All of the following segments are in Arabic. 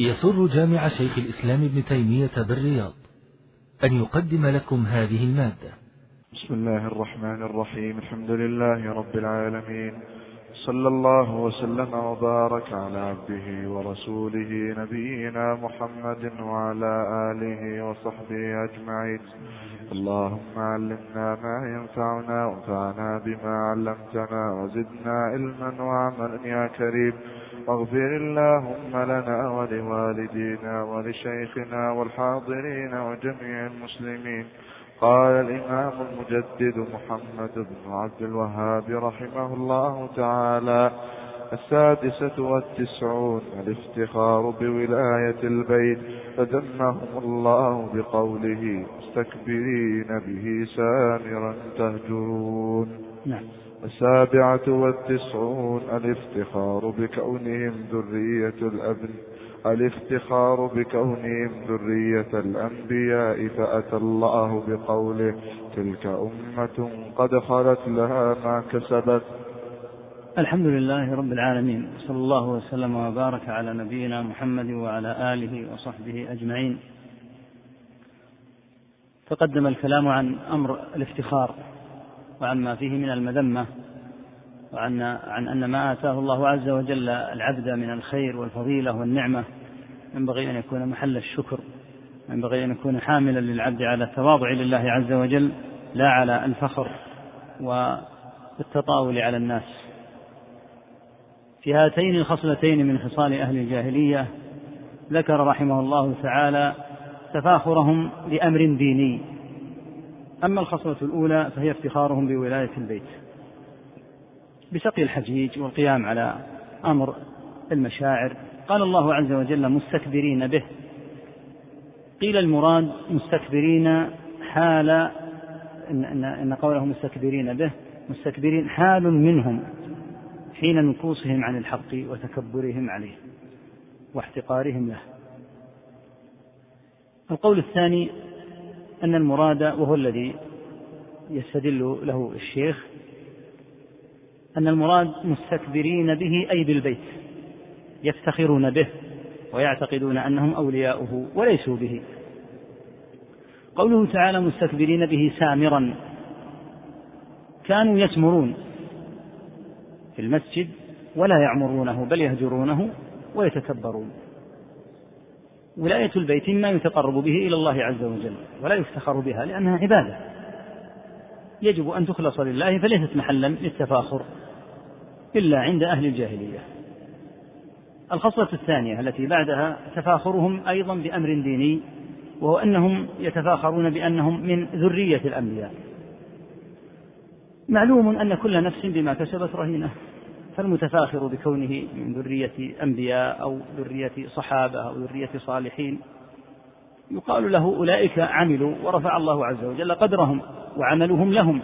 يسر جامع شيخ الإسلام ابن تيمية بالرياض أن يقدم لكم هذه المادة. بسم الله الرحمن الرحيم. الحمد لله رب العالمين. صلى الله وسلم وبارك على عبده ورسوله نبينا محمد وعلى آله وصحبه أجمعين. اللهم علمنا ما ينفعنا وانفعنا بما علمتنا وزدنا علما وعملا يا كريم. واغفر اللهم لنا ولوالدينا ولشيخنا والحاضرين وجميع المسلمين. قال الإمام المجدد محمد بن عبد الوهاب رحمه الله تعالى السادسة والتسعون الافتخار بولاية البيت. فدمهم الله بقوله مستكبرين به سامرا تهجرون. نعم. السابعة والتسعون الافتخار بكونهم ذرية الأبن. الافتخار بكونهم ذرية الأنبياء فأتى الله بقوله تلك أمة قد خلت لها ما كسبت. الحمد لله رب العالمين صلى الله وسلم وبارك على نبينا محمد وعلى آله وصحبه أجمعين. تقدم الكلام عن أمر الافتخار. وعن ما فيه من المذمة وعن عن أن ما آتاه الله عز وجل العبد من الخير والفضيلة والنعمة ينبغي أن يكون محل الشكر ينبغي أن يكون حاملا للعبد على التواضع لله عز وجل لا على الفخر والتطاول على الناس. في هاتين الخصلتين من خصال أهل الجاهلية ذكر رحمه الله تعالى تفاخرهم لأمر ديني. أما الخصلة الأولى فهي افتخارهم بولاية البيت. بسقي الحجيج والقيام على أمر المشاعر قال الله عز وجل مستكبرين به. قيل المراد مستكبرين حال إن, إن, قوله مستكبرين به مستكبرين حال منهم حين نكوصهم عن الحق وتكبرهم عليه واحتقارهم له. القول الثاني أن المراد وهو الذي يستدل له الشيخ أن المراد مستكبرين به أي بالبيت يفتخرون به ويعتقدون أنهم أولياؤه وليسوا به. قوله تعالى مستكبرين به سامرا كانوا يسمرون في المسجد ولا يعمرونه بل يهجرونه ويتكبرون. ولاية البيت ما يتقرب به إلى الله عز وجل ولا يفتخر بها لأنها عبادة. يجب أن تخلص لله فليست محلا للتفاخر إلا عند أهل الجاهلية. الخصلة الثانية التي بعدها تفاخرهم أيضا بأمر ديني وهو أنهم يتفاخرون بأنهم من ذرية الأنبياء. معلوم أن كل نفس بما كسبت رهينة. فالمتفاخر بكونه من ذرية أنبياء أو ذرية صحابة أو ذرية صالحين يقال له أولئك عملوا ورفع الله عز وجل قدرهم وعملهم لهم.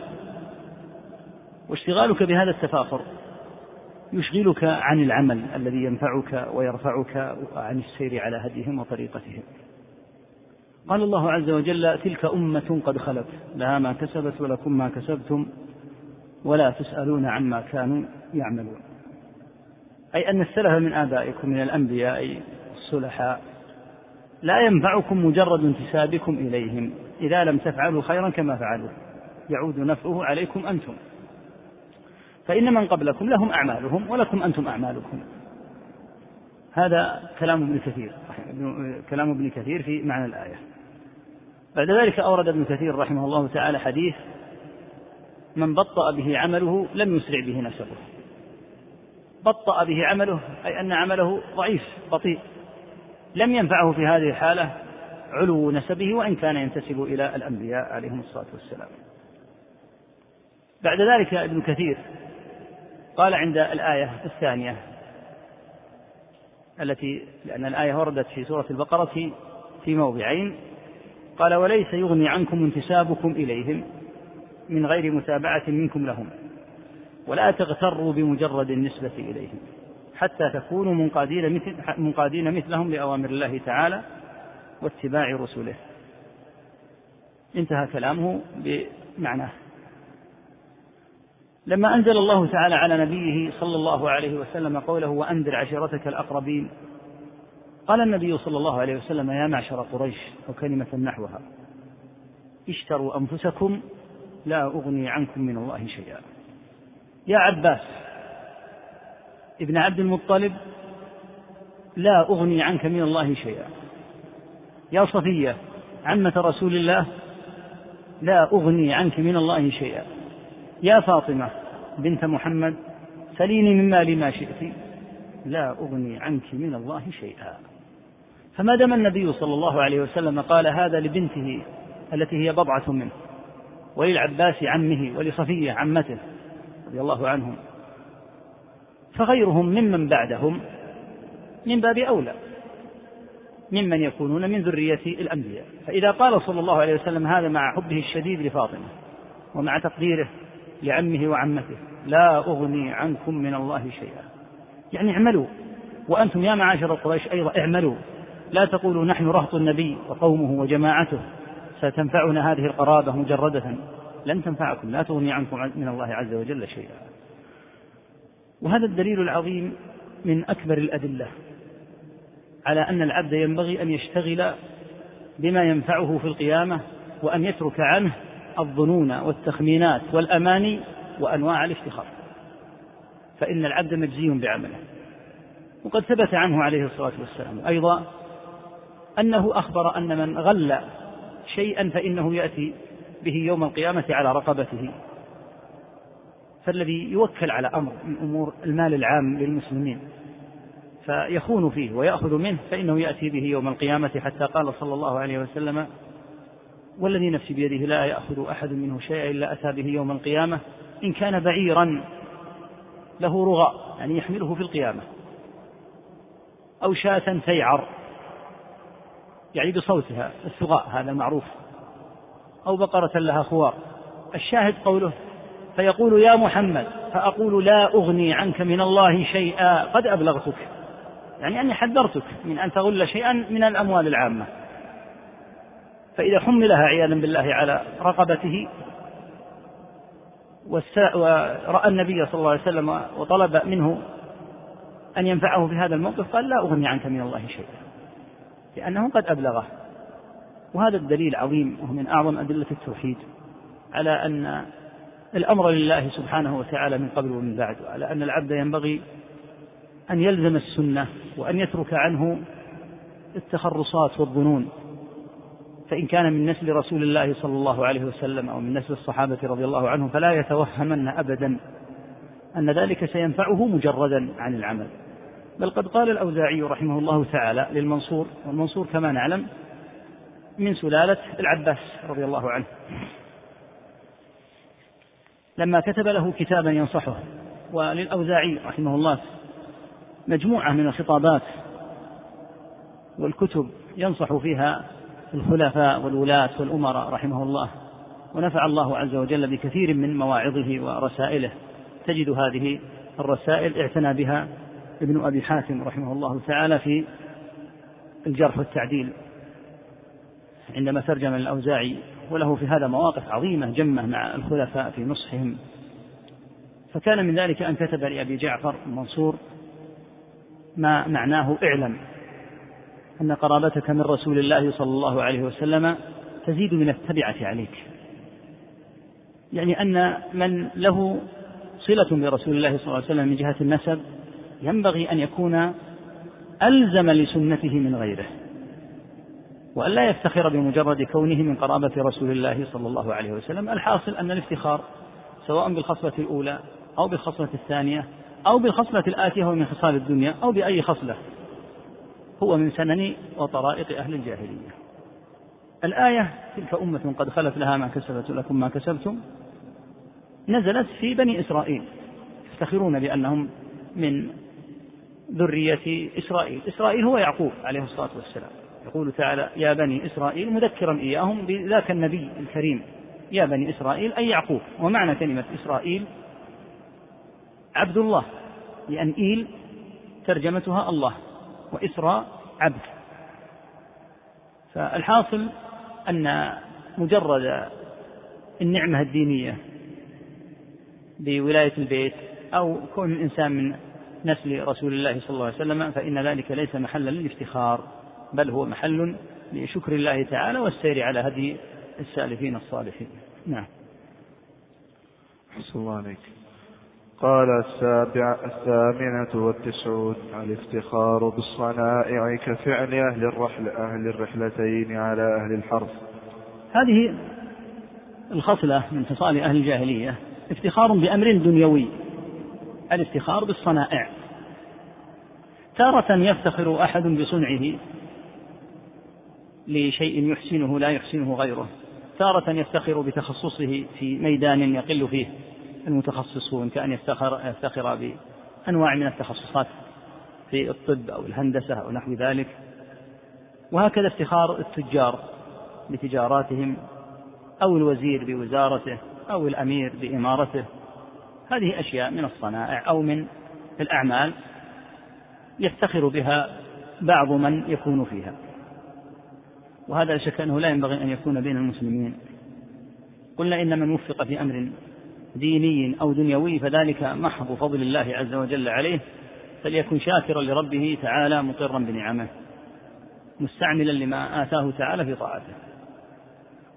واشتغالك بهذا التفاخر يشغلك عن العمل الذي ينفعك ويرفعك عن السير على هديهم وطريقتهم. قال الله عز وجل تلك أمة قد خلت لها ما كسبت ولكم ما كسبتم. ولا تسألون عما كانوا يعملون. أي أن السلف من آبائكم من الأنبياء الصلحاء لا ينفعكم مجرد انتسابكم إليهم. إذا لم تفعلوا خيرا كما فعلوا يعود نفعه عليكم أنتم. فإن من قبلكم لهم أعمالهم ولكم أنتم أعمالكم. هذا كلام ابن كثير كلام ابن كثير في معنى الآية. بعد ذلك أورد ابن كثير رحمه الله تعالى حديث من بطأ به عمله لم يسرع به نسبه بطأ به عمله أي أن عمله ضعيف بطيء. لم ينفعه في هذه الحالة علو نسبه وإن كان ينتسب إلى الأنبياء عليهم الصلاة والسلام. بعد ذلك ابن كثير قال عند الآية الثانية التي لأن الآية وردت في سورة البقرة في موضعين قال وليس يغني عنكم انتسابكم إليهم من غير متابعة منكم لهم. ولا تغتروا بمجرد النسبة إليهم. حتى تكونوا منقادين مثل منقادين مثلهم لأوامر الله تعالى واتباع رسله. انتهى كلامه بمعناه. لما أنزل الله تعالى على نبيه صلى الله عليه وسلم قوله وأنذر عشيرتك الأقربين قال النبي صلى الله عليه وسلم يا معشر قريش أو كلمة نحوها اشتروا أنفسكم لا أغني عنكم من الله شيئا. يا عباس ابن عبد المطلب لا أغني عنك من الله شيئا. يا صفية عمة رسول الله لا أغني عنك من الله شيئا. يا فاطمة بنت محمد سليني من مالي ما شئت لا أغني عنك من الله شيئا. فما دام النبي صلى الله عليه وسلم قال هذا لبنته التي هي بضعة منه وللعباس عمه ولصفية عمته رضي الله عنهم. فغيرهم ممن بعدهم من باب أولى ممن يكونون من ذرية الأنبياء. فإذا قال صلى الله عليه وسلم هذا مع حبه الشديد لفاطمة ومع تقديره لعمه وعمته لا أغني عنكم من الله شيئا. يعني اعملوا وأنتم يا معاشر قريش أيضا اعملوا. لا تقولوا نحن رهط النبي وقومه وجماعته. ستنفعنا هذه القرابة مجردة. لن تنفعكم لا تغني عنكم من الله عز وجل شيئا. وهذا الدليل العظيم من أكبر الأدلة على أن العبد ينبغي أن يشتغل بما ينفعه في القيامة وأن يترك عنه الظنون والتخمينات والأماني وأنواع الافتخار. فإن العبد مجزي بعمله. وقد ثبت عنه عليه الصلاة والسلام أيضا أنه أخبر أن من غل شيئا فإنه يأتي به يوم القيامة على رقبته. فالذي يوكل على أمر من أمور المال العام للمسلمين فيخون فيه ويأخذ منه فإنه يأتي به يوم القيامة حتى قال صلى الله عليه وسلم والذي نفسي بيده لا يأخذ أحد منه شيئا إلا أتى به يوم القيامة إن كان بعيرا له رغاء يعني يحمله في القيامة أو شاة تيعر. يعني بصوتها الثغاء هذا معروف أو بقرة لها خوار. الشاهد قوله فيقول يا محمد فأقول لا أغني عنك من الله شيئا. قد أبلغتك. يعني أني حذرتك من أن تغل شيئا من الأموال العامة. فإذا حملها عياذا بالله على رقبته ورأى النبي صلى الله عليه وسلم وطلب منه أن ينفعه في هذا الموقف قال لا أغني عنك من الله شيئا. لأنه قد أبلغه. وهذا الدليل عظيم وهو من أعظم أدلة التوحيد على أن الأمر لله سبحانه وتعالى من قبل ومن بعد وعلى أن العبد ينبغي أن يلزم السنة وأن يترك عنه التخرصات والظنون. فإن كان من نسل رسول الله صلى الله عليه وسلم أو من نسل الصحابة رضي الله عنهم فلا يتوهمن أبدا أن ذلك سينفعه مجردا عن العمل. بل قد قال الأوزاعي رحمه الله تعالى للمنصور والمنصور كما نعلم من سلالة العباس رضي الله عنه. لما كتب له كتابا ينصحه وللأوزاعي رحمه الله مجموعة من الخطابات والكتب ينصح فيها الخلفاء والولاة والأمراء رحمه الله ونفع الله عز وجل بكثير من مواعظه ورسائله. تجد هذه الرسائل اعتنى بها ابن أبي حاتم رحمه الله تعالى في الجرح والتعديل عندما ترجم الأوزاعي وله في هذا مواقف عظيمة جمة مع الخلفاء في نصحهم. فكان من ذلك أن كتب لأبي جعفر المنصور ما معناه اعلم أن قرابتك من رسول الله صلى الله عليه وسلم تزيد من التبعة عليك. يعني أن من له صلة برسول الله صلى الله عليه وسلم من جهة النسب ينبغي أن يكون ألزم لسنته من غيره وأن لا يفتخر بمجرد كونه من قرابة رسول الله صلى الله عليه وسلم. الحاصل أن الافتخار سواء بالخصلة الأولى أو بالخصلة الثانية أو بالخصلة الآتية ومن خصال الدنيا أو بأي خصلة هو من سنن وطرائق أهل الجاهلية. الآية تلك أمة قد خلت لها ما كسبت لكم ما كسبتم نزلت في بني إسرائيل يفتخرون بأنهم من ذرية إسرائيل. إسرائيل هو يعقوب عليه الصلاة والسلام. يقول تعالى يا بني إسرائيل مذكرا إياهم بذاك النبي الكريم. يا بني إسرائيل أي يعقوب. ومعنى كلمة إسرائيل عبد الله لأن إيل ترجمتها الله وإسراء عبد. فالحاصل أن مجرد النعمة الدينية بولاية البيت أو كون الإنسان من نسل رسول الله صلى الله عليه وسلم فإن ذلك ليس محلا للافتخار بل هو محل لشكر الله تعالى والسير على هدي السالفين الصالحين. نعم. أحسن الله عليك. قال السابع الثامنة والتسعون الافتخار بالصنائع كفعل أهل الرحل أهل الرحلتين على أهل الحرث. هذه الخصلة من خصال أهل الجاهلية افتخار بأمر دنيوي. الافتخار بالصنائع. تارة يفتخر أحد بصنعه لشيء يحسنه لا يحسنه غيره. تارة يفتخر بتخصصه في ميدان يقل فيه المتخصصون كأن يفتخر يفتخر بأنواع من التخصصات في الطب أو الهندسة أو نحو ذلك. وهكذا افتخار التجار بتجاراتهم أو الوزير بوزارته أو الأمير بإمارته. هذه أشياء من الصنائع أو من الأعمال يفتخر بها بعض من يكون فيها. وهذا لا شك أنه لا ينبغي أن يكون بين المسلمين. قلنا إن من وفق في أمر ديني أو دنيوي فذلك محض فضل الله عز وجل عليه فليكن شاكرا لربه تعالى مقرا بنعمه مستعملا لما آتاه تعالى في طاعته.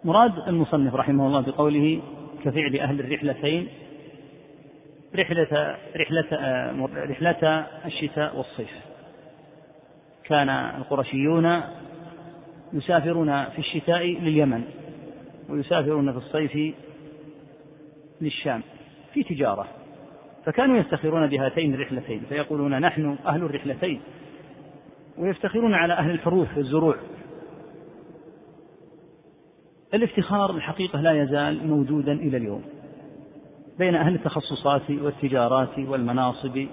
مراد المصنف رحمه الله بقوله كفعل أهل الرحلتين رحلة رحلة رحلة الشتاء والصيف. كان القرشيون يسافرون في الشتاء لليمن ويسافرون في الصيف للشام في تجارة. فكانوا يفتخرون بهاتين الرحلتين فيقولون نحن أهل الرحلتين ويفتخرون على أهل الحروف والزروع. الافتخار الحقيقة لا يزال موجودا إلى اليوم. بين أهل التخصصات والتجارات والمناصب.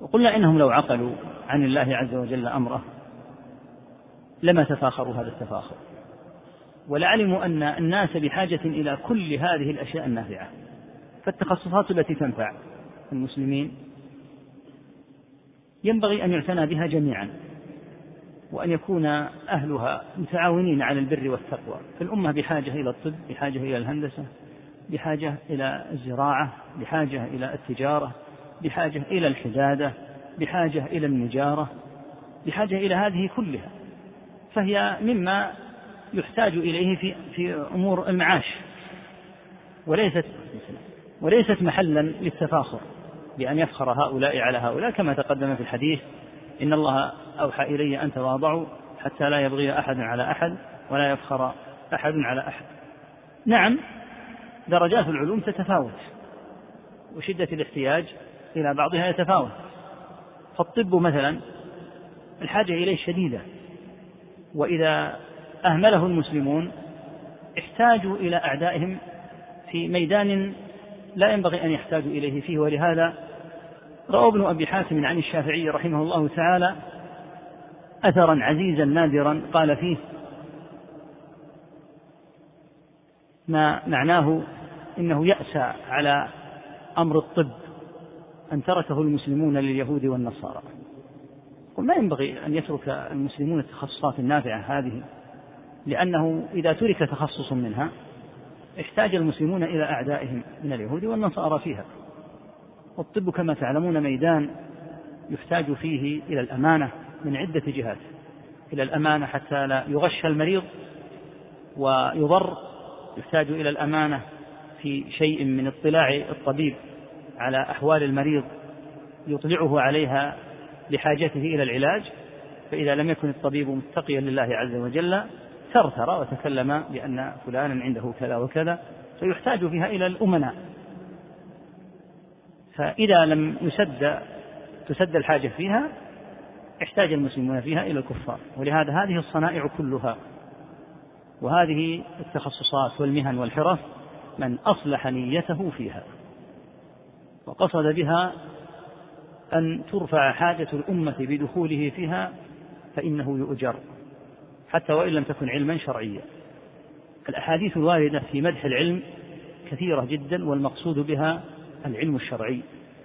وقلنا إنهم لو عقلوا عن الله عز وجل أمره لما تفاخروا هذا التفاخر. ولعلموا أن الناس بحاجة إلى كل هذه الأشياء النافعة. فالتخصصات التي تنفع المسلمين ينبغي أن يعتنى بها جميعا وأن يكون أهلها متعاونين على البر والتقوى. فالأمة بحاجة إلى الطب بحاجة إلى الهندسة بحاجة إلى الزراعة بحاجة إلى التجارة بحاجة إلى الحدادة بحاجة إلى النجارة بحاجة إلى هذه كلها. فهي مما يحتاج إليه في في أمور المعاش. وليست وليست محلا للتفاخر بأن يفخر هؤلاء على هؤلاء كما تقدم في الحديث إن الله أوحى إلي أن تواضعوا حتى لا يبغي أحد على أحد ولا يفخر أحد على أحد. نعم درجات العلوم تتفاوت وشدة الاحتياج إلى بعضها يتفاوت. فالطب مثلا الحاجة إليه شديدة وإذا أهمله المسلمون احتاجوا إلى أعدائهم في ميدان لا ينبغي أن يحتاجوا إليه فيه. ولهذا روى ابن أبي حاتم عن الشافعي رحمه الله تعالى أثرا عزيزا نادرا قال فيه ما معناه إنه يأسى على أمر الطب أن تركه المسلمون لليهود والنصارى. ما ينبغي أن يترك المسلمون التخصصات النافعة هذه لأنه إذا ترك تخصص منها احتاج المسلمون إلى أعدائهم من اليهود والنصارى فيها. والطب كما تعلمون ميدان يحتاج فيه إلى الأمانة من عدة جهات. إلى الأمانة حتى لا يغش المريض ويضر يحتاج إلى الأمانة في شيء من اطلاع الطبيب على أحوال المريض يطلعه عليها لحاجته إلى العلاج فإذا لم يكن الطبيب متقيا لله عز وجل ثرثر وتكلم بأن فلانا عنده كذا وكذا فيحتاج فيها إلى الأمناء. فإذا لم يسد تسد الحاجة فيها احتاج المسلمون فيها إلى الكفار. ولهذا هذه الصنائع كلها وهذه التخصصات والمهن والحرف من أصلح نيته فيها. وقصد بها أن ترفع حاجة الأمة بدخوله فيها فإنه يؤجر حتى وإن لم تكن علما شرعيا. الأحاديث الواردة في مدح العلم كثيرة جدا والمقصود بها العلم الشرعي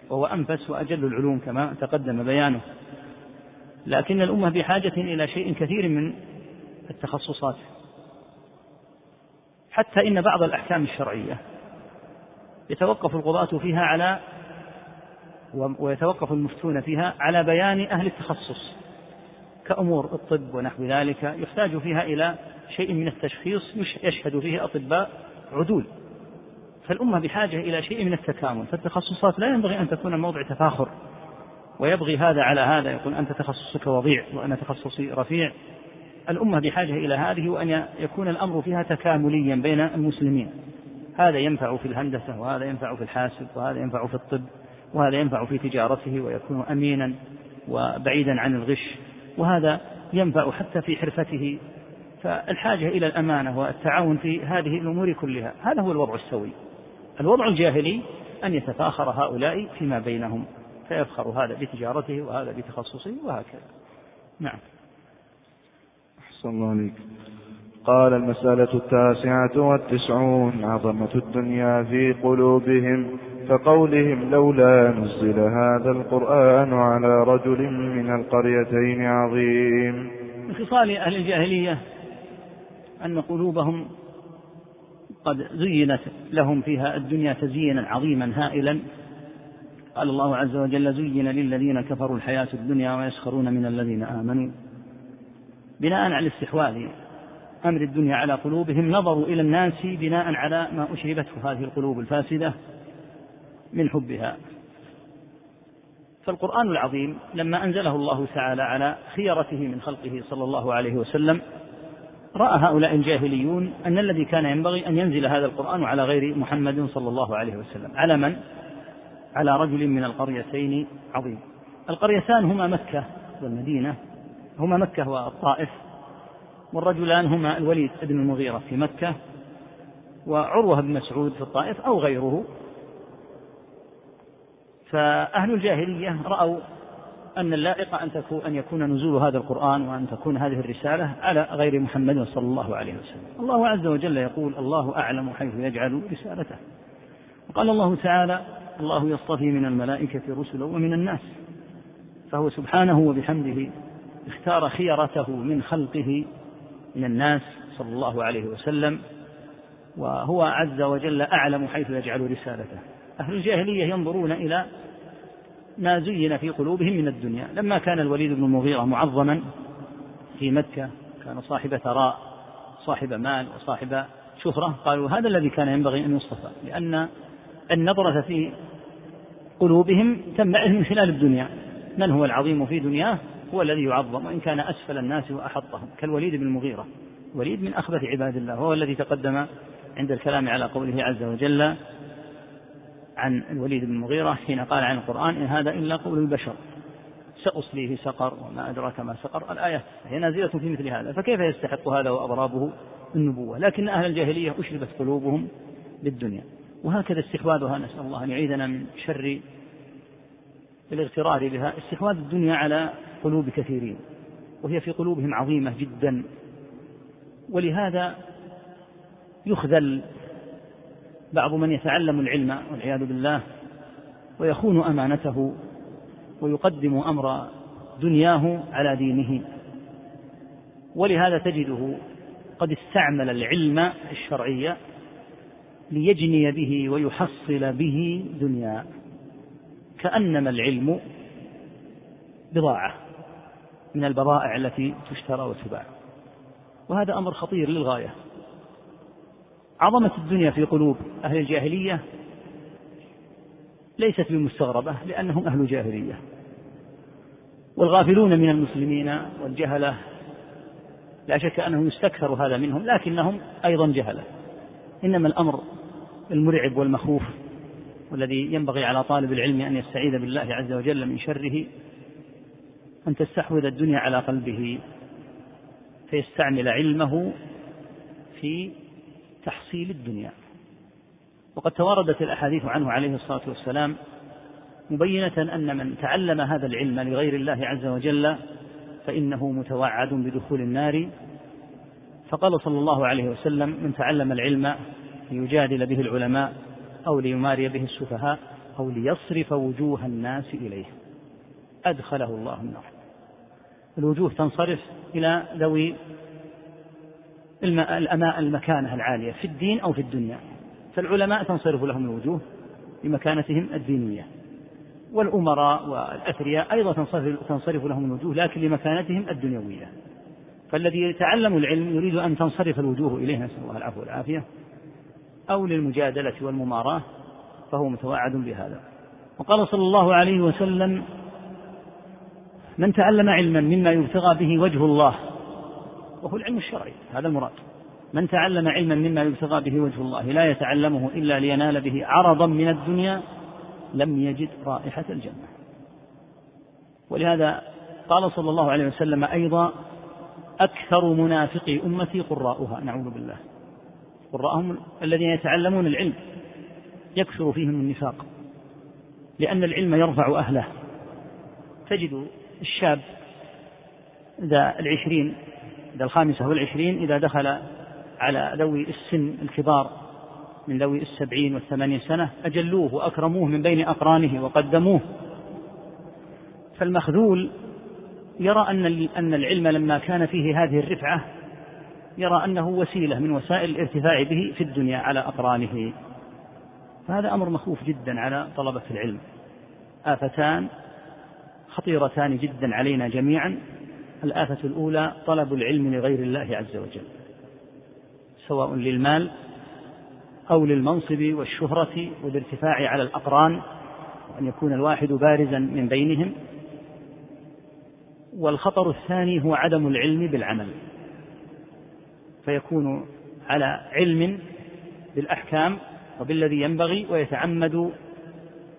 وهو أنفس وأجل العلوم كما تقدم بيانه. لكن الأمة بحاجة إلى شيء كثير من التخصصات. حتى إن بعض الأحكام الشرعية يتوقف القضاة فيها على ويتوقف المفتون فيها على بيان أهل التخصص كأمور الطب ونحو ذلك يحتاج فيها إلى شيء من التشخيص يشهد فيه أطباء عدول. فالأمة بحاجة إلى شيء من التكامل فالتخصصات لا ينبغي أن تكون موضع تفاخر ويبغي هذا على هذا يقول أنت تخصصك وضيع وأنا تخصصي رفيع. الأمة بحاجة إلى هذه وأن يكون الأمر فيها تكامليا بين المسلمين. هذا ينفع في الهندسة وهذا ينفع في الحاسب وهذا ينفع في الطب وهذا ينفع في تجارته ويكون أمينا وبعيدا عن الغش. وهذا ينفع حتى في حرفته. فالحاجة إلى الأمانة والتعاون في هذه الأمور كلها هذا هو الوضع السوي. الوضع الجاهلي أن يتفاخر هؤلاء فيما بينهم فيفخر هذا بتجارته وهذا بتخصصه وهكذا. نعم. أحسن الله عليك قال المسألة التاسعة والتسعون عظمة الدنيا في قلوبهم كقولهم لولا نزل هذا القرآن على رجل من القريتين عظيم. من خصال أهل الجاهلية أن قلوبهم قد زينت لهم فيها الدنيا تزيينا عظيما هائلا. قال الله عز وجل زين للذين كفروا الحياة الدنيا ويسخرون من الذين آمنوا. بناء على استحواذ أمر الدنيا على قلوبهم نظروا إلى الناس بناء على ما أشربته هذه القلوب الفاسدة من حبها. فالقرآن العظيم لما أنزله الله تعالى على خيرته من خلقه صلى الله عليه وسلم رأى هؤلاء الجاهليون أن الذي كان ينبغي أن ينزل هذا القرآن على غير محمد صلى الله عليه وسلم. على من؟ على رجل من القريتين عظيم. القريتان هما مكة والمدينة هما مكة والطائف والرجلان هما الوليد بن المغيرة في مكة وعروة بن مسعود في الطائف أو غيره فأهل الجاهلية رأوا أن اللائق أن تكون أن يكون نزول هذا القرآن وأن تكون هذه الرسالة على غير محمد صلى الله عليه وسلم. الله عز وجل يقول: الله أعلم حيث يجعل رسالته. وقال الله تعالى: الله يصطفي من الملائكة رسلا ومن الناس. فهو سبحانه وبحمده اختار خيرته من خلقه من الناس صلى الله عليه وسلم وهو عز وجل أعلم حيث يجعل رسالته. أهل الجاهلية ينظرون إلى ما زين في قلوبهم من الدنيا. لما كان الوليد بن المغيرة معظما في مكة كان صاحب ثراء صاحب مال وصاحب شهرة قالوا هذا الذي كان ينبغي أن يصطفى لأن النظرة في قلوبهم تنبعث من خلال الدنيا. من هو العظيم في دنياه؟ هو الذي يعظم وإن كان أسفل الناس وأحطهم. كالوليد بن المغيرة. وليد من أخبث عباد الله وهو الذي تقدم عند الكلام على قوله عز وجل عن الوليد بن المغيرة حين قال عن القرآن إن هذا إلا قول البشر. سأصليه سقر وما أدراك ما سقر. الآية هي نازلة في مثل هذا فكيف يستحق هذا وأضرابه النبوة؟ لكن أهل الجاهلية أشربت قلوبهم بالدنيا وهكذا استحواذها نسأل الله أن يعيذنا من شر الاغترار بها. استحواذ الدنيا على قلوب كثيرين وهي في قلوبهم عظيمة جدا. ولهذا يخذل بعض من يتعلم العلم والعياذ بالله ويخون أمانته ويقدم أمر دنياه على دينه. ولهذا تجده قد استعمل العلم الشرعي ليجني به ويحصل به دنيا كأنما العلم بضاعة. من البضائع التي تشترى وتباع. وهذا أمر خطير للغاية. عظمة الدنيا في قلوب أهل الجاهلية ليست بمستغربة لأنهم أهل جاهلية. والغافلون من المسلمين والجهلة لا شك أنه يستكثر هذا منهم لكنهم أيضا جهلة. إنما الأمر المرعب والمخوف والذي ينبغي على طالب العلم أن يستعيذ بالله عز وجل من شره أن تستحوذ الدنيا على قلبه فيستعمل علمه في تحصيل الدنيا. وقد تواردت الأحاديث عنه عليه الصلاة والسلام مبينة أن من تعلم هذا العلم لغير الله عز وجل فإنه متوعد بدخول النار. فقال صلى الله عليه وسلم من تعلم العلم ليجادل به العلماء أو ليماري به السفهاء أو ليصرف وجوه الناس إليه. أدخله الله النار. الوجوه تنصرف إلى ذوي المكانة العالية في الدين أو في الدنيا. فالعلماء تنصرف لهم الوجوه لمكانتهم الدينية. والأمراء والأثرياء أيضا تنصرف لهم الوجوه لكن لمكانتهم الدنيوية. فالذي يتعلم العلم يريد أن تنصرف الوجوه إليه نسأل الله العفو والعافية أو للمجادلة والمماراة فهو متوعد بهذا. وقال صلى الله عليه وسلم من تعلم علما مما يبتغى به وجه الله وهو العلم الشرعي هذا المراد. من تعلم علما مما يبتغى به وجه الله لا يتعلمه إلا لينال به عرضا من الدنيا لم يجد رائحة الجنة. ولهذا قال صلى الله عليه وسلم أيضا أكثر منافقي أمتي قراؤها نعوذ بالله. قراءهم الذين يتعلمون العلم يكثر فيهم النفاق لأن العلم يرفع أهله. تجد الشاب ذا العشرين ذا الخامسة والعشرين إذا دخل على ذوي السن الكبار من ذوي السبعين والثمانين سنة أجلوه وأكرموه من بين أقرانه وقدموه. فالمخذول يرى أن أن العلم لما كان فيه هذه الرفعة يرى أنه وسيلة من وسائل الارتفاع به في الدنيا على أقرانه. فهذا أمر مخوف جدا على طلبة العلم. آفتان خطيرتان جدا علينا جميعا. الآفة الأولى طلب العلم لغير الله عز وجل سواء للمال أو للمنصب والشهرة والارتفاع على الأقران وأن يكون الواحد بارزا من بينهم. والخطر الثاني هو عدم العلم بالعمل فيكون على علم بالأحكام وبالذي ينبغي ويتعمد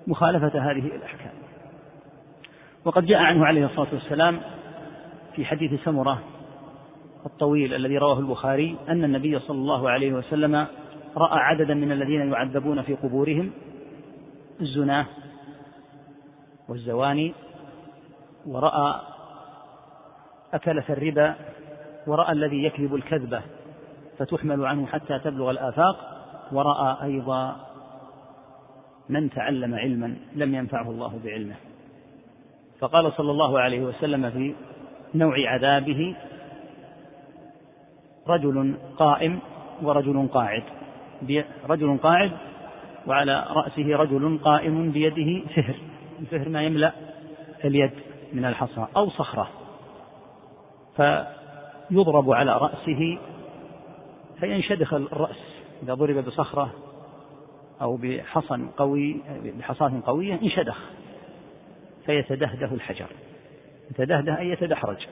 مخالفة هذه الأحكام. وقد جاء عنه عليه الصلاة والسلام في حديث سمرة الطويل الذي رواه البخاري أن النبي صلى الله عليه وسلم رأى عددا من الذين يعذبون في قبورهم الزناة والزواني ورأى أكلة الربا ورأى الذي يكذب الكذبة فتحمل عنه حتى تبلغ الآفاق ورأى أيضا من تعلم علما لم ينفعه الله بعلمه. فقال صلى الله عليه وسلم في نوع عذابه رجل قائم ورجل قاعد رجل قاعد وعلى رأسه رجل قائم بيده فهر الفهر ما يملأ اليد من الحصى أو صخرة فيضرب على رأسه فينشدخ الرأس إذا ضرب بصخرة أو بحصن قوي بحصاة قوية انشدخ. فيتدهده الحجر. يتدهده أي يتدحرج.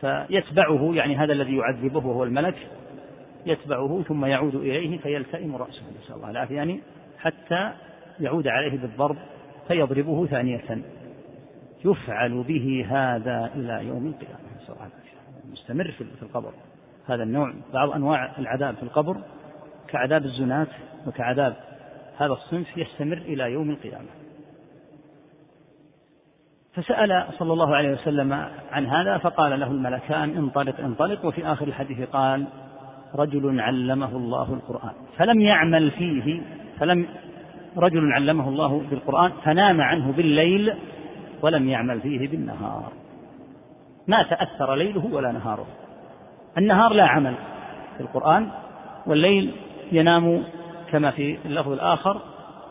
فيتبعه يعني هذا الذي يعذبه وهو الملك يتبعه ثم يعود إليه فيلتئم رأسه نسأل الله العافية. يعني حتى يعود عليه بالضرب فيضربه ثانية. يفعل به هذا إلى يوم القيامة نسأل الله العافية. مستمر في القبر. هذا النوع بعض أنواع العذاب في القبر كعذاب الزنات وكعذاب هذا الصنف يستمر إلى يوم القيامة. فسأل صلى الله عليه وسلم عن هذا فقال له الملكان انطلق انطلق. وفي آخر الحديث قال رجل علمه الله القرآن. فلم يعمل فيه فلم رجل علمه الله بالقرآن فنام عنه بالليل ولم يعمل فيه بالنهار. ما تأثر ليله ولا نهاره. النهار لا عمل في القرآن والليل ينام كما في اللفظ الآخر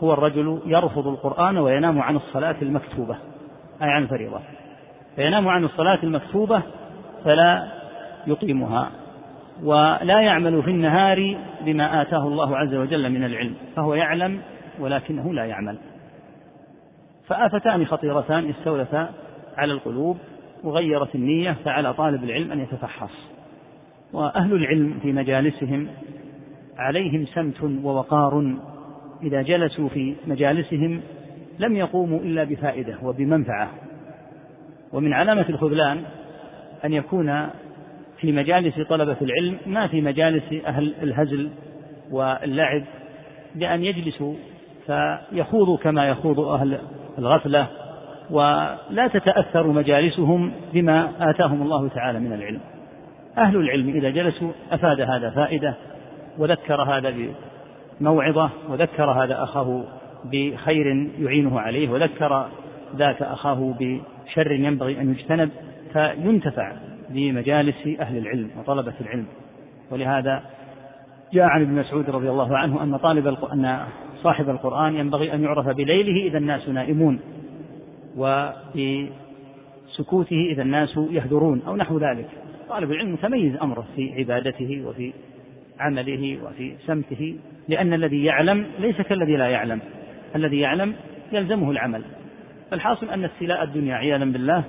هو الرجل يرفض القرآن وينام عن الصلاة المكتوبة. أي عن الفريضة فينام عن الصلاة المكتوبة فلا يقيمها ولا يعمل في النهار بما آتاه الله عز وجل من العلم فهو يعلم ولكنه لا يعمل. فآفتان خطيرتان استولتا على القلوب وغيرت النية فعلى طالب العلم أن يتفحص. وأهل العلم في مجالسهم عليهم سمت ووقار إذا جلسوا في مجالسهم لم يقوموا إلا بفائدة وبمنفعة. ومن علامة الخذلان أن يكون في مجالس طلبة العلم ما في مجالس أهل الهزل واللعب بأن يجلسوا فيخوضوا كما يخوض أهل الغفلة ولا تتأثر مجالسهم بما آتاهم الله تعالى من العلم. أهل العلم إذا جلسوا أفاد هذا فائدة وذكر هذا بموعظة وذكر هذا أخاه بخير يعينه عليه وذكر ذاك أخاه بشر ينبغي أن يجتنب فينتفع بمجالس أهل العلم وطلبة العلم. ولهذا جاء عن ابن مسعود رضي الله عنه أن طالب أن صاحب القرآن ينبغي أن يعرف بليله إذا الناس نائمون وبسكوته إذا الناس يهدرون أو نحو ذلك. طالب العلم متميز أمره في عبادته وفي عمله وفي سمته لأن الذي يعلم ليس كالذي لا يعلم. الذي يعلم يلزمه العمل. فالحاصل أن استيلاء الدنيا عياذا بالله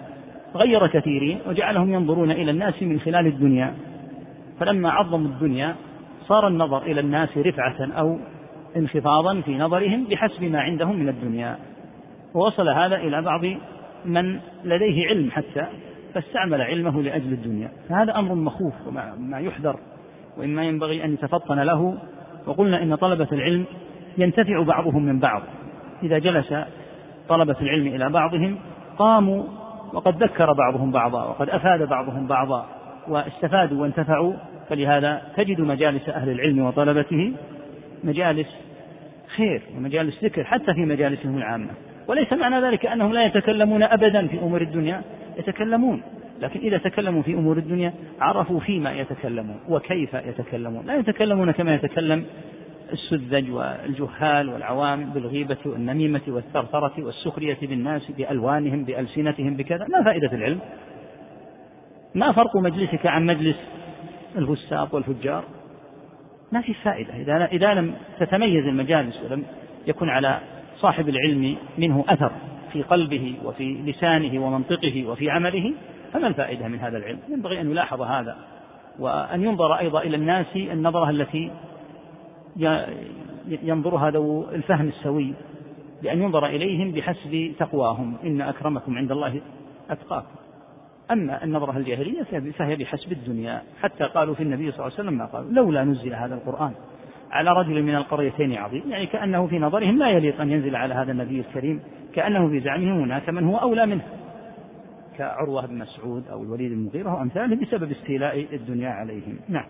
غير كثيرين وجعلهم ينظرون إلى الناس من خلال الدنيا. فلما عظموا الدنيا صار النظر إلى الناس رفعة أو انخفاضا في نظرهم بحسب ما عندهم من الدنيا. ووصل هذا إلى بعض من لديه علم حتى فاستعمل علمه لأجل الدنيا. فهذا أمر مخوف وما يحذر وإما ينبغي أن يتفطن له. وقلنا إن طلبة العلم ينتفع بعضهم من بعض. إذا جلس طلبة العلم إلى بعضهم قاموا وقد ذكر بعضهم بعضا وقد أفاد بعضهم بعضا واستفادوا وانتفعوا. فلهذا تجد مجالس أهل العلم وطلبته مجالس خير ومجالس ذكر حتى في مجالسهم العامة. وليس معنى ذلك أنهم لا يتكلمون أبدا في أمور الدنيا يتكلمون. لكن إذا تكلموا في أمور الدنيا عرفوا فيما يتكلمون وكيف يتكلمون. لا يتكلمون كما يتكلم السذج والجهال والعوام بالغيبة والنميمة والثرثرة والسخرية بالناس بألوانهم بألسنتهم بكذا. ما فائدة العلم؟ ما فرق مجلسك عن مجلس الفساق والفجار؟ ما في فائدة. إذا إذا لم تتميز المجالس ولم يكن على صاحب العلم منه أثر في قلبه وفي لسانه ومنطقه وفي عمله فما الفائدة من هذا العلم؟ ينبغي أن يلاحظ هذا وأن ينظر أيضا إلى الناس النظرة التي ينظرها ذو الفهم السوي بأن ينظر إليهم بحسب تقواهم. إن أكرمكم عند الله أتقاكم. أما النظرة الجاهلية فهي بحسب الدنيا. حتى قالوا في النبي صلى الله عليه وسلم ما قالوا لولا نزل هذا القرآن على رجل من القريتين عظيم. يعني كأنه في نظرهم لا يليق أن ينزل على هذا النبي الكريم. كأنه في زعمهم هناك من هو أولى منه. كعروة بن مسعود أو الوليد المغيرة وأمثاله بسبب استيلاء الدنيا عليهم. نعم.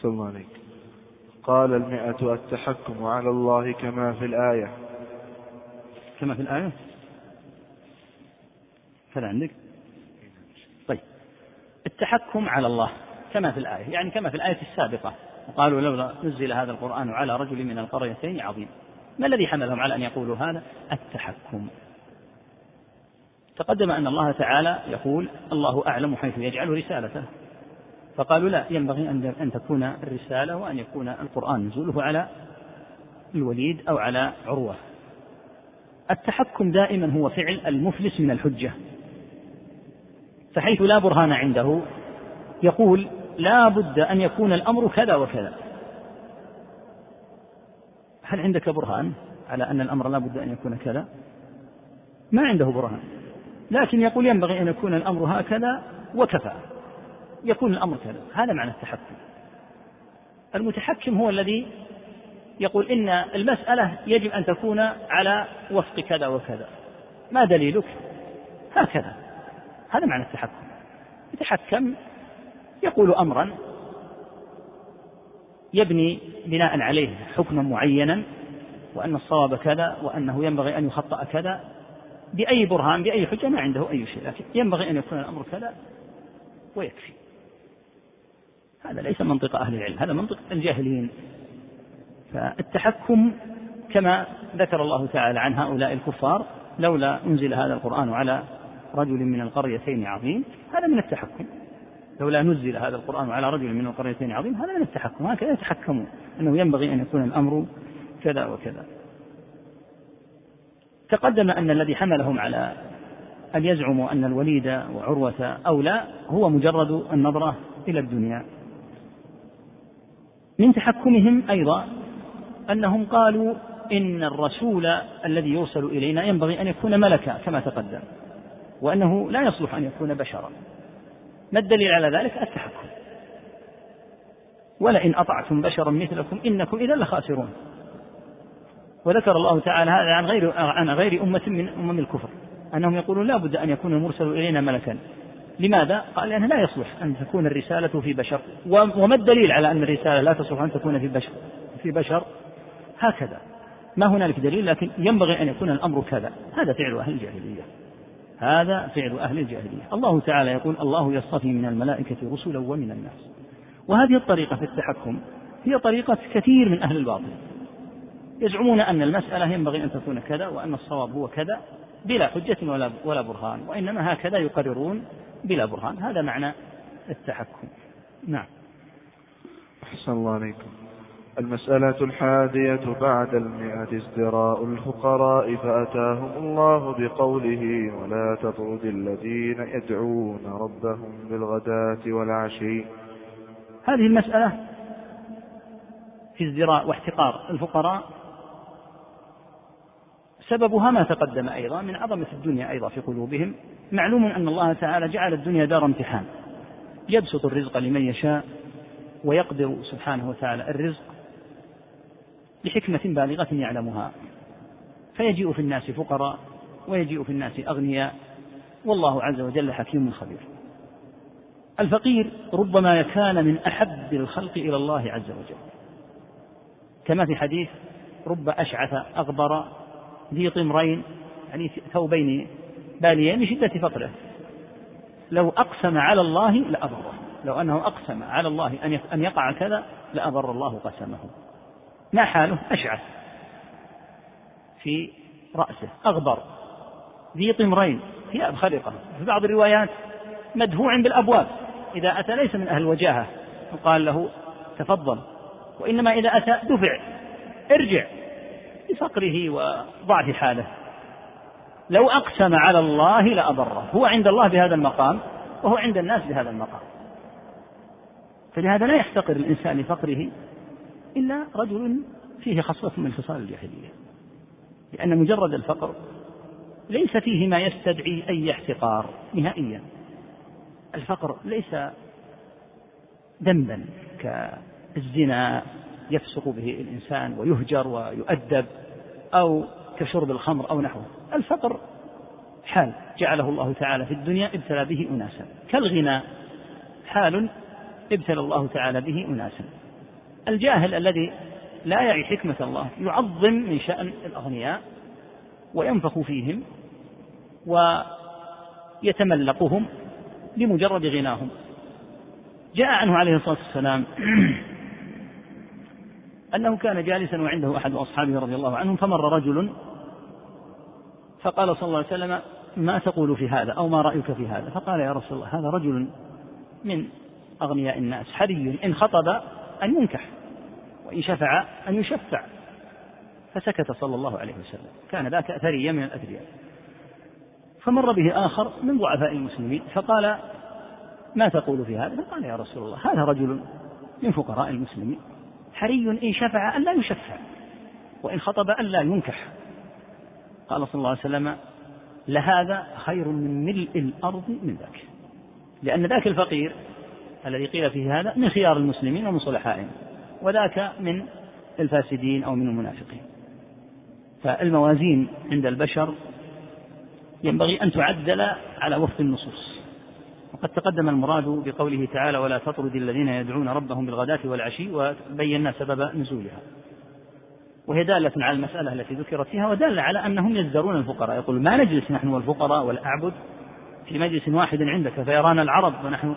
أحسن عليك. قال المئة التحكم على الله كما في الآية. كما في الآية؟ هذا عندك؟ طيب. التحكم على الله كما في الآية يعني كما في الآية السابقة. وقالوا لولا نزل هذا القرآن على رجل من القريتين عظيم. ما الذي حملهم على أن يقولوا هذا؟ التحكم. تقدم أن الله تعالى يقول الله أعلم حيث يجعل رسالته. فقالوا لا ينبغي أن تكون الرسالة وأن يكون القرآن نزوله على الوليد أو على عروة. التحكم دائما هو فعل المفلس من الحجة. فحيث لا برهان عنده يقول لا بد أن يكون الأمر كذا وكذا. هل عندك برهان على أن الأمر لا بد أن يكون كذا؟ ما عنده برهان. لكن يقول ينبغي أن يكون الأمر هكذا وكفى. يكون الأمر كذا. هذا معنى التحكم. المتحكم هو الذي يقول إن المسألة يجب أن تكون على وفق كذا وكذا. ما دليلك؟ هكذا. هذا معنى التحكم. يتحكم يقول أمرا يبني بناء عليه حكما معينا وأن الصواب كذا وأنه ينبغي أن يخطأ كذا. بأي برهان بأي حجة ما عنده أي شيء. لكن ينبغي أن يكون الأمر كذا ويكفي. هذا ليس منطق أهل العلم هذا منطق الجاهلين. فالتحكم كما ذكر الله تعالى عن هؤلاء الكفار لولا أنزل هذا القرآن على رجل من القريتين عظيم هذا من التحكم. لولا نزل هذا القرآن على رجل من القريتين عظيم هذا من التحكم. هكذا يتحكمون أنه ينبغي أن يكون الأمر كذا وكذا. تقدم أن الذي حملهم على أن يزعموا أن الوليد وعروة أولى هو مجرد النظرة إلى الدنيا. من تحكمهم أيضا أنهم قالوا إن الرسول الذي يرسل إلينا ينبغي أن يكون ملكا كما تقدم وأنه لا يصلح أن يكون بشرا. ما الدليل على ذلك؟ التحكم. ولئن أطعتم بشرا مثلكم إنكم إذا لخاسرون. وذكر الله تعالى هذا عن غير عن غير أمة من أمم الكفر أنهم يقولون لا بد أن يكون المرسل إلينا ملكا. لماذا؟ قال لأنه لا يصلح أن تكون الرسالة في بشر. وما الدليل على أن الرسالة لا تصلح أن تكون في بشر؟ في بشر. هكذا. ما هنالك دليل لكن ينبغي أن يكون الأمر كذا. هذا فعل أهل الجاهلية. هذا فعل أهل الجاهلية. الله تعالى يقول الله يصطفي من الملائكة رسلا ومن الناس. وهذه الطريقة في التحكم هي طريقة كثير من أهل الباطل. يزعمون أن المسألة ينبغي أن تكون كذا وأن الصواب هو كذا بلا حجة ولا ولا برهان. وإنما هكذا يقررون بلا برهان. هذا معنى التحكم. نعم. أحسن الله عليكم. المسألة الحادية بعد المئة ازدراء الفقراء فأتاهم الله بقوله ولا تطرد الذين يدعون ربهم بالغداة والعشي. هذه المسألة في ازدراء واحتقار الفقراء سببها ما تقدم أيضا من عظمة الدنيا أيضا في قلوبهم معلوم أن الله تعالى جعل الدنيا دار امتحان. يبسط الرزق لمن يشاء ويقدر سبحانه وتعالى الرزق لحكمة بالغة يعلمها. فيجيء في الناس فقراء ويجيء في الناس أغنياء والله عز وجل حكيم خبير. الفقير ربما كان من أحب الخلق إلى الله عز وجل. كما في حديث رب أشعث أغبر ذي طمرين يعني ثوبين باليين من شدة فقره. لو أقسم على الله لأبره لو أنه أقسم على الله أن يقع كذا لأبر الله قسمه. ما حاله؟ أشعث. في رأسه. أغبر. ذي طمرين ثياب خلقة. في بعض الروايات مدفوع بالأبواب. إذا أتى ليس من أهل الوجاهة وقال له تفضل. وإنما إذا أتى دفع. ارجع. لفقره وضعف حاله. لو أقسم على الله لأبره هو عند الله بهذا المقام وهو عند الناس بهذا المقام. فلهذا لا يحتقر الإنسان لفقره إلا رجل فيه خصلة من خصال الجاهلية. لأن مجرد الفقر ليس فيه ما يستدعي أي احتقار نهائيا. الفقر ليس ذنبا كالزنا يفسق به الإنسان ويهجر ويؤدب أو كشرب الخمر أو نحوه. الفقر حال جعله الله تعالى في الدنيا ابتلى به أناسا. كالغنى حال ابتلى الله تعالى به أناسا. الجاهل الذي لا يعي حكمة الله يعظم من شأن الأغنياء وينفخ فيهم ويتملقهم لمجرد غناهم. جاء عنه عليه الصلاة والسلام أنه كان جالسا وعنده أحد أصحابه رضي الله عنهم فمر رجل فقال صلى الله عليه وسلم ما تقول في هذا أو ما رأيك في هذا؟ فقال يا رسول الله هذا رجل من أغنياء الناس حري إن خطب أن ينكح وإن شفع أن يشفع. فسكت صلى الله عليه وسلم. كان ذاك أثريا من الأثرياء. فمر به آخر من ضعفاء المسلمين فقال ما تقول في هذا؟ فقال يا رسول الله هذا رجل من فقراء المسلمين. حري إن شفع أن لا يشفع وإن خطب أن لا ينكح. قال صلى الله عليه وسلم لهذا خير من ملء الأرض من ذاك. لأن ذاك الفقير الذي قيل فيه هذا من خيار المسلمين ومن صلحائهم وذاك من الفاسدين أو من المنافقين. فالموازين عند البشر ينبغي أن تعدل على وفق النصوص. وقد تقدم المراد بقوله تعالى ولا تطرد الذين يدعون ربهم بالغداة والعشي وبينا سبب نزولها. وهي دالة على المسألة التي ذكرت فيها ودالة على أنهم يزدرون الفقراء. يقول ما نجلس نحن والفقراء والأعبد في مجلس واحد عندك فيرانا العرب ونحن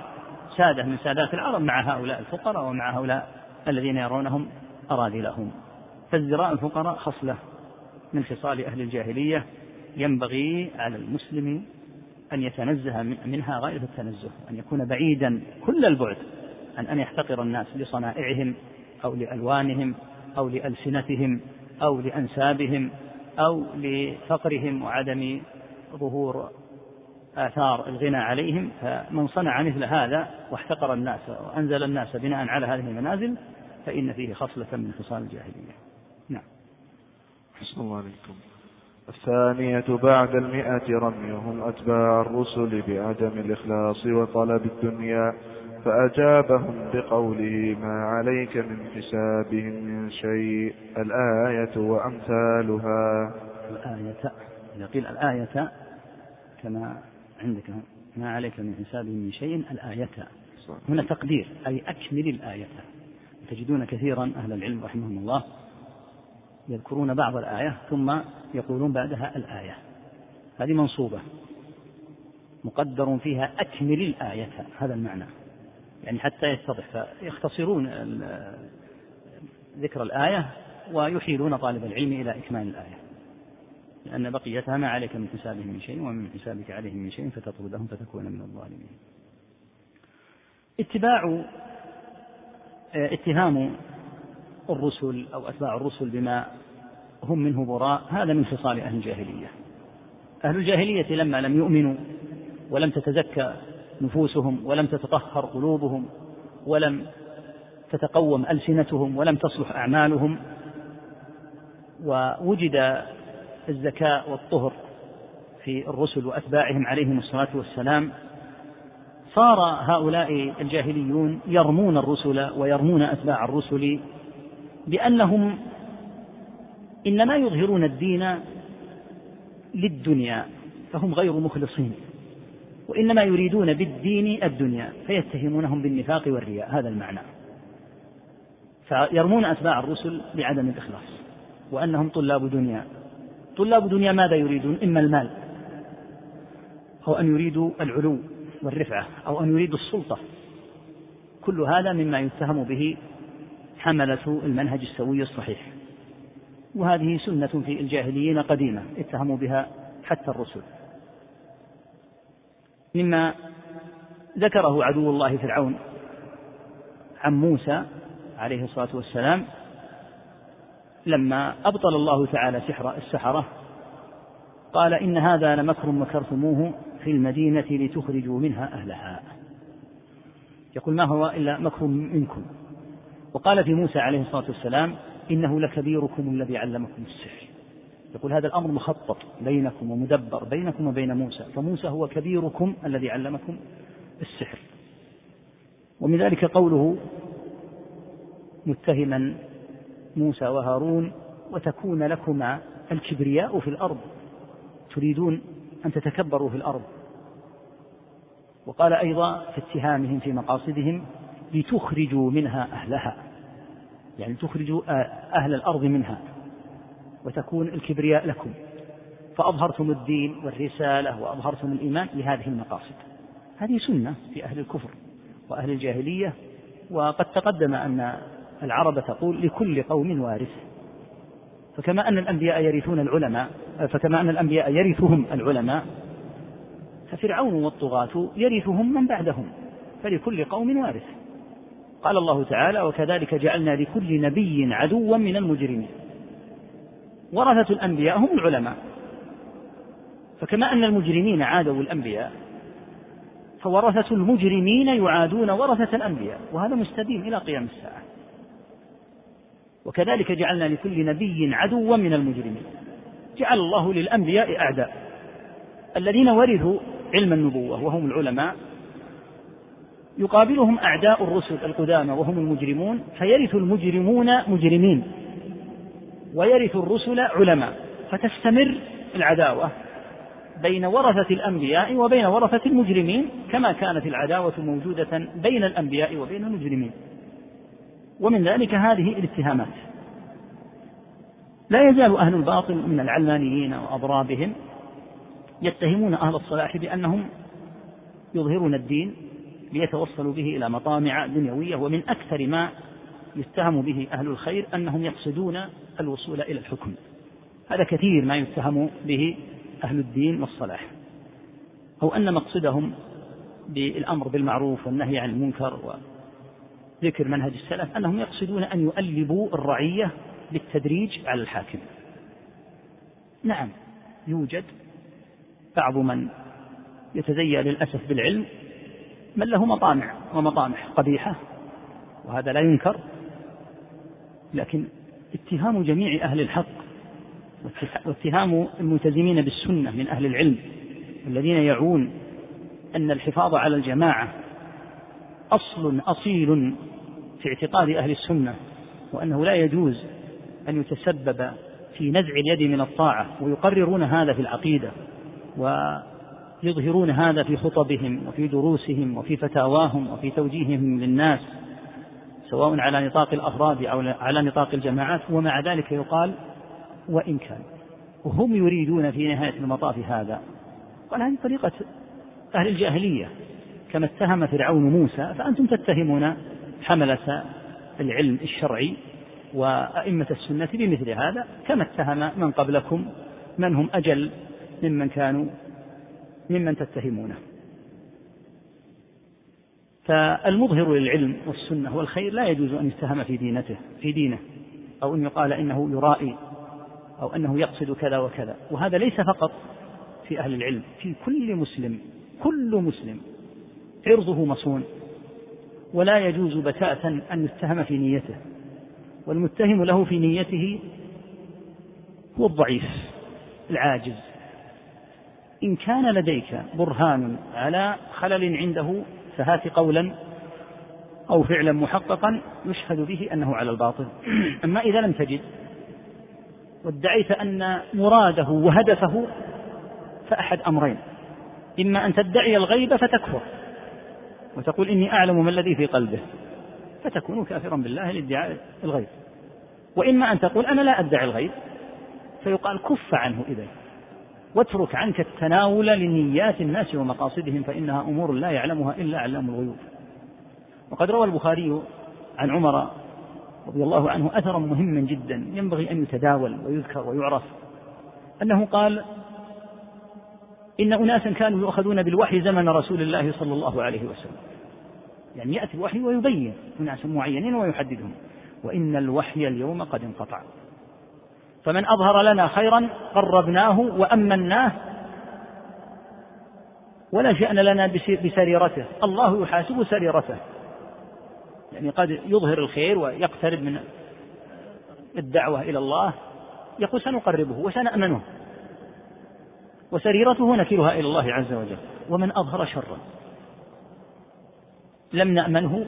سادة من سادات العرب مع هؤلاء الفقراء ومع هؤلاء الذين يرونهم أراذلهم فازدراء الفقراء خصلة من خصال أهل الجاهلية ينبغي على المسلم أن يتنزه منها غاية التنزه أن يكون بعيدا كل البعد عن أن يحتقر الناس لصنائعهم أو لألوانهم أو لألسنتهم أو لأنسابهم أو لفقرهم وعدم ظهور آثار الغنى عليهم. فمن صنع مثل هذا واحتقر الناس وأنزل الناس بناء على هذه المنازل فإن فيه خصلة من خصال الجاهلية. نعم. حسن الله عليكم. الثانية بعد المئة رميهم أتباع الرسل بعدم الإخلاص وطلب الدنيا فأجابهم بقوله ما عليك من حسابهم من شيء؟ الآية وأمثالها. الآية إذا قيل الآية كما عندك ما عليك من حسابهم من شيء؟ الآية. هنا تقدير أي أكمل الآية. تجدون كثيرا أهل العلم رحمهم الله يذكرون بعض الآية ثم يقولون بعدها الآية. هذه منصوبة. مقدر فيها أكمل الآية هذا المعنى. يعني حتى يتضح فيختصرون ذكر الآية ويحيلون طالب العلم إلى إكمال الآية. لأن بقيتها ما عليك من حسابهم من شيء ومن حسابك عليهم من شيء فتطردهم فتكون من الظالمين. اتباع آه، اتهام الرسل أو أتباع الرسل بما هم منه براء هذا من خصال أهل الجاهلية. أهل الجاهلية لما لم يؤمنوا ولم تتزكى نفوسهم ولم تتطهر قلوبهم ولم تتقوم ألسنتهم ولم تصلح أعمالهم ووجد الزكاء والطهر في الرسل وأتباعهم عليهم الصلاة والسلام صار هؤلاء الجاهليون يرمون الرسل ويرمون أتباع الرسل بأنهم إنما يظهرون الدين للدنيا فهم غير مخلصين وإنما يريدون بالدين الدنيا فيتهمونهم بالنفاق والرياء هذا المعنى. فيرمون أتباع الرسل بعدم الإخلاص وأنهم طلاب دنيا. طلاب دنيا ماذا يريدون؟ إما المال أو أن يريدوا العلو والرفعة أو أن يريدوا السلطة. كل هذا مما يتهم به حملة المنهج السوي الصحيح. وهذه سنة في الجاهليين قديمة اتهموا بها حتى الرسل. مما ذكره عدو الله فرعون عن موسى عليه الصلاة والسلام لما أبطل الله تعالى سحر السحرة قال إن هذا لمكر مكرتموه في المدينة لتخرجوا منها أهلها. يقول ما هو إلا مكر منكم؟ وقال في موسى عليه الصلاة والسلام إنه لكبيركم الذي علمكم السحر. يقول هذا الأمر مخطط بينكم ومدبر بينكم وبين موسى فموسى هو كبيركم الذي علمكم السحر. ومن ذلك قوله متهما موسى وهارون وتكون لكما الكبرياء في الأرض تريدون أن تتكبروا في الأرض. وقال أيضا في اتهامهم في مقاصدهم لتخرجوا منها أهلها. يعني تخرجوا أهل الأرض منها. وتكون الكبرياء لكم. فأظهرتم الدين والرسالة وأظهرتم الإيمان لهذه المقاصد. هذه سنة في أهل الكفر وأهل الجاهلية. وقد تقدم أن العرب تقول لكل قوم وارث. فكما أن الأنبياء يرثون العلماء فكما أن الأنبياء يرثهم العلماء ففرعون والطغاة يرثهم من بعدهم. فلكل قوم وارث. قال الله تعالى وكذلك جعلنا لكل نبي عدوا من المجرمين. ورثة الأنبياء هم العلماء. فكما أن المجرمين عادوا الأنبياء فورثة المجرمين يعادون ورثة الأنبياء وهذا مستديم إلى قيام الساعة. وكذلك جعلنا لكل نبي عدوا من المجرمين. جعل الله للأنبياء أعداء الذين ورثوا علم النبوة وهم العلماء يقابلهم أعداء الرسل القدامى وهم المجرمون فيرث المجرمون مجرمين ويرث الرسل علماء فتستمر العداوة بين ورثة الأنبياء وبين ورثة المجرمين كما كانت العداوة موجودة بين الأنبياء وبين المجرمين. ومن ذلك هذه الاتهامات. لا يزال أهل الباطل من العلمانيين وأضرابهم يتهمون أهل الصلاح بأنهم يظهرون الدين ليتوصلوا به إلى مطامع دنيوية ومن أكثر ما يتهم به أهل الخير أنهم يقصدون الوصول إلى الحكم. هذا كثير ما يتهم به أهل الدين والصلاح. أو أن مقصدهم بالأمر بالمعروف والنهي عن المنكر وذكر منهج السلف أنهم يقصدون أن يؤلبوا الرعية بالتدريج على الحاكم. نعم يوجد بعض من يتزيا للأسف بالعلم من له مطامع ومطامح قبيحة وهذا لا ينكر لكن اتهام جميع أهل الحق واتهام الملتزمين بالسنة من أهل العلم الذين يعون أن الحفاظ على الجماعة أصل أصيل في اعتقاد أهل السنة وأنه لا يجوز أن يتسبب في نزع اليد من الطاعة ويقررون هذا في العقيدة ويظهرون هذا في خطبهم وفي دروسهم وفي فتاواهم وفي توجيههم للناس سواء على نطاق الأفراد أو على نطاق الجماعات ومع ذلك يقال وإن كان. وهم يريدون في نهاية المطاف هذا. قال هذه طريقة أهل الجاهلية. كما اتهم فرعون موسى فأنتم تتهمون حملة العلم الشرعي وأئمة السنة بمثل هذا. كما اتهم من قبلكم من هم أجل ممن كانوا ممن تتهمونه. فالمظهر للعلم والسنة والخير لا يجوز أن يتهم في دينته في دينه أو أن يقال إنه يرائي أو أنه يقصد كذا وكذا. وهذا ليس فقط في أهل العلم في كل مسلم كل مسلم عرضه مصون. ولا يجوز بتاتا أن يتهم في نيته. والمتهم له في نيته هو الضعيف العاجز. إن كان لديك برهان على خلل عنده فهات قولا أو فعلا محققا يشهد به أنه على الباطل. أما إذا لم تجد وادعيت أن مراده وهدفه فأحد أمرين. إما أن تدعي الغيب فتكفر وتقول إني أعلم ما الذي في قلبه فتكون كافرا بالله لادعاء الغيب. وإما أن تقول أنا لا أدعي الغيب فيقال كف عنه إذا واترك عنك التناول لنيات الناس ومقاصدهم فإنها أمور لا يعلمها إلا علام الغيوب. وقد روى البخاري عن عمر رضي الله عنه أثرا مهما جدا ينبغي أن يتداول ويذكر ويعرف. أنه قال إن أناسا كانوا يؤخذون بالوحي زمن رسول الله صلى الله عليه وسلم. يعني يأتي الوحي ويبين أناس معينين ويحددهم. وإن الوحي اليوم قد انقطع. فمن أظهر لنا خيرا قربناه وأمناه ولا شأن لنا بسريرته. الله يحاسب سريرته. يعني قد يظهر الخير ويقترب من الدعوة إلى الله. يقول سنقربه وسنأمنه. وسريرته نكلها إلى الله عز وجل. ومن أظهر شرا. لم نأمنه.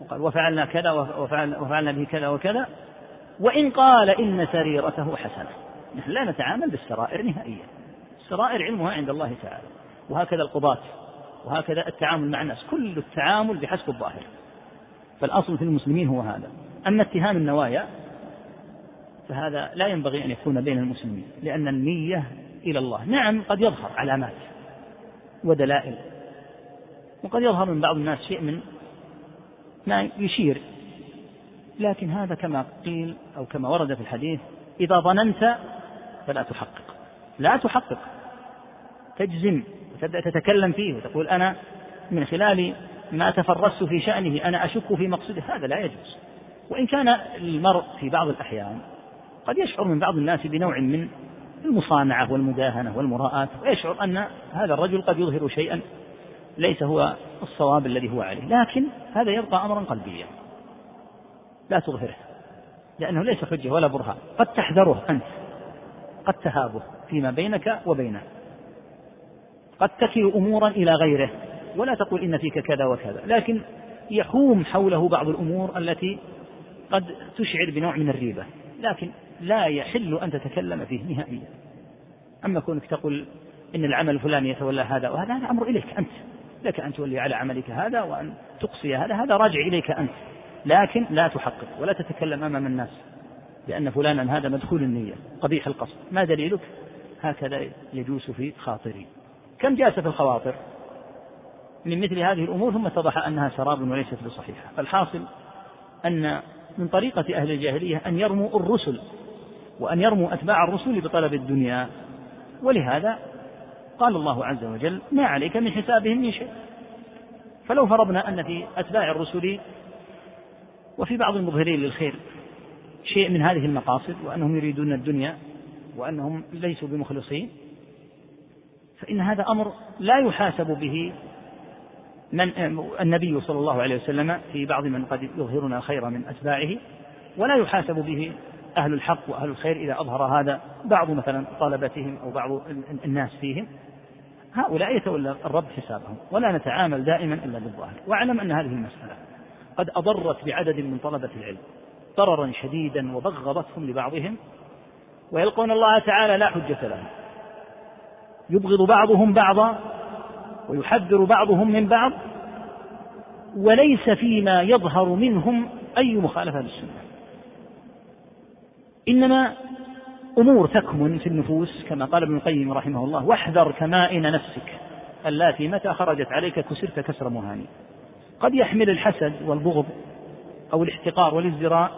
وقال وفعلنا كذا وفعلنا, وفعلنا به كذا وكذا. وإن قال إن سريرته حسنة. نحن لا نتعامل بالسرائر نهائيا. السرائر علمها عند الله تعالى. وهكذا القضاة وهكذا التعامل مع الناس. كل التعامل بحسب الظاهر. فالأصل في المسلمين هو هذا. أما اتهام النوايا فهذا لا ينبغي أن يكون بين المسلمين لأن النية إلى الله. نعم قد يظهر علامات ودلائل. وقد يظهر من بعض الناس شيء من ما يشير لكن هذا كما قيل أو كما ورد في الحديث إذا ظننت فلا تحقق. لا تحقق. تجزم وتبدأ تتكلم فيه وتقول أنا من خلال ما تفرست في شأنه أنا أشك في مقصده هذا لا يجوز. وإن كان المرء في بعض الأحيان قد يشعر من بعض الناس بنوع من المصانعة والمداهنة والمراءة ويشعر أن هذا الرجل قد يظهر شيئا ليس هو الصواب الذي هو عليه. لكن هذا يبقى أمرا قلبيا. لا تظهره لأنه ليس حجة ولا برهان. قد تحذره أنت قد تهابه فيما بينك وبينه. قد تكل أمورا إلى غيره ولا تقول إن فيك كذا وكذا. لكن يحوم حوله بعض الأمور التي قد تشعر بنوع من الريبة. لكن لا يحل أن تتكلم فيه نهائيا. أما كونك تقول إن العمل الفلاني يتولى هذا وهذا هذا أمر إليك أنت. لك أن تولي على عملك هذا وأن تقصي هذا هذا راجع إليك أنت. لكن لا تحقق ولا تتكلم أمام الناس لأن فلانا هذا مدخول النية قبيح القصد. ما دليلك؟ هكذا يجوس في خاطري. كم جاس في الخواطر؟ من مثل هذه الأمور ثم اتضح أنها سراب وليست بصحيحة. فالحاصل أن من طريقة أهل الجاهلية أن يرموا الرسل وأن يرموا أتباع الرسل بطلب الدنيا. ولهذا قال الله عز وجل ما عليك من حسابهم من شيء. فلو فرضنا أن في أتباع الرسل وفي بعض المظهرين للخير شيء من هذه المقاصد وأنهم يريدون الدنيا وأنهم ليسوا بمخلصين فإن هذا أمر لا يحاسب به من النبي صلى الله عليه وسلم في بعض من قد يظهرنا الخير من أتباعه ولا يحاسب به أهل الحق وأهل الخير إذا أظهر هذا بعض مثلا طلبتهم أو بعض الناس فيهم. هؤلاء يتولى الرب حسابهم ولا نتعامل دائما إلا بالظاهر واعلم أن هذه المسألة قد أضرت بعدد من طلبة العلم ضررا شديدا وبغضتهم لبعضهم ويلقون الله تعالى لا حجة لهم. يبغض بعضهم بعضا ويحذر بعضهم من بعض وليس فيما يظهر منهم أي مخالفة للسنة. إنما أمور تكمن في النفوس كما قال ابن القيم رحمه الله واحذر كمائن نفسك اللاتي متى خرجت عليك كسرت كسر مهاني. قد يحمل الحسد والبغض أو الاحتقار والازدراء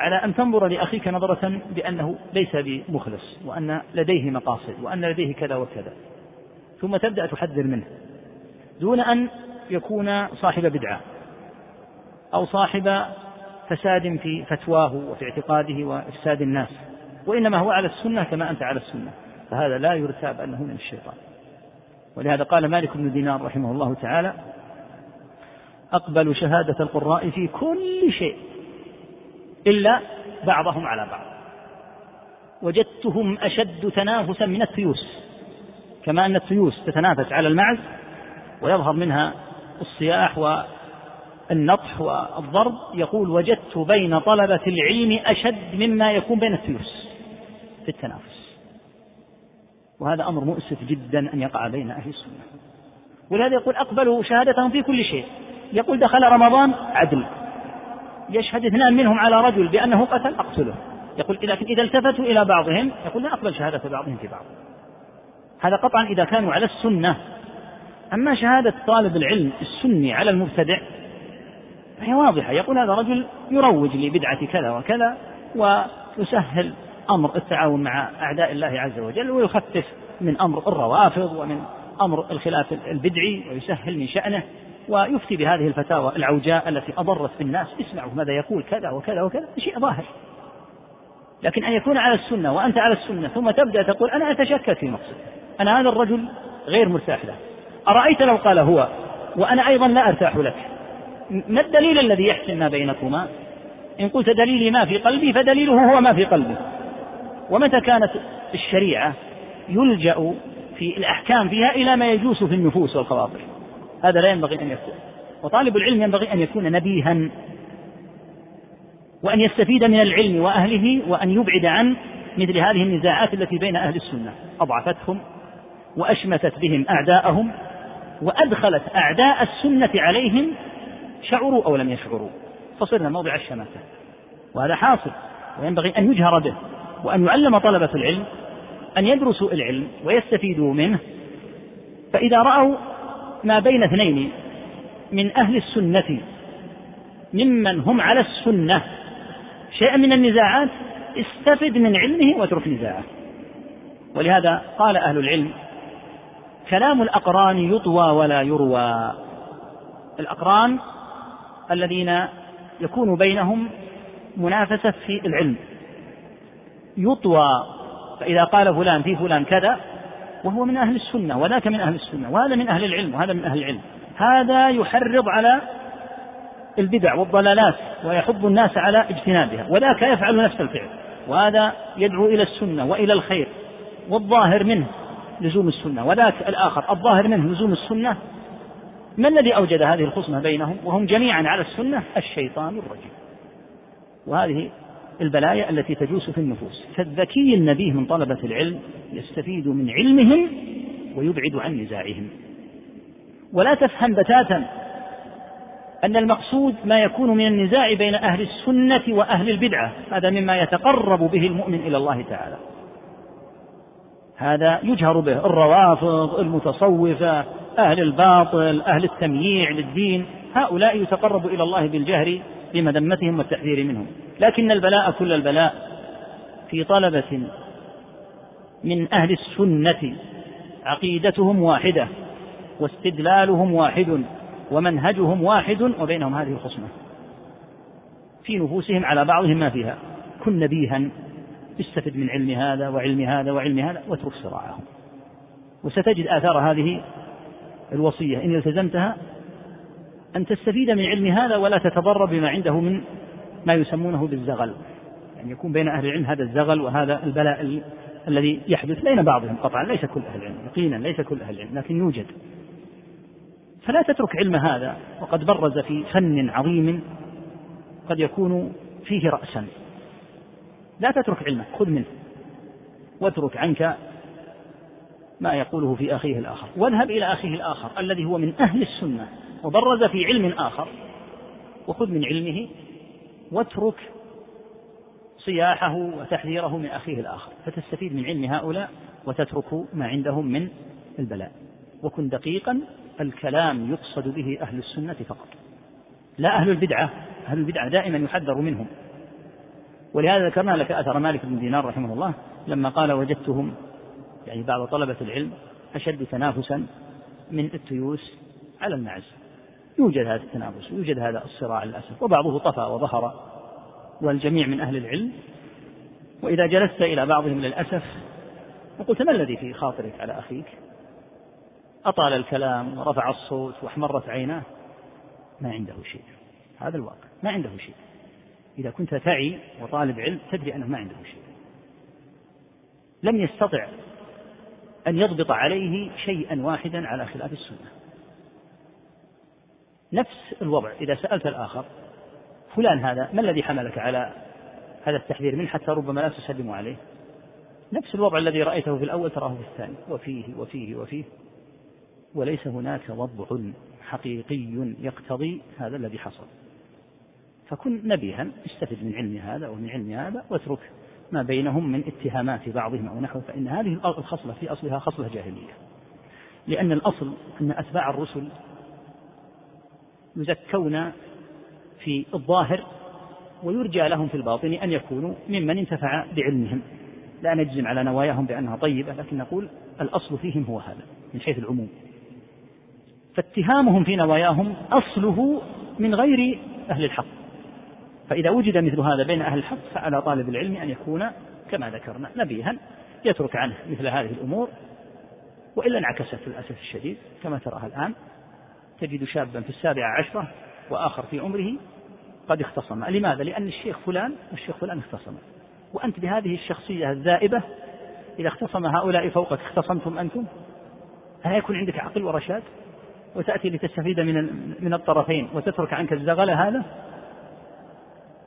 على أن تنظر لأخيك نظرة بأنه ليس بمخلص وأن لديه مقاصد وأن لديه كذا وكذا. ثم تبدأ تحذر منه دون أن يكون صاحب بدعة أو صاحب فساد في فتواه وفي اعتقاده وإفساد الناس وإنما هو على السنة كما أنت على السنة. فهذا لا يرتاب أنه من الشيطان. ولهذا قال مالك بن دينار رحمه الله تعالى أقبل شهادة القراء في كل شيء إلا بعضهم على بعض. وجدتهم أشد تنافسا من التيوس كما أن التيوس تتنافس على المعز ويظهر منها الصياح والنطح والضرب يقول وجدت بين طلبة العلم أشد مما يكون بين التيوس في التنافس. وهذا أمر مؤسف جدا أن يقع بين أهل السنة. ولهذا يقول أقبلوا شهادتهم في كل شيء. يقول دخل رمضان عدل. يشهد اثنان منهم على رجل بأنه قتل أقتله. يقول لكن إذا التفتوا إلى بعضهم يقول لا أقبل شهادة بعضهم في بعض. هذا قطعا إذا كانوا على السنة. أما شهادة طالب العلم السني على المبتدع فهي واضحة. يقول هذا رجل يروج لبدعة كذا وكذا ويسهل أمر التعاون مع أعداء الله عز وجل ويخفف من أمر الروافض ومن أمر الخلاف البدعي ويسهل من شأنه. ويفتي بهذه الفتاوى العوجاء التي أضرت بالناس اسمعوا ماذا يقول كذا وكذا وكذا شيء ظاهر. لكن أن يكون على السنة وأنت على السنة ثم تبدأ تقول أنا أتشكك في مقصد أنا هذا الرجل غير مرتاح له. أرأيت لو قال هو وأنا أيضا لا أرتاح لك؟ ما الدليل الذي يحسن ما بينكما؟ إن قلت دليلي ما في قلبي فدليله هو ما في قلبي. ومتى كانت الشريعة يلجأ في الأحكام فيها إلى ما يجوس في النفوس والخواطر؟ هذا لا ينبغي أن يكون. وطالب العلم ينبغي أن يكون نبيها. وأن يستفيد من العلم وأهله وأن يبعد عن مثل هذه النزاعات التي بين أهل السنة. أضعفتهم وأشمتت بهم أعداءهم وأدخلت أعداء السنة عليهم شعروا أو لم يشعروا. فصرنا موضع الشماتة. وهذا حاصل. وينبغي أن يجهر به وأن يعلم طلبة العلم أن يدرسوا العلم ويستفيدوا منه. فإذا رأوا ما بين اثنين من أهل السنة ممن هم على السنة. شيئا من النزاعات استفد من علمه واترك نزاعه. ولهذا قال أهل العلم كلام الأقران يطوى ولا يروى. الأقران الذين يكون بينهم منافسة في العلم. يطوى فإذا قال فلان في فلان كذا وهو من أهل السنة وذاك من أهل السنة وهذا من أهل العلم وهذا من أهل العلم. هذا يحرض على البدع والضلالات ويحض الناس على اجتنابها وذاك يفعل نفس الفعل. وهذا يدعو إلى السنة وإلى الخير والظاهر منه لزوم السنة. وذاك الآخر الظاهر منه لزوم السنة. ما الذي أوجد هذه الخصمة بينهم؟ وهم جميعا على السنة الشيطان الرجيم. وهذه البلايا التي تجوس في النفوس. فالذكي النبيه من طلبة العلم يستفيد من علمهم ويبعد عن نزاعهم. ولا تفهم بتاتا أن المقصود ما يكون من النزاع بين أهل السنة وأهل البدعة. هذا مما يتقرب به المؤمن إلى الله تعالى. هذا يجهر به. الروافض المتصوفة أهل الباطل أهل التمييع للدين. هؤلاء يتقرب إلى الله بالجهر بمذمتهم والتحذير منهم. لكن البلاء كل البلاء في طلبة من أهل السنة. عقيدتهم واحدة واستدلالهم واحد ومنهجهم واحد وبينهم هذه الخصمة. في نفوسهم على بعضهم ما فيها. كن نبيها استفد من علم هذا وعلم هذا وعلم هذا واترك صراعهم. وستجد آثار هذه الوصية. إن التزمتها أن تستفيد من علم هذا ولا تتضرر بما عنده من ما يسمونه بالزغل. يعني يكون بين أهل العلم هذا الزغل وهذا البلاء الذي يحدث بين بعضهم قطعا. ليس كل أهل العلم يقينا ليس كل أهل العلم لكن يوجد. فلا تترك علم هذا وقد برز في فن عظيم قد يكون فيه رأسا. لا تترك علمك خذ منه. واترك عنك ما يقوله في أخيه الآخر. واذهب إلى أخيه الآخر الذي هو من أهل السنة. وبرز في علم آخر. وخذ من علمه واترك صياحه وتحذيره من أخيه الآخر. فتستفيد من علم هؤلاء وتترك ما عندهم من البلاء. وكن دقيقا الكلام يقصد به أهل السنة فقط. لا أهل البدعة. أهل البدعة دائما يحذر منهم. ولهذا ذكرنا لك أثر مالك بن دينار رحمه الله لما قال وجدتهم يعني بعض طلبة العلم أشد تنافسا من التيوس على المعز يوجد هذا التنافس يوجد هذا الصراع للأسف وبعضه طفى وظهر والجميع من أهل العلم. وإذا جلست إلى بعضهم للأسف وقلت ما الذي في خاطرك على أخيك؟ أطال الكلام ورفع الصوت واحمرت عيناه. ما عنده شيء هذا الواقع ما عنده شيء. إذا كنت تعي وطالب علم تدري أنه ما عنده شيء. لم يستطع أن يضبط عليه شيئا واحدا على خلاف السنة. نفس الوضع. إذا سألت الآخر فلان هذا ما الذي حملك على هذا التحذير منه حتى ربما لا تسلم عليه؟ نفس الوضع الذي رأيته في الأول تراه في الثاني. وفيه وفيه وفيه. وليس هناك وضع حقيقي يقتضي هذا الذي حصل. فكن نبيها استفد من علم هذا ومن علم هذا واترك ما بينهم من اتهامات بعضهم أو نحوه فإن هذه الخصلة في أصلها خصلة جاهلية. لأن الأصل أن أتباع الرسل يزكون في الظاهر ويرجى لهم في الباطن أن يكونوا ممن انتفع بعلمهم. لا نجزم على نواياهم بأنها طيبة لكن نقول الأصل فيهم هو هذا من حيث العموم. فاتهامهم في نواياهم أصله من غير أهل الحق. فإذا وجد مثل هذا بين أهل الحق فعلى طالب العلم أن يكون كما ذكرنا نبيها يترك عنه مثل هذه الأمور وإلا انعكست للأسف الشديد كما تراها الآن. تجد شابا في السابعة عشرة وآخر في عمره قد اختصم. لماذا؟ لأن الشيخ فلان والشيخ فلان اختصم. وأنت بهذه الشخصية الذائبة إذا اختصم هؤلاء فوقك اختصمتم أنتم؟ هل يكون عندك عقل ورشاد؟ وتأتي لتستفيد من من الطرفين وتترك عنك الزغل هذا؟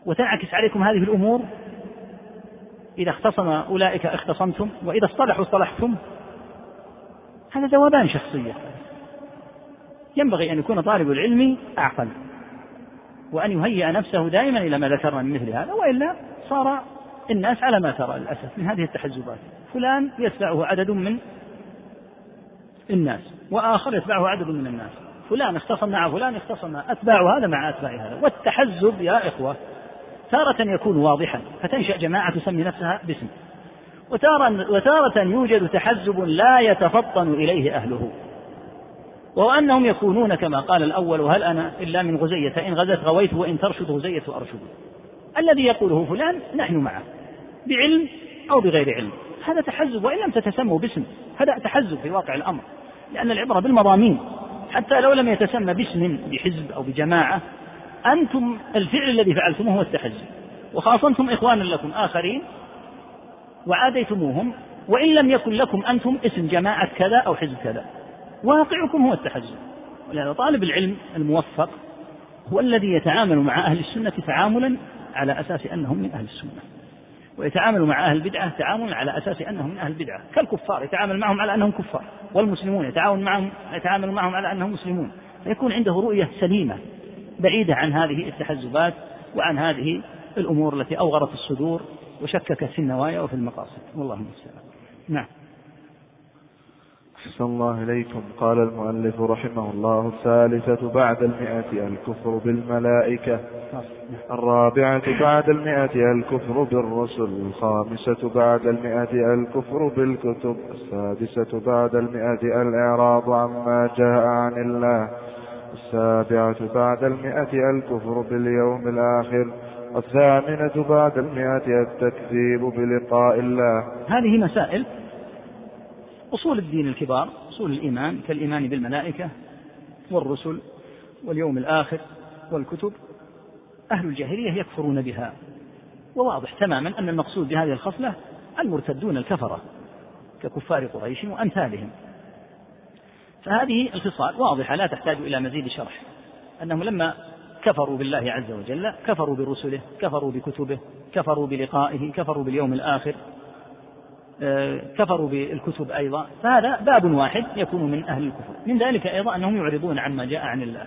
وتنعكس عليكم هذه الأمور؟ إذا اختصم أولئك اختصمتم وإذا اصطلحوا اصطلحتم. هذا ذوبان شخصية. ينبغي أن يكون طالب العلم أعقل وأن يهيئ نفسه دائما إلى ما ذكرنا من مثل هذا وإلا صار الناس على ما ترى للأسف من هذه التحزبات فلان يتبعه عدد من الناس وآخر يتبعه عدد من الناس. فلان اختصم مع فلان اختصم أتباع هذا مع أتباع هذا. والتحزب يا إخوة تارة يكون واضحا فتنشأ جماعة تسمي نفسها باسم. وتارة, وتارة يوجد تحزب لا يتفطن إليه أهله. وهو أنهم يكونون كما قال الأول هل أنا إلا من غزية؟ إن غزت غويت وإن ترشد غزية أرشد. الذي يقوله فلان نحن معه بعلم أو بغير علم. هذا تحزب وإن لم تتسموا باسم. هذا تحزب في واقع الأمر لأن العبرة بالمضامين. حتى لو لم يتسمى باسم بحزب أو بجماعة أنتم الفعل الذي فعلتموه هو التحزب. وخاصمتم إخوانا لكم آخرين وعاديتموهم وإن لم يكن لكم أنتم اسم جماعة كذا أو حزب كذا. واقعكم هو التحزب ولهذا طالب العلم الموفق هو الذي يتعامل مع أهل السنة تعاملا على أساس أنهم من أهل السنة. ويتعامل مع أهل البدعة تعاملا على أساس أنهم من أهل البدعة كالكفار يتعامل معهم على أنهم كفار. والمسلمون يتعامل معهم يتعامل معهم على أنهم مسلمون. فيكون عنده رؤية سليمة بعيدة عن هذه التحزبات وعن هذه الأمور التي أوغرت الصدور وشككت في النوايا وفي المقاصد. والله المستعان. نعم. أحسن الله إليكم. قال المؤلف رحمه الله الثالثة بعد المئة الكفر بالملائكة. الرابعة بعد المئة الكفر بالرسل. الخامسة بعد المئة الكفر بالكتب. السادسة بعد المئة الإعراض عما جاء عن الله. السابعة بعد المئة الكفر باليوم الآخر. الثامنة بعد المئة التكذيب بلقاء الله. هذه مسائل أصول الدين الكبار أصول الإيمان كالإيمان بالملائكة والرسل واليوم الآخر والكتب. أهل الجاهلية يكفرون بها. وواضح تماما أن المقصود بهذه الخصلة المرتدون الكفرة ككفار قريش وأمثالهم. فهذه الخصال واضحة لا تحتاج إلى مزيد شرح. أنهم لما كفروا بالله عز وجل كفروا برسله كفروا بكتبه كفروا بلقائه كفروا باليوم الآخر كفروا بالكتب أيضا فهذا باب واحد يكون من أهل الكفر. من ذلك أيضا أنهم يعرضون عما جاء عن الله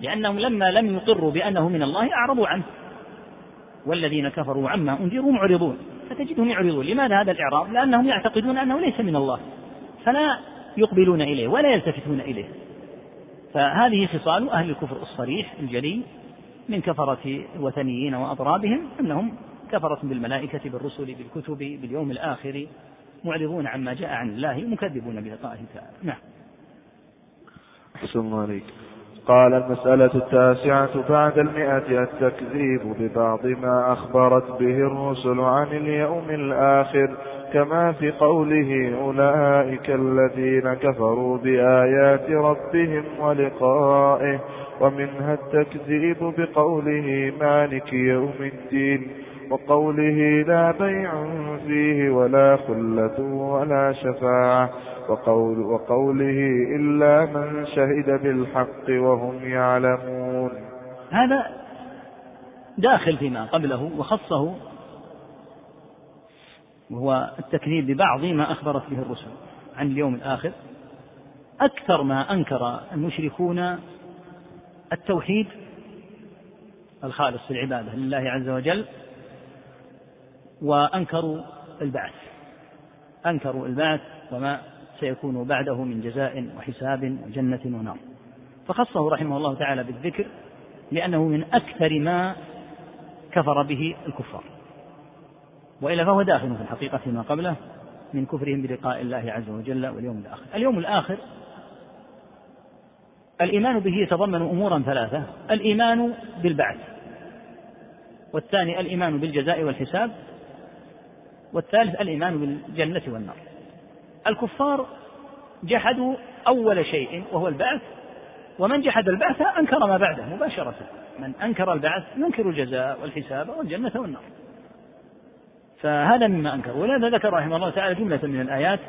لأنهم لما لم يقروا بأنه من الله أعرضوا عنه. والذين كفروا عما أنذروا معرضون فتجدهم يعرضون. لماذا هذا الإعراض لأنهم يعتقدون أنه ليس من الله فلا يقبلون إليه ولا يلتفتون إليه. فهذه خصال أهل الكفر الصريح الجلي من كفرة الوثنيين وأضرابهم أنهم كفرة بالملائكة بالرسل بالكتب باليوم الآخر. معرضون عما جاء عن الله مكذبون بلقائه تعالى. نعم. أحسن عليك. قال المسألة التاسعة بعد المئة التكذيب ببعض ما أخبرت به الرسل عن اليوم الآخر كما في قوله أولئك الذين كفروا بآيات ربهم ولقائه. ومنها التكذيب بقوله مالك يوم الدين. وقوله لا بيع فيه ولا خلة ولا شفاعة وقول وقوله إلا من شهد بالحق وهم يعلمون. هذا داخل فيما قبله وخصه وهو التكذيب ببعض ما أخبرت به الرسل عن اليوم الآخر. أكثر ما أنكر المشركون التوحيد الخالص في العبادة لله عز وجل وأنكروا البعث. أنكروا البعث وما سيكون بعده من جزاء وحساب وجنة ونار. فخصه رحمه الله تعالى بالذكر لأنه من أكثر ما كفر به الكفار. وإلا فهو داخل في الحقيقة ما قبله من كفرهم بلقاء الله عز وجل واليوم الآخر. اليوم الآخر الإيمان به يتضمن أمورا ثلاثة. الإيمان بالبعث والثاني الإيمان بالجزاء والحساب والثالث الإيمان بالجنة والنار. الكفار جحدوا أول شيء وهو البعث ومن جحد البعث أنكر ما بعده مباشرة. من أنكر البعث ينكر الجزاء والحساب والجنة والنار. فهذا مما أنكر. ولهذا ذكر رحمه الله تعالى جملة من الآيات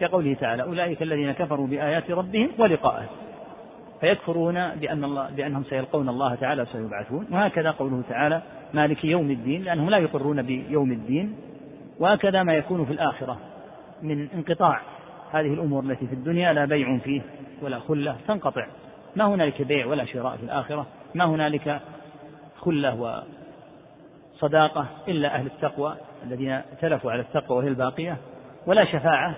كقوله تعالى أولئك الذين كفروا بآيات ربهم ولقائه فيكفرون بأن الله بأنهم سيلقون الله تعالى وسيبعثون. وهكذا قوله تعالى مالك يوم الدين لأنهم لا يقرون بيوم الدين. وهكذا ما يكون في الآخرة من انقطاع هذه الأمور التي في الدنيا لا بيع فيه ولا خلة تنقطع ما هنالك بيع ولا شراء في الآخرة ما هنالك خلة وصداقة إلا أهل التقوى الذين تلفوا على التقوى وهي الباقية ولا شفاعة.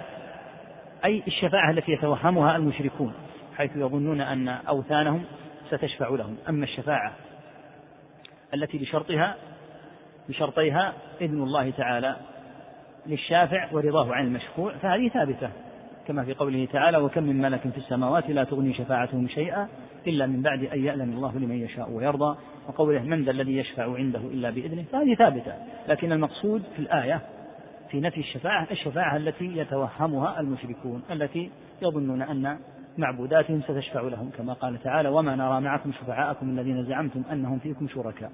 أي الشفاعة التي يتوهمها المشركون حيث يظنون أن أوثانهم ستشفع لهم. أما الشفاعة التي بشرطها بشرطيها إذن الله تعالى للشافع ورضاه عن المشفوع فهذه ثابتة كما في قوله تعالى وكم من ملك في السماوات لا تغني شفاعتهم شيئا إلا من بعد أن يأذن الله لمن يشاء ويرضى. وقوله من ذا الذي يشفع عنده إلا بإذنه؟ فهذه ثابتة لكن المقصود في الآية في نفي الشفاعة الشفاعة التي يتوهمها المشركون التي يظنون أن معبوداتهم ستشفع لهم كما قال تعالى وما نرى معكم شفعاءكم الذين زعمتم أنهم فيكم شركاء.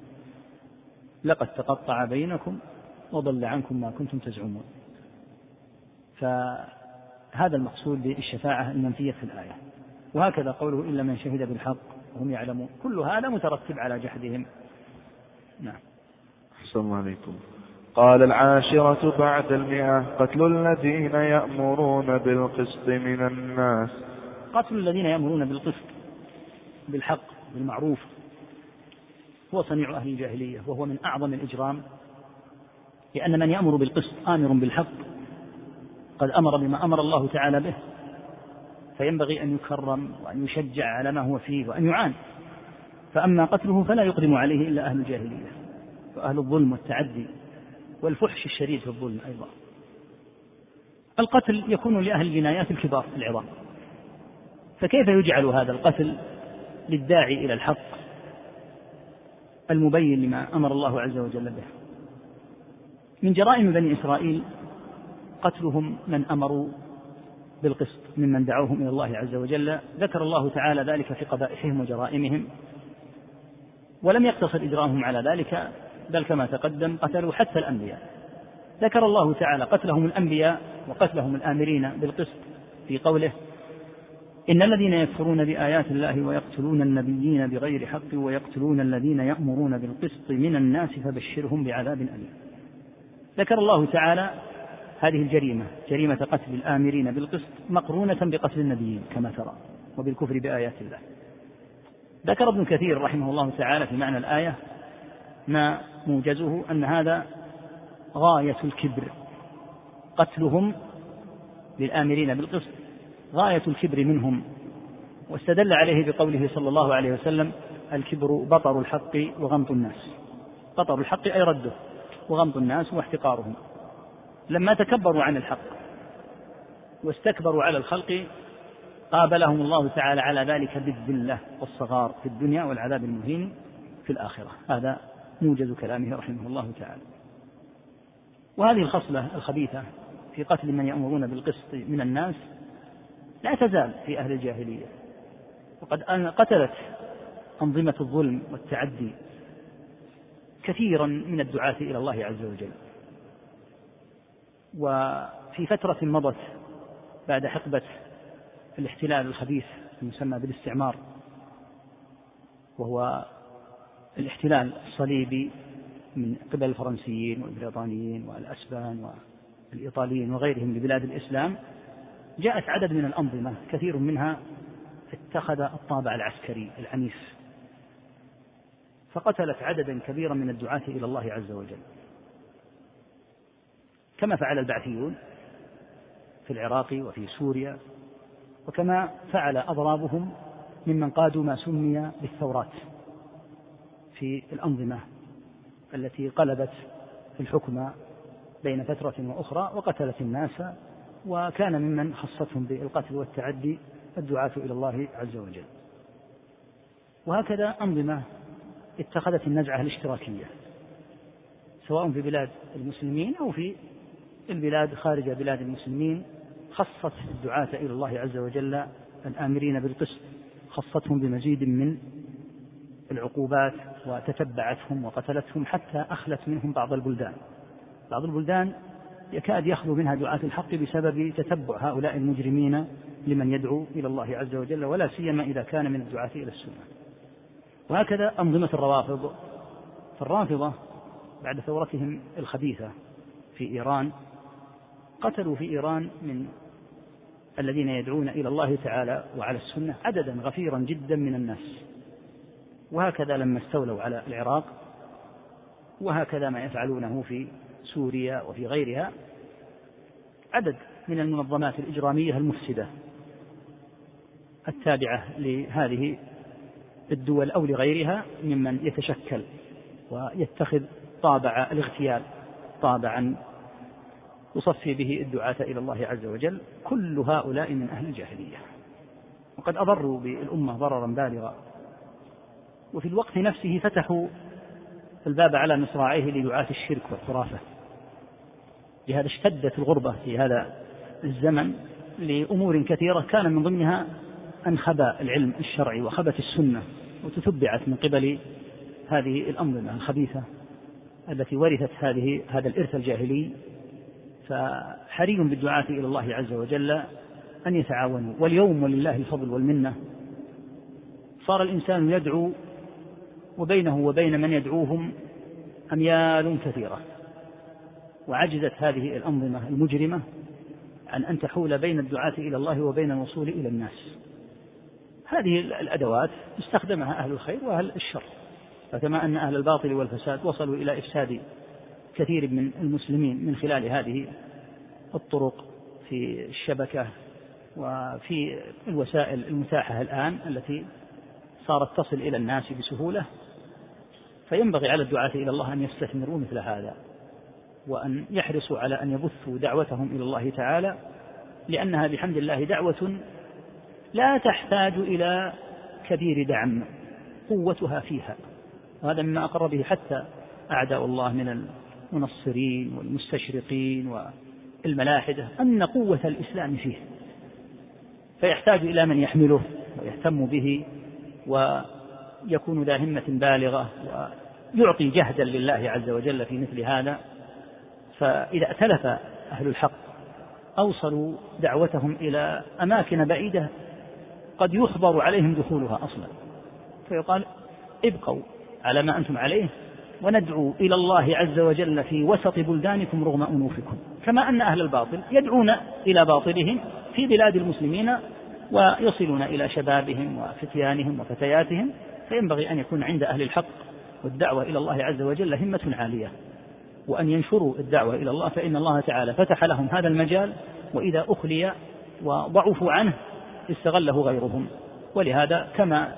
لقد تقطع بينكم وضل عنكم ما كنتم تزعمون. فهذا المقصود بالشفاعة المنفية في الآية. وهكذا قوله إلا من شهد بالحق وهم يعلمون. كل هذا مترتب على جحدهم. نعم. أحسن عليكم. قال العاشرة بعد المئة قتل الذين يأمرون بالقسط من الناس. قتل الذين يأمرون بالقسط بالحق بالمعروف. هو صنيع أهل الجاهلية وهو من أعظم الإجرام. لأن من يأمر بالقسط آمر بالحق. قد أمر بما أمر الله تعالى به. فينبغي أن يكرم وأن يشجع على ما هو فيه وأن يعان. فأما قتله فلا يقدم عليه إلا أهل الجاهلية وأهل الظلم والتعدي والفحش الشديد في الظلم أيضا. القتل يكون لأهل الجنايات الكبار العظام فكيف يجعل هذا القتل للداعي إلى الحق المبين لما أمر الله عز وجل به؟ من جرائم بني إسرائيل قتلهم من أمروا بالقسط ممن دعوهم إلى الله عز وجل. ذكر الله تعالى ذلك في قبائحهم وجرائمهم ولم يقتصر إجرامهم على ذلك بل كما تقدم قتلوا حتى الأنبياء. ذكر الله تعالى قتلهم الأنبياء وقتلهم الآمرين بالقسط في قوله إن الذين يكفرون بآيات الله ويقتلون النبيين بغير حق ويقتلون الذين يأمرون بالقسط من الناس فبشرهم بعذاب أليم. ذكر الله تعالى هذه الجريمة جريمة قتل الآمرين بالقسط مقرونة بقتل النبيين كما ترى وبالكفر بآيات الله. ذكر ابن كثير رحمه الله تعالى في معنى الآية ما موجزه أن هذا غاية الكبر. قتلهم للآمرين بالقسط غاية الكبر منهم. واستدل عليه بقوله صلى الله عليه وسلم الكبر بطر الحق وغمط الناس. بطر الحق أي رده. وغمط الناس واحتقارهم. لما تكبروا عن الحق واستكبروا على الخلق قابلهم الله تعالى على ذلك بالذلة والصغار في الدنيا والعذاب المهين في الآخرة. هذا موجز كلامه رحمه الله تعالى. وهذه الخصلة الخبيثة في قتل من يأمرون بالقسط من الناس لا تزال في أهل الجاهلية. وقد قتلت أنظمة الظلم والتعدي كثيرا من الدعاة إلى الله عز وجل. وفي فترة مضت بعد حقبة الاحتلال الخبيث المسمى بالاستعمار وهو الاحتلال الصليبي من قبل الفرنسيين والبريطانيين والأسبان والإيطاليين وغيرهم لبلاد الإسلام جاءت عدد من الأنظمة كثير منها اتخذ الطابع العسكري العنيف. فقتلت عددا كبيرا من الدعاة إلى الله عز وجل. كما فعل البعثيون في العراق وفي سوريا وكما فعل أضرابهم ممن قادوا ما سمي بالثورات في الأنظمة التي قلبت الحكم بين فترة وأخرى وقتلت الناس وكان ممن خصتهم بالقتل والتعدي الدعاة إلى الله عز وجل. وهكذا أنظمة اتخذت النزعة الاشتراكية سواء في بلاد المسلمين أو في البلاد خارج بلاد المسلمين. خصت الدعاة إلى الله عز وجل الآمرين بالقسط خصتهم بمزيد من العقوبات وتتبعتهم وقتلتهم حتى أخلت منهم بعض البلدان. بعض البلدان يكاد يخلو منها دعاة الحق بسبب تتبع هؤلاء المجرمين لمن يدعو إلى الله عز وجل ولا سيما إذا كان من الدعاة إلى السنة. وهكذا أنظمة الروافض فالرافضة بعد ثورتهم الخبيثة في إيران قتلوا في إيران من الذين يدعون إلى الله تعالى وعلى السنة عددا غفيرا جدا من الناس. وهكذا لما استولوا على العراق وهكذا ما يفعلونه في سوريا وفي غيرها عدد من المنظمات الإجرامية المفسدة التابعة لهذه الدول أو لغيرها ممن يتشكل ويتخذ طابع الاغتيال طابعا يصفي به الدعاة إلى الله عز وجل كل هؤلاء من أهل الجاهلية. وقد أضروا بالأمة ضررا بالغا. وفي الوقت نفسه فتحوا الباب على مصراعيه لدعاة الشرك والخرافة. لهذا اشتدت الغربة في هذا الزمن لأمور كثيرة كان من ضمنها أن خبى العلم الشرعي وخبت السنة. وتتبعت من قبل هذه الأنظمة الخبيثة التي ورثت هذه هذا الإرث الجاهلي. فحري بالدعاة إلى الله عز وجل أن يتعاونوا. واليوم ولله الفضل والمنة. صار الإنسان يدعو وبينه وبين من يدعوهم أميال كثيرة. وعجزت هذه الأنظمة المجرمة عن أن تحول بين الدعاة إلى الله وبين الوصول إلى الناس. هذه الأدوات استخدمها أهل الخير وأهل الشر. فكما أن أهل الباطل والفساد وصلوا إلى إفساد كثير من المسلمين من خلال هذه الطرق في الشبكة وفي الوسائل المتاحة الآن التي صارت تصل إلى الناس بسهولة. فينبغي على الدعاة إلى الله أن يستثمروا مثل هذا وأن يحرصوا على أن يبثوا دعوتهم إلى الله تعالى لأنها بحمد الله دعوة لا تحتاج إلى كبير دعم قوتها فيها. وهذا مما أقر به حتى أعداء الله من المنصرين والمستشرقين والملاحدة أن قوة الإسلام فيه. فيحتاج إلى من يحمله ويهتم به ويكون ذا همة بالغة ويعطي جهدا لله عز وجل في مثل هذا. فإذا ائتلف أهل الحق أوصلوا دعوتهم إلى أماكن بعيدة قد يخبر عليهم دخولها أصلا. فيقال ابقوا على ما أنتم عليه وندعو إلى الله عز وجل في وسط بلدانكم رغم أنوفكم. كما أن أهل الباطل يدعون إلى باطلهم في بلاد المسلمين ويصلون إلى شبابهم وفتيانهم وفتياتهم. فينبغي أن يكون عند أهل الحق والدعوة إلى الله عز وجل همة عالية. وأن ينشروا الدعوة إلى الله فإن الله تعالى فتح لهم هذا المجال وإذا أخلي وضعفوا عنه استغله غيرهم. ولهذا كما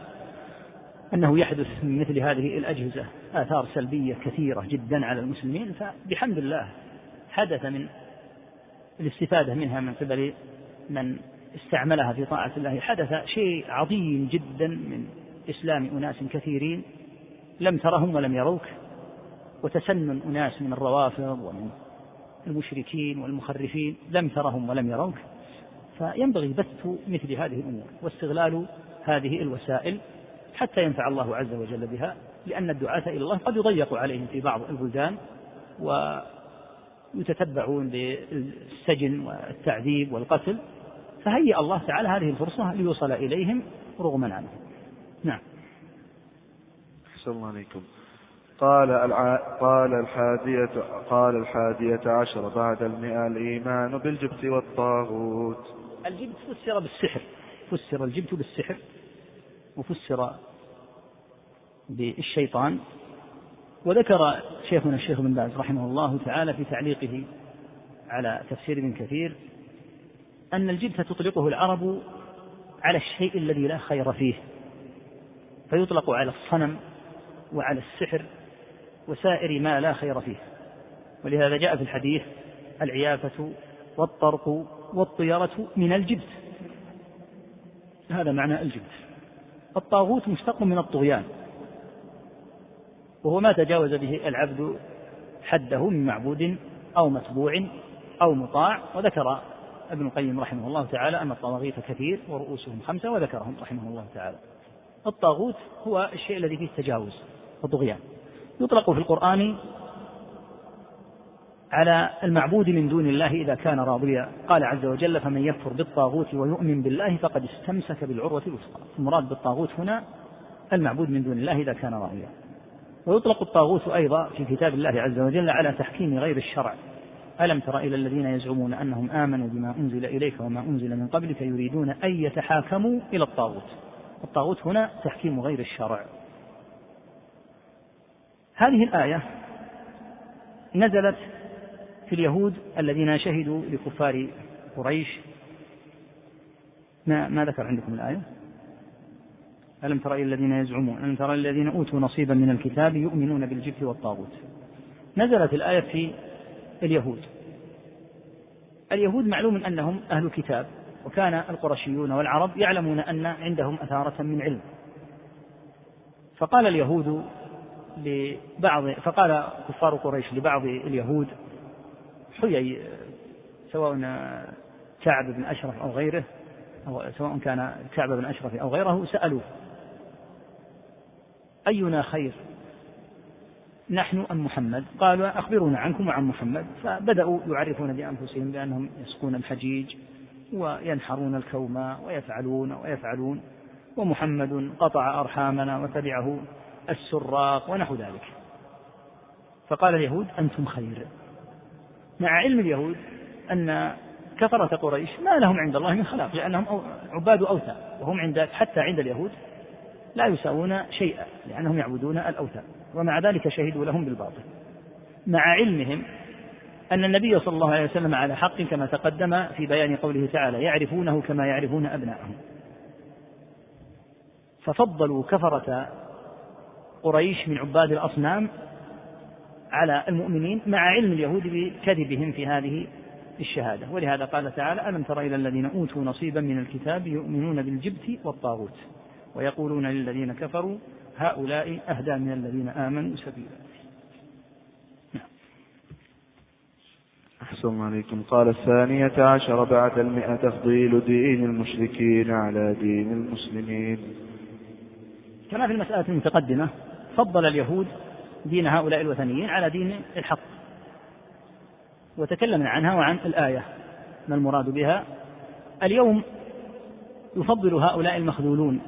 أنه يحدث من مثل هذه الأجهزة آثار سلبية كثيرة جدا على المسلمين فبحمد الله حدث من الاستفادة منها من قبل من استعملها في طاعة الله. حدث شيء عظيم جدا من إسلام أناس كثيرين لم ترهم ولم يروك وتسنن أناس من الروافض ومن المشركين والمخرفين لم ترهم ولم يروك. فينبغي بث مثل هذه الأمور واستغلال هذه الوسائل حتى ينفع الله عز وجل بها لأن الدعاة إلى الله قد يضيق عليهم في بعض البلدان ويتتبعون بالسجن والتعذيب والقتل فهيأ الله تعالى هذه الفرصة ليوصل إليهم رغما عنهم نعم. الله عليكم. قال. قال الحادية قال الحادية عشر بعد المئة الإيمان بالجبت والطاغوت. الجبت فسر بالسحر. فسر الجبت بالسحر وفسر بالشيطان. وذكر شيخنا الشيخ بن باز رحمه الله تعالى في تعليقه على تفسير ابن كثير أن الجبت تطلقه العرب على الشيء الذي لا خير فيه فيطلق على الصنم وعلى السحر وسائر ما لا خير فيه. ولهذا جاء في الحديث العيافة والطرق والطيرة من الجبت. هذا معنى الجبت. الطاغوت مشتق من الطغيان. وهو ما تجاوز به العبد حده من معبود أو متبوع أو مطاع. وذكر ابن القيم رحمه الله تعالى أن الطواغيت كثير ورؤوسهم خمسة وذكرهم رحمه الله تعالى. الطاغوت هو الشيء الذي فيه التجاوز وطغيان يطلق في القرآن على المعبود من دون الله إذا كان راضيا. قال عز وجل فمن يكفر بالطاغوت ويؤمن بالله فقد استمسك بالعروة الوثقى. المراد بالطاغوت هنا المعبود من دون الله إذا كان راضيا. ويطلق الطاغوت أيضا في كتاب الله عز وجل على تحكيم غير الشرع. ألم تر إلى الذين يزعمون أنهم آمنوا بما أنزل إليك وما أنزل من قبلك يريدون أن يتحاكموا إلى الطاغوت. الطاغوت هنا تحكيم غير الشرع. هذه الآية نزلت في اليهود الذين شهدوا لكفار قريش. ما, ما ذكر عندكم الآية؟ ألم تر إلى الذين يزعمون؟ ألم تر الذين أوتوا نصيبا من الكتاب يؤمنون بالجبت والطاغوت. نزلت الآية في اليهود. اليهود معلوم أنهم أهل كتاب وكان القرشيون والعرب يعلمون أن عندهم أثارة من علم. فقال اليهود لبعض فقال كفار قريش لبعض اليهود حيي سواء كعب بن أشرف أو غيره أو سواء كان كعب بن أشرف أو غيره سألوه أينا خير نحن أم محمد؟ قالوا أخبرونا عنكم وعن محمد. فبدأوا يعرفون بأنفسهم بأنهم يسقون الحجيج وينحرون الكوماء ويفعلون ويفعلون ومحمد قطع أرحامنا وتبعه السراق ونحو ذلك. فقال اليهود أنتم خير. مع علم اليهود أن كفرة قريش ما لهم عند الله من خلاق لأنهم عباد أوثان وهم عند حتى عند اليهود لا يساوون شيئا لأنهم يعبدون الأوثان ومع ذلك شهدوا لهم بالباطل. مع علمهم أن النبي صلى الله عليه وسلم على حق كما تقدم في بيان قوله تعالى يعرفونه كما يعرفون أبناءهم ففضلوا كفرة قريش من عباد الأصنام على المؤمنين مع علم اليهود بكذبهم في هذه الشهادة. ولهذا قال تعالى ألم تر إلى الذين أوتوا نصيبا من الكتاب يؤمنون بالجبت والطاغوت ويقولون للذين كفروا هؤلاء أهدى من الذين آمنوا سبيلا. نعم. أحسن عليكم. قال الثانية عشر بعد المئة تفضيل دين المشركين على دين المسلمين. كما في المسألة المتقدمة فضل اليهود دين هؤلاء الوثنيين على دين الحق وتكلمنا عنها وعن الآية ما المراد بها؟ اليوم يفضل هؤلاء المخذولون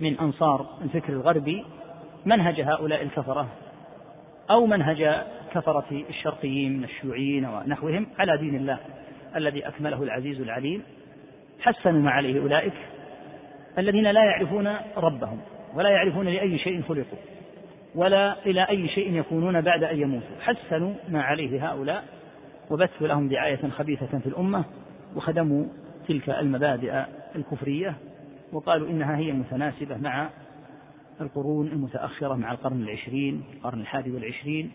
من أنصار الفكر الغربي منهج هؤلاء الكفرة أو منهج كفرة الشرقيين من الشيوعيين ونحوهم على دين الله الذي أكمله العزيز العليم حسنوا ما عليه أولئك الذين لا يعرفون ربهم ولا يعرفون لأي شيء خلقوا. ولا إلى أي شيء يكونون بعد أن يموتوا. حسنوا ما عليه هؤلاء وبثوا لهم دعاية خبيثة في الأمة وخدموا تلك المبادئ الكفرية وقالوا إنها هي متناسبة مع القرون المتأخرة مع القرن العشرين القرن الحادي والعشرين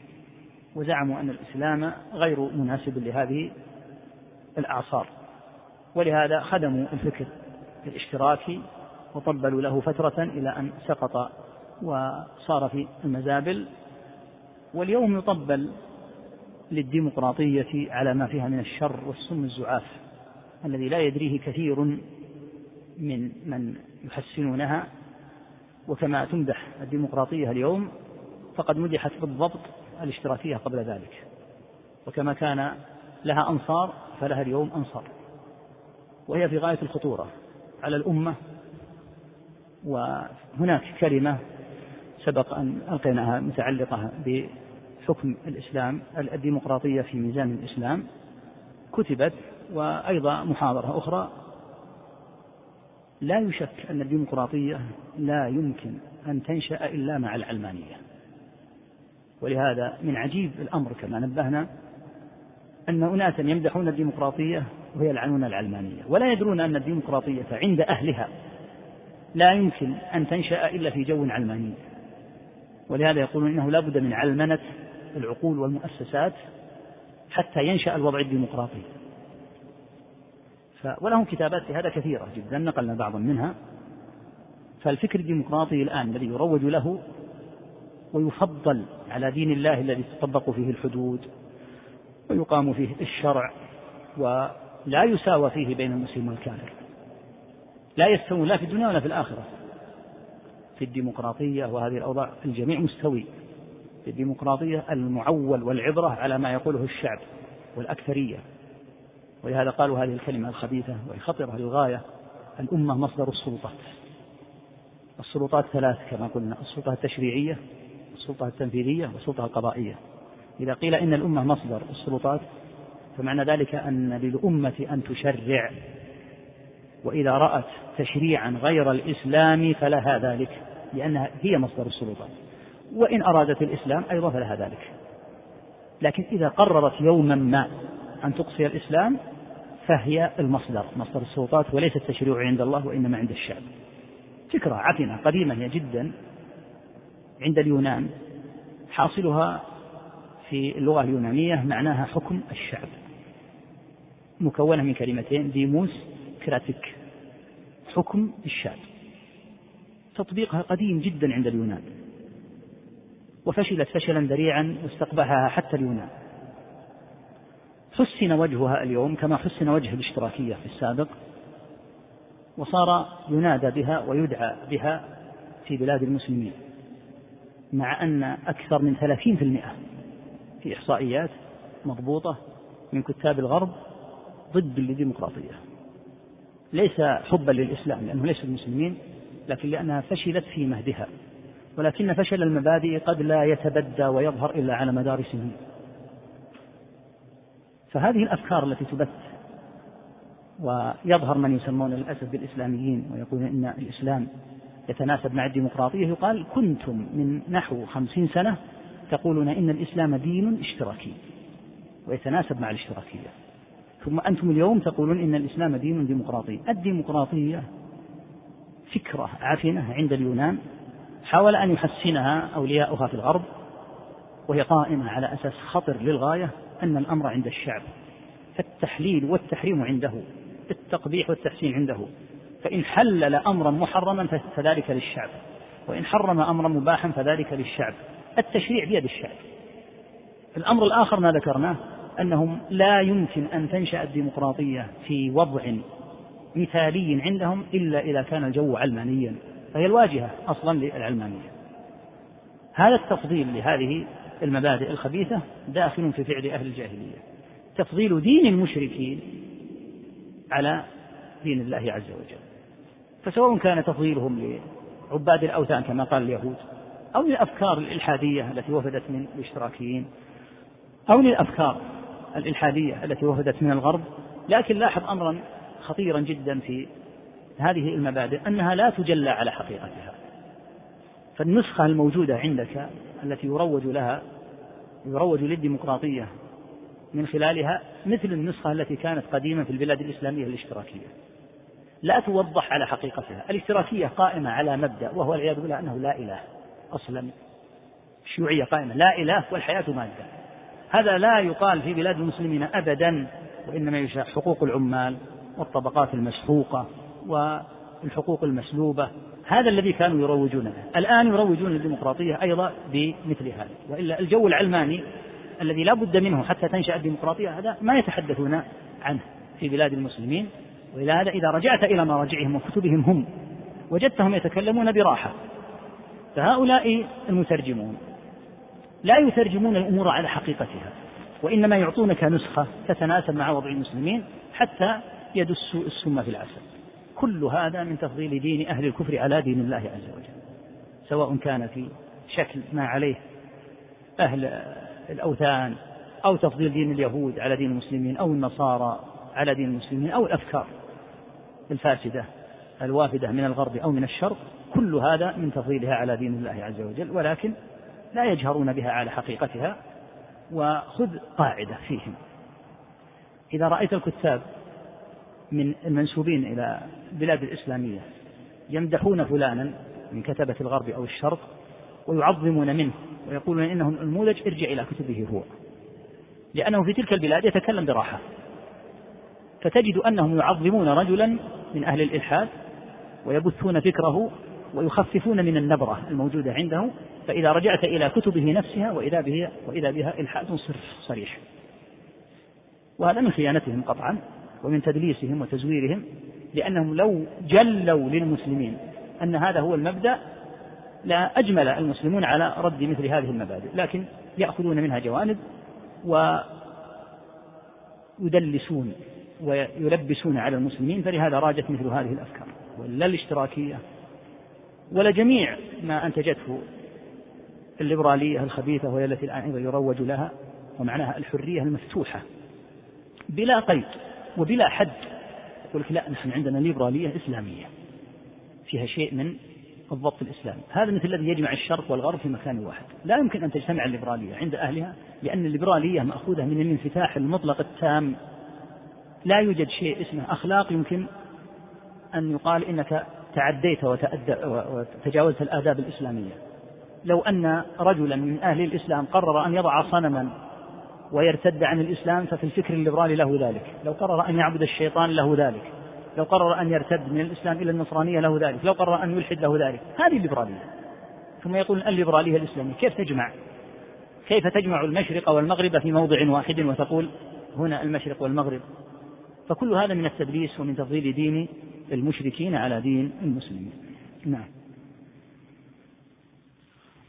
وزعموا أن الإسلام غير مناسب لهذه الأعصار. ولهذا خدموا الفكر الاشتراكي وطبلوا له فترة إلى أن سقط وصار في المزابل واليوم يطبل للديمقراطية على ما فيها من الشر والسم الزعاف الذي لا يدريه كثير من من يحسنونها. وكما تمدح الديمقراطية اليوم فقد مدحت بالضبط الاشتراكية قبل ذلك. وكما كان لها أنصار فلها اليوم أنصار. وهي في غاية الخطورة على الأمة وهناك كلمة سبق أن ألقيناها متعلقة بحكم الإسلام الديمقراطية في ميزان الإسلام كتبت وأيضا محاضرة أخرى. لا يشك أن الديمقراطية لا يمكن أن تنشأ إلا مع العلمانية. ولهذا من عجيب الأمر كما نبهنا أن أناسا يمدحون الديمقراطية وهي يلعنون العلمانية ولا يدرون أن الديمقراطية عند أهلها لا يمكن أن تنشأ إلا في جو علماني. ولهذا يقولون إنه لا بد من علمنة العقول والمؤسسات حتى ينشأ الوضع الديمقراطي. ولهم كتابات في هذا كثيرة جدا نقلنا بعضا منها. فالفكر الديمقراطي الآن الذي يروج له ويفضل على دين الله الذي تطبق فيه الحدود ويقام فيه الشرع ولا يساوى فيه بين المسلم والكافر. لا يستوون لا في الدنيا ولا في الآخرة. في الديمقراطية وهذه الأوضاع الجميع مستوي. في الديمقراطية المعول والعبرة على ما يقوله الشعب والأكثرية. ولهذا قالوا هذه الكلمة الخبيثة وهي خطرة للغاية. الأمة مصدر السلطات. السلطات ثلاث كما قلنا. السلطة التشريعية السلطة التنفيذية والسلطة القضائية. إذا قيل إن الأمة مصدر السلطات فمعنى ذلك أن للأمة أن تشرع. وإذا رأت تشريعا غير الإسلام فلها ذلك. لأنها هي مصدر السلطات وإن أرادت الإسلام أيضا فلها ذلك. لكن إذا قررت يوما ما أن تقصي الإسلام فهي المصدر مصدر السلطات وليس التشريع عند الله وإنما عند الشعب. فكرة عفنة قديمة جدا عند اليونان حاصلها في اللغة اليونانية معناها حكم الشعب. مكونة من كلمتين ديموس كراتيك. حكم الشعب. تطبيقها قديم جدا عند اليونان. وفشلت فشلا ذريعا واستقبحها حتى اليونان. حسن وجهها اليوم كما حسن وجه الاشتراكية في السابق وصار ينادى بها ويدعى بها في بلاد المسلمين مع أن أكثر من ثلاثين في المئة في إحصائيات مضبوطة من كتاب الغرب ضد الديمقراطية ليس حبا للإسلام لأنه ليس المسلمين لكن لأنها فشلت في مهدها ولكن فشل المبادئ قد لا يتبدى ويظهر إلا على مدار سنين. فهذه الأفكار التي تبث ويظهر من يسمون للأسف بالإسلاميين ويقولون إن الإسلام يتناسب مع الديمقراطية يقال كنتم من نحو خمسين سنة تقولون إن الإسلام دين اشتراكي ويتناسب مع الاشتراكية. ثم أنتم اليوم تقولون إن الإسلام دين ديمقراطي. الديمقراطية فكرة عفنة عند اليونان حاول أن يحسنها أولياؤها في الغرب وهي قائمة على أساس خطر للغاية أن الأمر عند الشعب. فالتحليل والتحريم عنده التقبيح والتحسين عنده. فإن حلل أمرا محرما فذلك للشعب وإن حرم أمرا مباحا فذلك للشعب. التشريع بيد الشعب. الأمر الآخر ما ذكرناه أنهم لا يمكن أن تنشأ الديمقراطية في وضع مثالي عندهم إلا إذا كان الجو علمانيا. فهي الواجهة أصلا للعلمانية. هذا التفضيل لهذه المبادئ الخبيثة داخل في فعل أهل الجاهلية. تفضيل دين المشركين على دين الله عز وجل. فسواء كان تفضيلهم لعباد الأوثان كما قال اليهود أو للأفكار الإلحادية التي وفدت من الاشتراكيين أو للأفكار الإلحادية التي وفدت من الغرب لكن لاحظ أمرا خطيرا جدا في هذه المبادئ أنها لا تجلى على حقيقتها. فالنسخة الموجودة عندك التي يروج لها يروج للديمقراطية من خلالها مثل النسخة التي كانت قديما في البلاد الإسلامية الاشتراكية. لا توضح على حقيقتها. الاشتراكية قائمة على مبدأ وهو العياذ بالله أنه لا إله أصلا. الشيوعية قائمة لا إله والحياة مادة. هذا لا يقال في بلاد المسلمين أبدا وإنما يشاع حقوق العمال. والطبقات المسحوقة والحقوق المسلوبة هذا الذي كانوا يروجون له الآن يروجون الديمقراطية أيضا بمثل هذا. وإلا الجو العلماني الذي لا بد منه حتى تنشأ الديمقراطية هذا ما يتحدثون عنه في بلاد المسلمين. وإلى هذا إذا رجعت إلى مراجعهم وكتبهم هم وجدتهم يتكلمون براحة. فهؤلاء المترجمون لا يترجمون الأمور على حقيقتها وإنما يعطونك نسخة تتناسب مع وضع المسلمين حتى يدسوا السم في العسل. كل هذا من تفضيل دين أهل الكفر على دين الله عز وجل. سواء كان في شكل ما عليه أهل الأوثان أو تفضيل دين اليهود على دين المسلمين أو النصارى على دين المسلمين أو الأفكار الفاسدة الوافدة من الغرب أو من الشرق. كل هذا من تفضيلها على دين الله عز وجل ولكن لا يجهرون بها على حقيقتها وخذ قاعدة فيهم. إذا رأيت الكتاب من المنسوبين إلى البلاد الإسلامية يمدحون فلانا من كتبة الغرب أو الشرق ويعظمون منه ويقولون إنه النموذج ارجع إلى كتبه هو. لأنه في تلك البلاد يتكلم براحة. فتجد أنهم يعظمون رجلا من أهل الإلحاد ويبثون فكره ويخففون من النبرة الموجودة عنده فإذا رجعت إلى كتبه نفسها وإذا به وإذا بها إلحاد صريح. وهذا من خيانتهم قطعا. ومن تدليسهم وتزويرهم لأنهم لو جلوا للمسلمين أن هذا هو المبدأ لا أجمل المسلمون على رد مثل هذه المبادئ لكن يأخذون منها جوانب ويدلسون ويلبسون على المسلمين فلهذا راجت مثل هذه الأفكار ولا الاشتراكية ولا جميع ما أنتجته الليبرالية الخبيثة وهي التي الآن يروج لها ومعناها الحرية المفتوحة بلا قيد. وبلا حد. يقول لك لا نحن عندنا ليبرالية إسلامية. فيها شيء من الضبط الإسلامي. هذا مثل الذي يجمع الشرق والغرب في مكان واحد. لا يمكن أن تجتمع الليبرالية عند أهلها لأن الليبرالية مأخوذة من الانفتاح المطلق التام. لا يوجد شيء اسمه أخلاق يمكن أن يقال إنك تعديت وتجاوزت الآداب الإسلامية. لو أن رجلا من أهل الإسلام قرر أن يضع صنما ويرتد عن الإسلام ففي الفكر الليبرالي له ذلك. لو قرر أن يعبد الشيطان له ذلك. لو قرر أن يرتد من الإسلام إلى النصرانية له ذلك. لو قرر أن يلحد له ذلك. هذه الليبرالية. ثم يقول الليبرالية الإسلامية. كيف تجمع؟ كيف تجمع المشرق والمغرب في موضع واحد وتقول هنا المشرق والمغرب؟ فكل هذا من التدليس ومن تفضيل دين المشركين على دين المسلمين. نعم.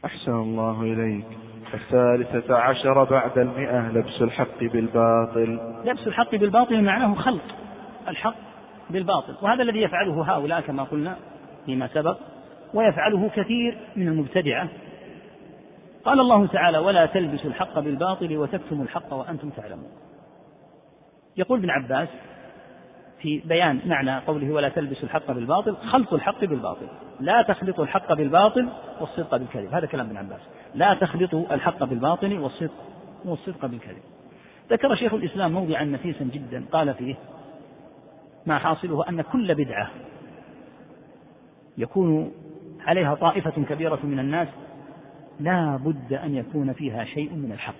أحسن الله إليك. الثالثة عشر بعد المئة لبس الحق بالباطل. لبس الحق بالباطل معناه خلط الحق بالباطل. وهذا الذي يفعله هؤلاء كما قلنا فيما سبق ويفعله كثير من المبتدعة. قال الله تعالى ولا تلبسوا الحق بالباطل وتكتموا الحق وأنتم تعلمون. يقول ابن عباس في بيان معنى قوله ولا تلبسوا الحق بالباطل. خلط الحق بالباطل لا تخلطوا الحق بالباطل والصدق بالكذب. هذا كلام ابن عباس. لا تخلطوا الحق بالباطل والصدق والصدق بالكذب. ذكر شيخ الإسلام موضعا نفيسا جدا قال فيه ما حاصله أن كل بدعة يكون عليها طائفة كبيرة من الناس لا بد أن يكون فيها شيء من الحق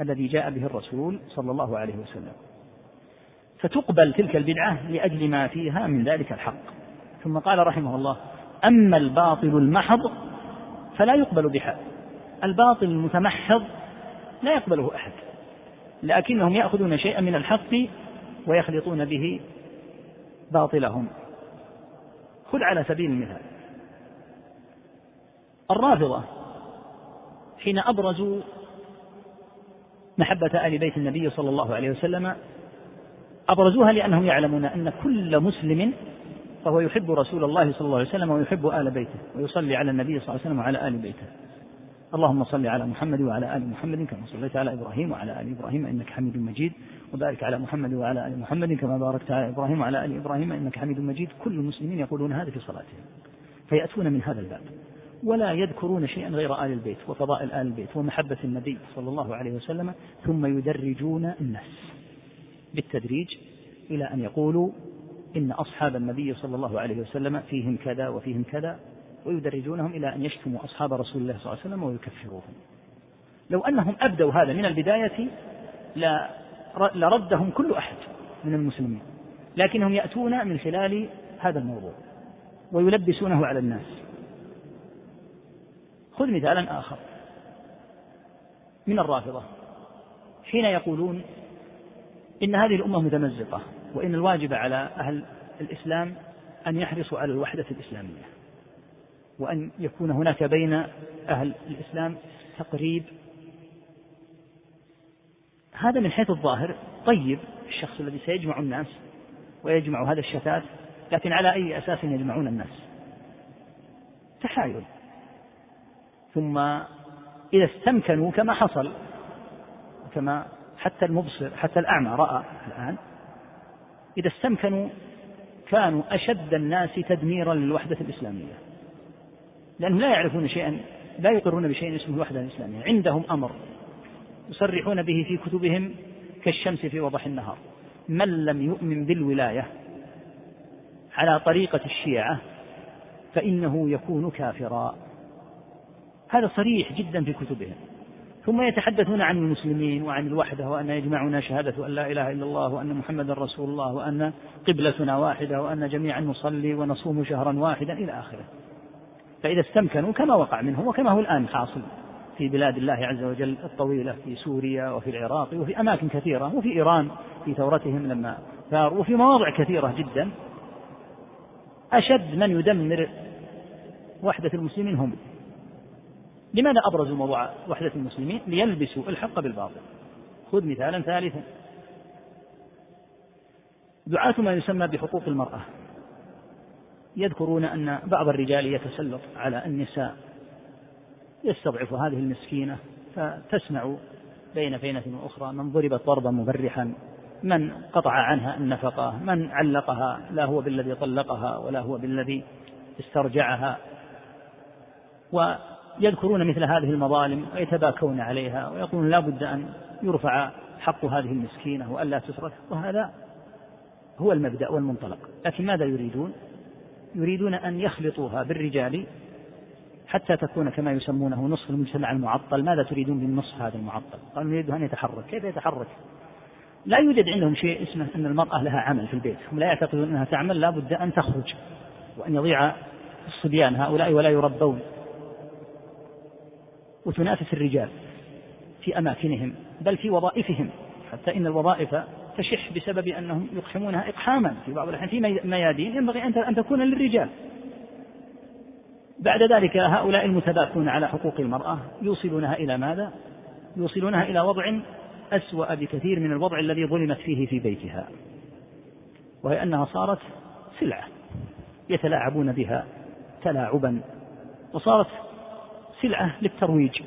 الذي جاء به الرسول صلى الله عليه وسلم. فتقبل تلك البدعة لأجل ما فيها من ذلك الحق. ثم قال رحمه الله أما الباطل المحض فلا يقبل بحال الباطل المتمحض لا يقبله أحد. لكنهم يأخذون شيئا من الحق ويخلطون به باطلهم. خذ على سبيل المثال. الرافضة حين أبرزوا محبة آل بيت النبي صلى الله عليه وسلم أبرزوها لأنهم يعلمون أن كل مسلم فهو يحب رسول الله صلى الله عليه وسلم ويحب آل بيته ويصلي على النبي صلى الله عليه وسلم وعلى آل بيته. اللهم صل على محمد وعلى آل محمد كما صليت على إبراهيم وعلى آل إبراهيم إنك حميد مجيد وبارك على محمد وعلى آل محمد كما باركت على إبراهيم وعلى آل إبراهيم إنك حميد مجيد. كل المسلمين يقولون هذا في صلاتهم فيأتون من هذا الباب ولا يذكرون شيئا غير آل البيت وفضائل آل البيت ومحبة النبي صلى الله عليه وسلم ثم يدرجون الناس بالتدريج إلى أن يقولوا إن أصحاب النبي صلى الله عليه وسلم فيهم كذا وفيهم كذا ويدرجونهم إلى أن يشتموا أصحاب رسول الله صلى الله عليه وسلم ويكفروهم لو أنهم أبدوا هذا من البداية لردهم كل أحد من المسلمين لكنهم يأتون من خلال هذا الموضوع ويلبسونه على الناس. خذ مثالا آخر. من الرافضة. حين يقولون إن هذه الأمة متمزقة. وإن الواجب على أهل الإسلام أن يحرصوا على الوحدة الإسلامية وأن يكون هناك بين أهل الإسلام تقريب. هذا من حيث الظاهر. طيب الشخص الذي سيجمع الناس ويجمع هذا الشتات لكن على أي أساس يجمعون الناس؟ تحايل. ثم إذا استمكنوا كما حصل كما حتى المبصر حتى الأعمى رأى الآن إذا استمكنوا كانوا أشد الناس تدميرا للوحدة الإسلامية. لأنهم لا يعرفون شيئا لا يقرون بشيء اسمه الوحدة الإسلامية. عندهم أمر يصرحون به في كتبهم كالشمس في وضح النهار. من لم يؤمن بالولاية على طريقة الشيعة فإنه يكون كافرا. هذا صريح جدا في كتبهم. ثم يتحدثون عن المسلمين وعن الوحدة وأن يجمعنا شهادة أن لا إله إلا الله وأن محمدا رسول الله وأن قبلتنا واحدة وأن جميعا نصلي ونصوم شهرا واحدا إلى آخره. فإذا استمكنوا كما وقع منهم وكما هو الآن حاصل في بلاد الله عز وجل الطويلة في سوريا وفي العراق وفي أماكن كثيرة وفي إيران في ثورتهم لما ثاروا وفي مواضع كثيرة جدا. أشد من يدمر وحدة المسلمين هم. لماذا أبرزوا موضوع وحدة المسلمين؟ ليلبسوا الحق بالباطل. خذ مثالا ثالثا. دعاة ما يسمى بحقوق المرأة. يذكرون أن بعض الرجال يتسلط على النساء. يستضعف هذه المسكينة فتسمع بين فينة وأخرى من ضربت ضربا مبرحا من قطع عنها النفقة من علقها لا هو بالذي طلقها ولا هو بالذي استرجعها. ويذكرون مثل هذه المظالم ويتباكون عليها ويقولون لا بد أن يرفع حق هذه المسكينة وألا تسرف وهذا هو المبدأ والمنطلق. لكن ماذا يريدون؟ يريدون أن يخلطوها بالرجال حتى تكون كما يسمونه نصف المجتمع المعطل. ماذا تريدون بالنصف هذا المعطل؟ قالوا نريد أن يتحرك. كيف يتحرك؟ لا يوجد عندهم شيء اسمه أن المرأة لها عمل في البيت. هم لا يعتقدون أنها تعمل لا بد أن تخرج وأن يضيع الصبيان هؤلاء ولا يربون. وتنافس الرجال في أماكنهم بل في وظائفهم حتى إن الوظائف تشح بسبب أنهم يقحمونها إقحاما في بعض الأحيان في ميادين ينبغي أن تكون للرجال بعد ذلك هؤلاء المتباكون على حقوق المرأة يوصلونها إلى ماذا؟ يوصلونها إلى وضع أسوأ بكثير من الوضع الذي ظلمت فيه في بيتها وهي أنها صارت سلعة يتلاعبون بها تلاعبا وصارت سلعة للترويج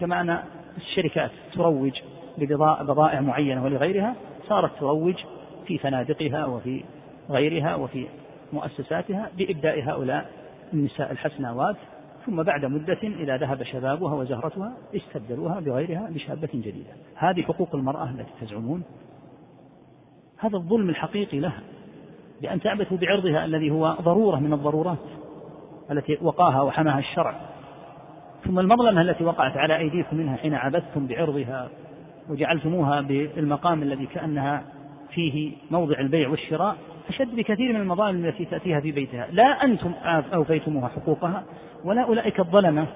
كما أن الشركات تروج ببضائع معينة ولغيرها صارت تروج في فنادقها وفي غيرها وفي مؤسساتها بإبداء هؤلاء النساء الحسناوات ثم بعد مدة إذا ذهب شبابها وزهرتها استبدلوها بغيرها بشابة جديدة. هذه حقوق المرأة التي تزعمون. هذا الظلم الحقيقي لها بأن تعبثوا بعرضها الذي هو ضرورة من الضرورات التي وقاها وحماها الشرع. ثم المظلمة التي وقعت على أيديكم منها حين عبثتم بعرضها وجعلتموها بالمقام الذي كأنها فيه موضع البيع والشراء أشد بكثير من المظالم التي تأتيها في بيتها. لا أنتم أوفيتموها حقوقها ولا أولئك الظلمة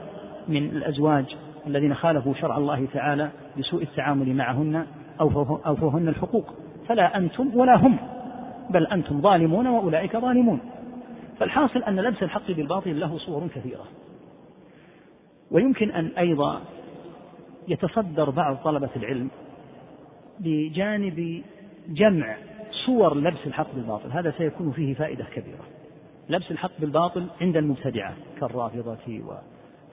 من الأزواج الذين خالفوا شرع الله تعالى بسوء التعامل معهن أوفوهن الحقوق. فلا أنتم ولا هم بل أنتم ظالمون وأولئك ظالمون. فالحاصل أن لبس الحق بالباطل له صور كثيرة. ويمكن أن أيضا يتصدر بعض طلبة العلم بجانب جمع صور لبس الحق بالباطل. هذا سيكون فيه فائدة كبيرة. لبس الحق بالباطل عند المبتدعة كالرافضة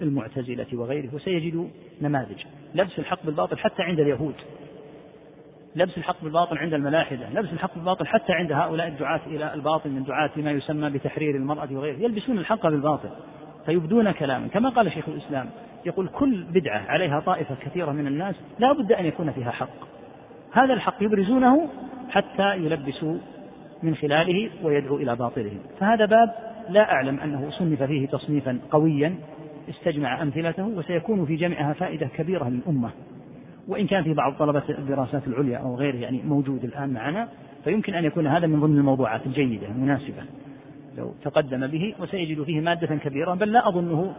والمعتزلة وغيره وسيجد نماذج. لبس الحق بالباطل حتى عند اليهود. لبس الحق بالباطل عند الملاحدة. لبس الحق بالباطل حتى عند هؤلاء الدعاة إلى الباطل من دعاة ما يسمى بتحرير المرأة وغيره. يلبسون الحق بالباطل. فيبدون كلاما. كما قال شيخ الإسلام يقول كل بدعة عليها طائفة كثيرة من الناس لا بد أن يكون فيها حق. هذا الحق يبرزونه حتى يلبسوا من خلاله ويدعو إلى باطلهم فهذا باب لا أعلم أنه صنف فيه تصنيفا قويا استجمع أمثلته وسيكون في جمعها فائدة كبيرة للأمة. وإن كان في بعض طلبة الدراسات العليا أو غيره يعني موجود الآن معنا فيمكن أن يكون هذا من ضمن الموضوعات الجيدة المناسبة. لو تقدم به وسيجد فيه مادة كبيرة بل لا أظنه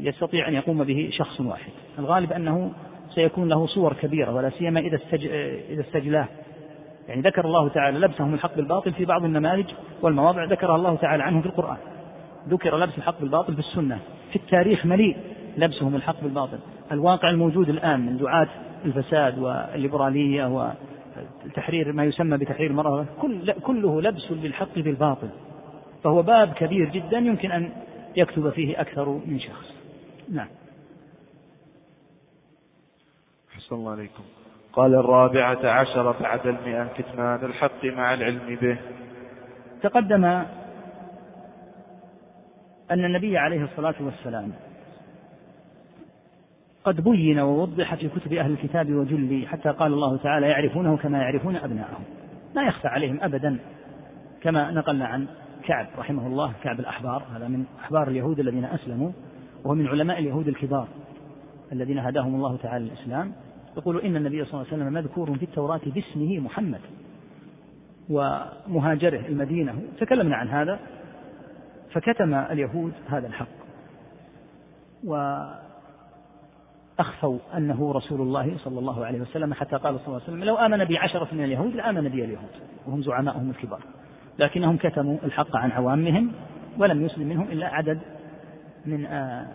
يستطيع أن يقوم به شخص واحد. الغالب أنه سيكون له صور كبيرة ولا سيما إذا استج... إذا استجلاه. يعني ذكر الله تعالى لبسهم الحق بالباطل في بعض النماذج والمواضع ذكرها الله تعالى عنهم في القرآن. ذكر لبس الحق بالباطل في السنة. في التاريخ مليء لبسهم الحق بالباطل. الواقع الموجود الآن من دعاة الفساد والليبرالية وتحرير ما يسمى بتحرير المرأة كل كله لبس للحق بالباطل. فهو باب كبير جدا يمكن أن يكتب فيه أكثر من شخص. نعم. حسن الله عليكم. قال الرابعة عشر بعد المئة كتمان الحق مع العلم به. تقدم أن النبي عليه الصلاة والسلام قد بين ووضح في كتب أهل الكتاب وجلي حتى قال الله تعالى يعرفونه كما يعرفون أبناءهم. لا يخفى عليهم أبدا كما نقلنا عن كعب رحمه الله كعب الأحبار. هذا من أحبار اليهود الذين أسلموا وهو من علماء اليهود الكبار الذين هداهم الله تعالى الإسلام يقول إن النبي صلى الله عليه وسلم مذكور في التوراة باسمه محمد ومهاجره المدينة. تكلمنا عن هذا فكتم اليهود هذا الحق وأخفوا أنه رسول الله صلى الله عليه وسلم. حتى قال صلى الله عليه وسلم لو آمن بي عشرة من اليهود لآمن بي اليهود. وهم زعماؤهم الكبار. لكنهم كتموا الحق عن عوامهم ولم يسلم منهم إلا عدد من آه،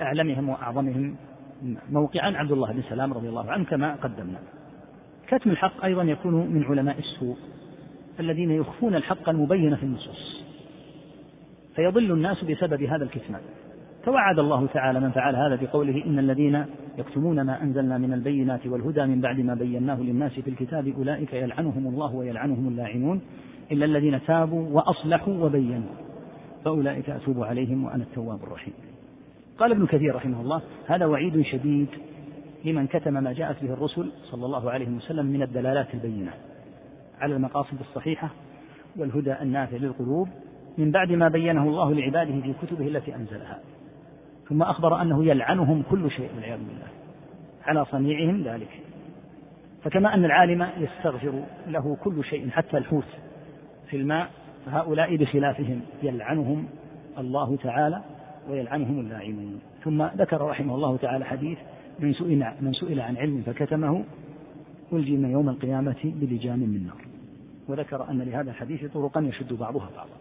أعلمهم وأعظمهم موقعا عبد الله بن سلام رضي الله عنه كما قدمنا. كتم الحق أيضا يكون من علماء السوء الذين يخفون الحق المبين في النصوص فيضل الناس بسبب هذا الكتمان. توعد الله تعالى من فعل هذا بقوله إن الذين يكتمون ما أنزلنا من البينات والهدى من بعد ما بيناه للناس في الكتاب أولئك يلعنهم الله ويلعنهم اللاعنون. إلا الذين تابوا وأصلحوا وبينوا. فأولئك أتوب عليهم وأنا التواب الرحيم. قال ابن كثير رحمه الله هذا وعيد شديد لمن كتم ما جاءت به الرسل صلى الله عليه وسلم من الدلالات البينة على المقاصد الصحيحة والهدى النافع للقلوب من بعد ما بينه الله لعباده في كتبه التي أنزلها. ثم أخبر أنه يلعنهم كل شيء والعياذ بالله على صنيعهم ذلك. فكما أن العالم يستغفر له كل شيء حتى الحوت في الماء فهؤلاء بخلافهم يلعنهم الله تعالى ويلعنهم اللاعنون. ثم ذكر رحمه الله تعالى حديث من سئل من سئل عن علم فكتمه ألجم يوم القيامة بلجام من نار. وذكر أن لهذا الحديث طرقا يشد بعضها بعضا.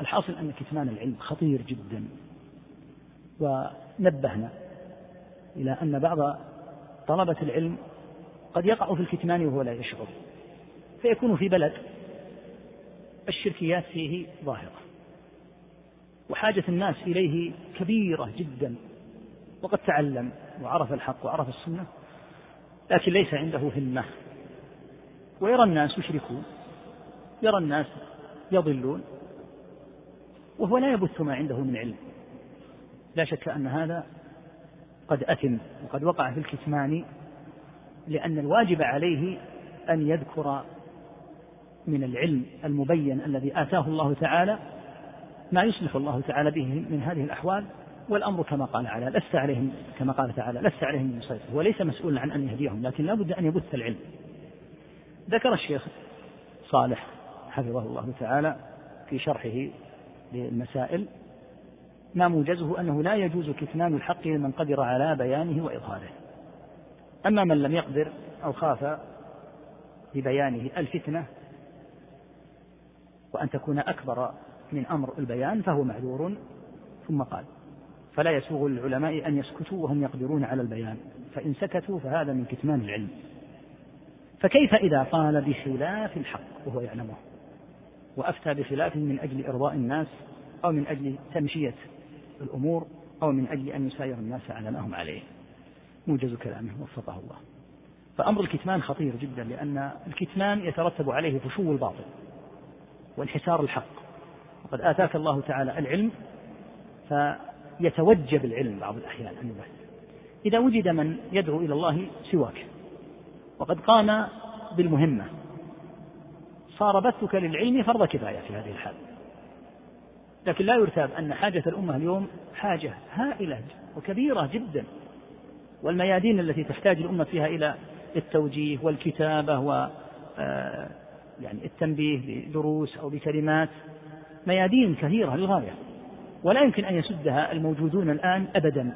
الحاصل أن كتمان العلم خطير جدا. ونبهنا إلى أن بعض طلبة العلم قد يقع في الكتمان وهو لا يشعر فيكون في بلد الشركيات فيه ظاهرة. وحاجة الناس إليه كبيرة جدا. وقد تعلم وعرف الحق وعرف السنة لكن ليس عنده همة. ويرى الناس يشركون يرى الناس يضلون وهو لا يبث ما عنده من علم. لا شك أن هذا قد أثم وقد وقع في الكتمان لأن الواجب عليه أن يذكر من العلم المبين الذي آتاه الله تعالى ما يصلح الله تعالى به من هذه الأحوال والأمر كما قال تعالى لست عليهم كما قال تعالى لست عليهم من هو ليس مسؤولا عن أن يهديهم لكن لا بد أن يبث العلم. ذكر الشيخ صالح حفظه الله تعالى في شرحه للمسائل ما موجزه أنه لا يجوز كتمان الحق لمن قدر على بيانه وإظهاره. أما من لم يقدر أو خاف ببيانه الفتنة وأن تكون أكبر من أمر البيان فهو معذور ثم قال فلا يسوغ للعلماء أن يسكتوا وهم يقدرون على البيان فإن سكتوا فهذا من كتمان العلم. فكيف إذا قال بخلاف الحق وهو يعلمه؟ وأفتى بخلافه من أجل إرضاء الناس أو من أجل تمشية الأمور أو من أجل أن يساير الناس على ما هم عليه. موجز كلامه وفقه الله. فأمر الكتمان خطير جدا لأن الكتمان يترتب عليه فشو الباطل. وانحسار الحق. وقد آتاك الله تعالى العلم فيتوجب العلم بعض الأحيان أن يبث إذا وجد من يدعو إلى الله سواك وقد قام بالمهمة. صار بثك للعلم فرض كفاية في هذه الحال. لكن لا يرتاب أن حاجة الأمة اليوم حاجة هائلة وكبيرة جدا. والميادين التي تحتاج الأمة فيها إلى التوجيه والكتابة و آه، يعني التنبيه بدروس أو بكلمات ميادين كثيرة للغاية ولا يمكن أن يسدها الموجودون الآن أبدا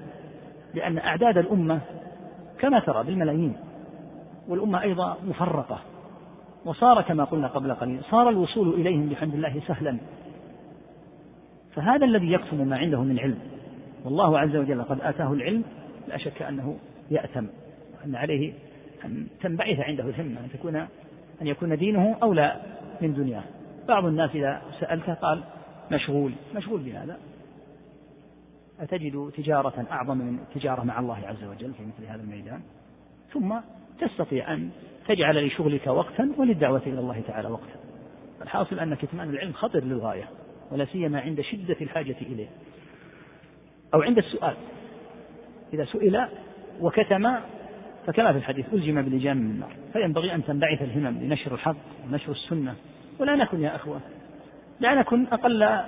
لأن أعداد الأمة كما ترى بالملايين والأمة أيضا مفرقة. وصار كما قلنا قبل قليل صار الوصول إليهم بحمد الله سهلا. فهذا الذي يكتم ما عنده من علم. والله عز وجل قد آتاه العلم لا شك أنه يأتم وأن عليه أن تنبعث عنده الهمة أن تكون أن يكون دينه أولى من دنياه. بعض الناس إذا سألته قال مشغول مشغول بهذا. أتجد تجارة أعظم من التجارة مع الله عز وجل في مثل هذا الميدان. ثم تستطيع أن تجعل لشغلك وقتا وللدعوة إلى الله تعالى وقتا. الحاصل أن كتمان العلم خطر للغاية ولا سيما عند شدة الحاجة إليه. أو عند السؤال. إذا سئل وكتم فكما في الحديث ألجم بلجام من النار. فينبغي أن تنبعث الهمم لنشر الحق ونشر السنة. ولا نكن يا أخوة. لا نكن أقل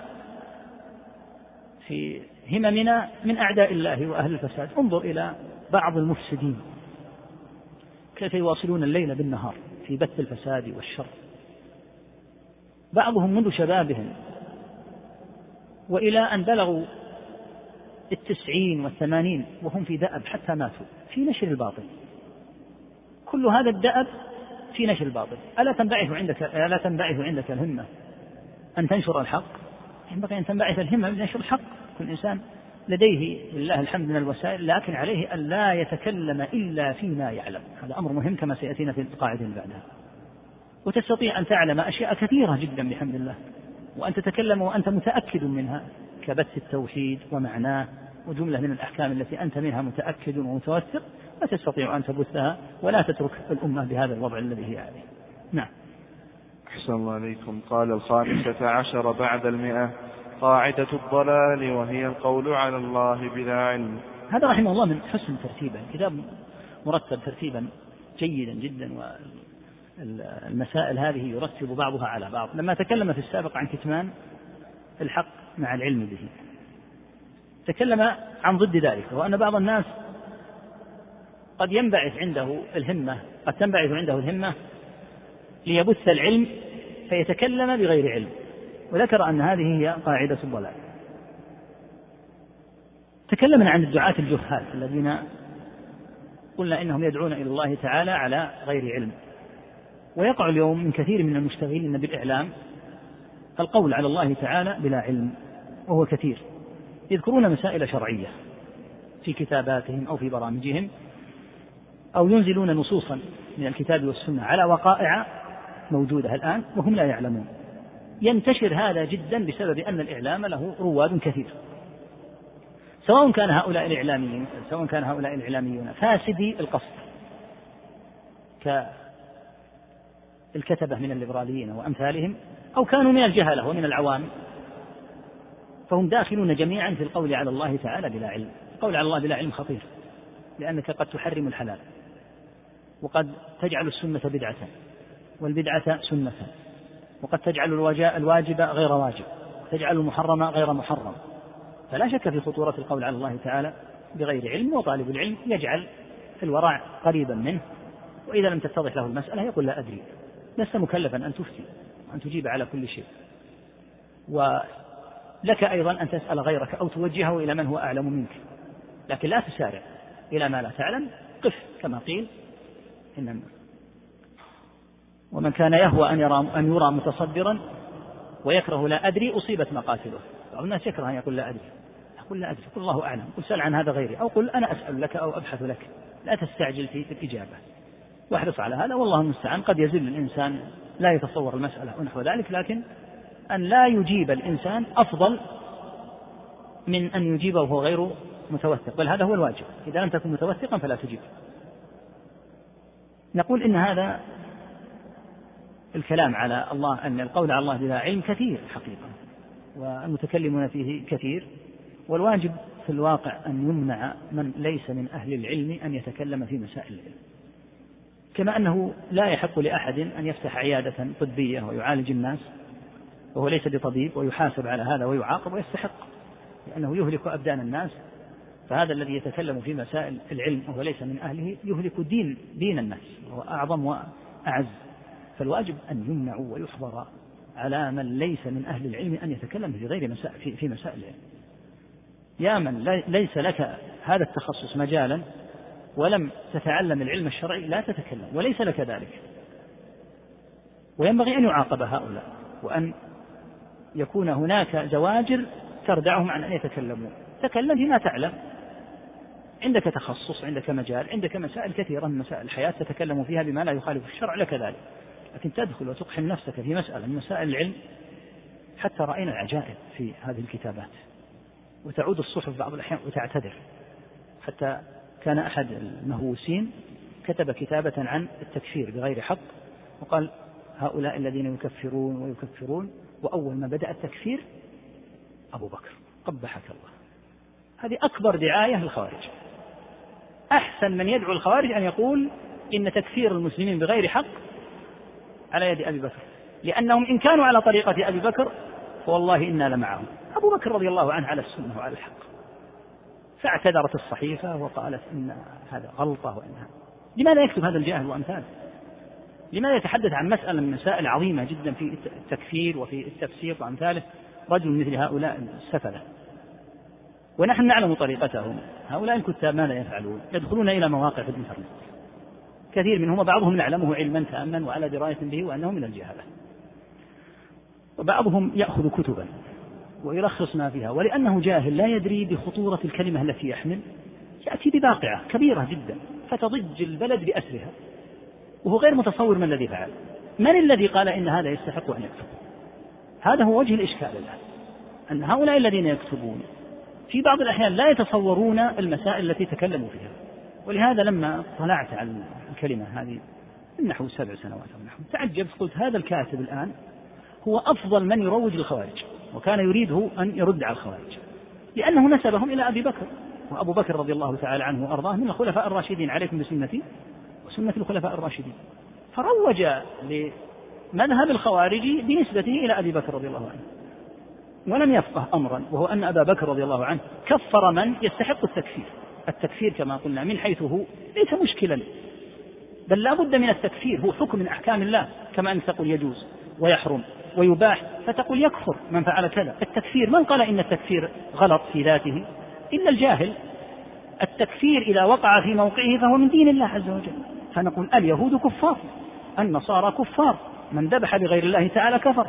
في هممنا من أعداء الله وأهل الفساد. انظر إلى بعض المفسدين. كيف يواصلون الليل بالنهار في بث الفساد والشر. بعضهم منذ شبابهم وإلى أن بلغوا التسعين والثمانين وهم في دأب حتى ماتوا في نشر الباطل. كل هذا الدأب في نشر الباطل. ألا تنبعث عندك ألا تنبعث عندك الهمة أن تنشر الحق؟ ينبغي أن تنبعث الهمة لنشر الحق. كل إنسان لديه لله الحمد من الوسائل لكن عليه أن لا يتكلم إلا فيما يعلم. هذا أمر مهم كما سيأتينا في القاعدة بعدها. وتستطيع أن تعلم أشياء كثيرة جدا بحمد الله. وأن تتكلم وأنت متأكد منها كبث التوحيد ومعناه وجملة من الأحكام التي أنت منها متأكد ومتوثق. لا تستطيع أن تبثها ولا تترك الأمة بهذا الوضع الذي هي عليه. نعم. أحسن الله عليكم. قال الخامسة عشر بعد المئة. قاعدة الضلال وهي القول على الله بلا علم. هذا رحمه الله من حسن ترتيبه كتاب مرتب ترتيبا جيدا جدا والمسائل هذه يرتب بعضها على بعض. لما تكلم في السابق عن كتمان الحق مع العلم به. تكلم عن ضد ذلك وأن بعض الناس قد ينبعث عنده الهمة قد تنبعث عنده الهمة ليبث العلم فيتكلم بغير علم. وذكر أن هذه هي قاعدة الضلال. تكلمنا عن الدعاة الجهال الذين قلنا إنهم يدعون إلى الله تعالى على غير علم. ويقع اليوم من كثير من المشتغلين بالإعلام القول على الله تعالى بلا علم وهو كثير. يذكرون مسائل شرعية في كتاباتهم أو في برامجهم. أو ينزلون نصوصا من الكتاب والسنة على وقائع موجودة الآن وهم لا يعلمون. ينتشر هذا جدا بسبب أن الإعلام له رواد كثير. سواء كان هؤلاء الإعلاميين سواء كان هؤلاء الإعلاميون فاسدي القصد. كالكتبة من الليبراليين وأمثالهم أو كانوا من الجهلة ومن العوام فهم داخلون جميعا في القول على الله تعالى بلا علم. القول على الله بلا علم خطير لأنك قد تحرم الحلال. وقد تجعل السنة بدعة والبدعة سنة وقد تجعل الواجب غير واجب تجعل المحرم غير محرم. فلا شك في خطورة القول على الله تعالى بغير علم وطالب العلم يجعل الورع قريبا منه. وإذا لم تتضح له المسألة يقول لا أدري لست مكلفا أن تفتي وأن تجيب على كل شيء. ولك أيضا أن تسأل غيرك أو توجهه إلى من هو أعلم منك. لكن لا تسارع إلى ما لا تعلم قف كما قيل إن ومن كان يهوى أن يرى أن يرى متصدرا ويكره لا أدري أصيبت مقاتله. بعض الناس يكره أن يقول لا أدري. يقول لا أدري قل الله أعلم قل سأل عن هذا غيري أو قل أنا أسأل لك أو أبحث لك. لا تستعجل في الإجابة. واحرص على هذا والله المستعان. قد يزل الإنسان لا يتصور المسألة ونحو ذلك لكن أن لا يجيب الإنسان أفضل من أن يجيبه وهو غير متوثق. بل هذا هو الواجب. إذا لم تكن متوثقا فلا تجيب. نقول إن هذا الكلام على الله أن القول على الله بلا علم كثير حقيقة والمتكلمون فيه كثير والواجب في الواقع أن يمنع من ليس من أهل العلم أن يتكلم في مسائل العلم. كما أنه لا يحق لأحد أن يفتح عيادة طبية ويعالج الناس وهو ليس بطبيب ويحاسب على هذا ويعاقب ويستحق لأنه يهلك أبدان الناس فهذا الذي يتكلم في مسائل العلم وهو ليس من أهله يهلك دين دين الناس وهو أعظم وأعز. فالواجب أن يمنعوا ويحظر على من ليس من أهل العلم أن يتكلم في غير مسائل في, في مسائل العلم. يا من ليس لك هذا التخصص مجالا ولم تتعلم العلم الشرعي لا تتكلم وليس لك ذلك. وينبغي أن يعاقب هؤلاء وأن يكون هناك زواجر تردعهم عن أن يتكلموا. تكلم فيما تعلم. عندك تخصص عندك مجال عندك مسائل كثيرة من مسائل الحياة تتكلم فيها بما لا يخالف الشرع لك ذلك. لكن تدخل وتقحم نفسك في مسألة من مسائل العلم حتى رأينا العجائب في هذه الكتابات. وتعود الصحف بعض الأحيان وتعتذر. حتى كان أحد المهووسين كتب كتابة عن التكفير بغير حق وقال هؤلاء الذين يكفرون ويكفرون وأول ما بدأ التكفير أبو بكر قبحك الله. هذه أكبر دعاية للخوارج. أحسن من يدعو الخوارج أن يقول إن تكفير المسلمين بغير حق على يد أبي بكر. لأنهم إن كانوا على طريقة أبي بكر فوالله إنا لمعهم. أبو بكر رضي الله عنه على السنة وعلى الحق. فاعتذرت الصحيفة وقالت إن هذا غلطة وإنها لماذا يكتب هذا الجاهل وأمثاله؟ لماذا يتحدث عن مسألة من مسائل عظيمة جدا في التكفير وفي التفسير وأمثاله؟ رجل مثل هؤلاء السفلة ونحن نعلم طريقتهم. هؤلاء الكتاب ماذا يفعلون. يدخلون إلى مواقع في الإنترنت. كثير منهم وبعضهم نعلمه علما تاما وعلى دراية به وأنه من الجهالة. وبعضهم يأخذ كتبا ويلخص ما فيها ولأنه جاهل لا يدري بخطورة الكلمة التي يحمل. يأتي بباقعة كبيرة جدا فتضج البلد بأسرها. وهو غير متصور ما الذي فعل. من الذي قال إن هذا يستحق أن يكتب؟ هذا هو وجه الإشكال الآن أن هؤلاء الذين يكتبون في بعض الأحيان لا يتصورون المسائل التي تكلموا فيها. ولهذا لما طلعت على الكلمة هذه من نحو سبع سنوات أو نحو تعجبت قلت هذا الكاتب الآن هو أفضل من يروج للخوارج وكان يريده أن يرد على الخوارج لأنه نسبهم إلى أبي بكر وأبو بكر رضي الله تعالى عنه وأرضاه من الخلفاء الراشدين عليكم بسنتي وسنة الخلفاء الراشدين. فروج لمذهب الخوارج بنسبته إلى أبي بكر رضي الله عنه. ولم يفقه أمرا وهو أن أبا بكر رضي الله عنه كفر من يستحق التكفير. التكفير كما قلنا من حيث هو ليس مشكلا بل لا بد من التكفير هو حكم من أحكام الله كما أنك تقول يجوز ويحرم ويباح فتقول يكفر من فعل كذا. التكفير من قال إن التكفير غلط في ذاته؟ إلا الجاهل التكفير إذا وقع في موقعه فهو من دين الله عز وجل. فنقول اليهود كفار النصارى كفار من ذبح بغير الله تعالى كفر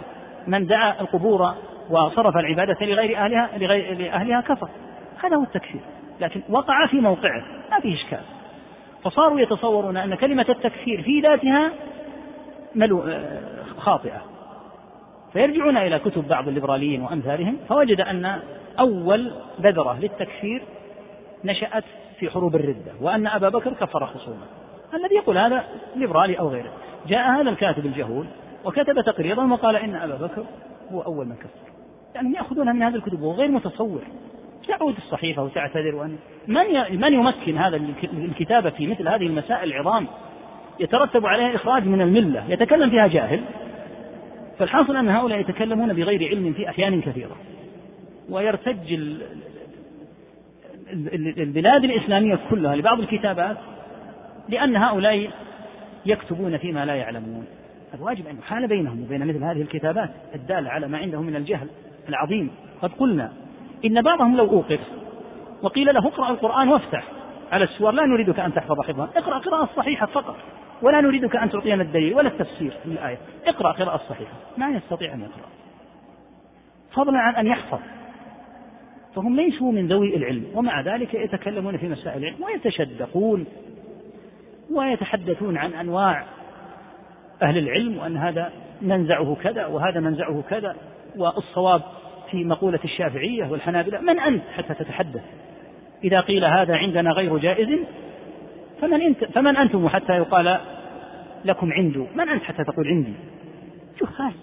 من دعا القبور وصرف العبادة لغير أهلها لغير لأهلها كفر. هذا هو التكفير. لكن وقع في موقعه. ما فيه إشكال. فصاروا يتصورون أن كلمة التكفير في ذاتها ملو خاطئة. فيرجعون إلى كتب بعض الليبراليين وأمثالهم فوجد أن أول بذرة للتكفير نشأت في حروب الردة وأن أبا بكر كفر خصومه الذي يقول هذا ليبرالي أو غيره. جاء هذا الكاتب الجهول وكتب تقريرا وقال إن أبا بكر هو أول من كفر. يعني يأخذونها من هذه الكتب وهو غير متصور. تعود الصحيفة وتعتذر وأن من من يمكن هذا الكتابة في مثل هذه المسائل العظام؟ يترتب عليها إخراج من الملة يتكلم فيها جاهل. فالحاصل أن هؤلاء يتكلمون بغير علم في أحيان كثيرة. ويرتج البلاد الإسلامية كلها لبعض الكتابات لأن هؤلاء يكتبون فيما لا يعلمون. الواجب أن يحال بينهم وبين مثل هذه الكتابات الدالة على ما عندهم من الجهل. العظيم. قد قلنا إن بعضهم لو أوقف وقيل له اقرأ القرآن وافتح على السور لا نريدك أن تحفظ حفظا اقرأ قراءة صحيحة فقط ولا نريدك أن تعطينا الدليل ولا التفسير للآية اقرأ قراءة صحيحة ما يستطيع أن يقرأ. فضلا عن أن يحفظ. فهم ليسوا من ذوي العلم ومع ذلك يتكلمون في مسائل العلم ويتشدقون ويتحدثون عن أنواع أهل العلم وأن هذا منزعه كذا وهذا منزعه كذا. والصواب في مقولة الشافعية والحنابلة من أنت حتى تتحدث؟ إذا قيل هذا عندنا غير جائز فمن, انت فمن أنتم حتى يقال لكم عنده من أنت حتى تقول عندي؟ جهال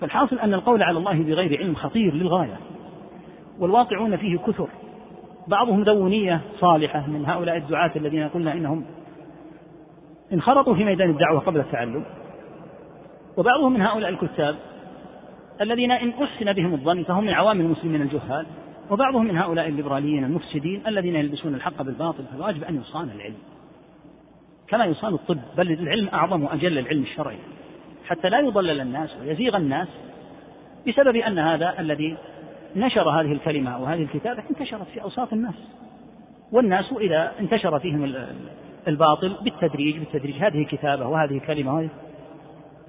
فالحاصل أن القول على الله بغير علم خطير للغاية. والواقعون فيه كثر. بعضهم ذو نية صالحة من هؤلاء الدعاة الذين قلنا إنهم انخرطوا في ميدان الدعوة قبل التعلم وبعضهم من هؤلاء الكتاب الذين إن أحسن بهم الظن فهم من عوام المسلمين الجهال وبعضهم من هؤلاء الليبراليين المفسدين الذين يلبسون الحق بالباطل فالواجب أن يصان العلم. كما يصان الطب بل العلم أعظم وأجل العلم الشرعي. حتى لا يضلل الناس ويزيغ الناس بسبب أن هذا الذي نشر هذه الكلمة وهذه الكتابة انتشرت في أوساط الناس. والناس إذا انتشر فيهم الباطل بالتدريج بالتدريج هذه كتابة وهذه كلمة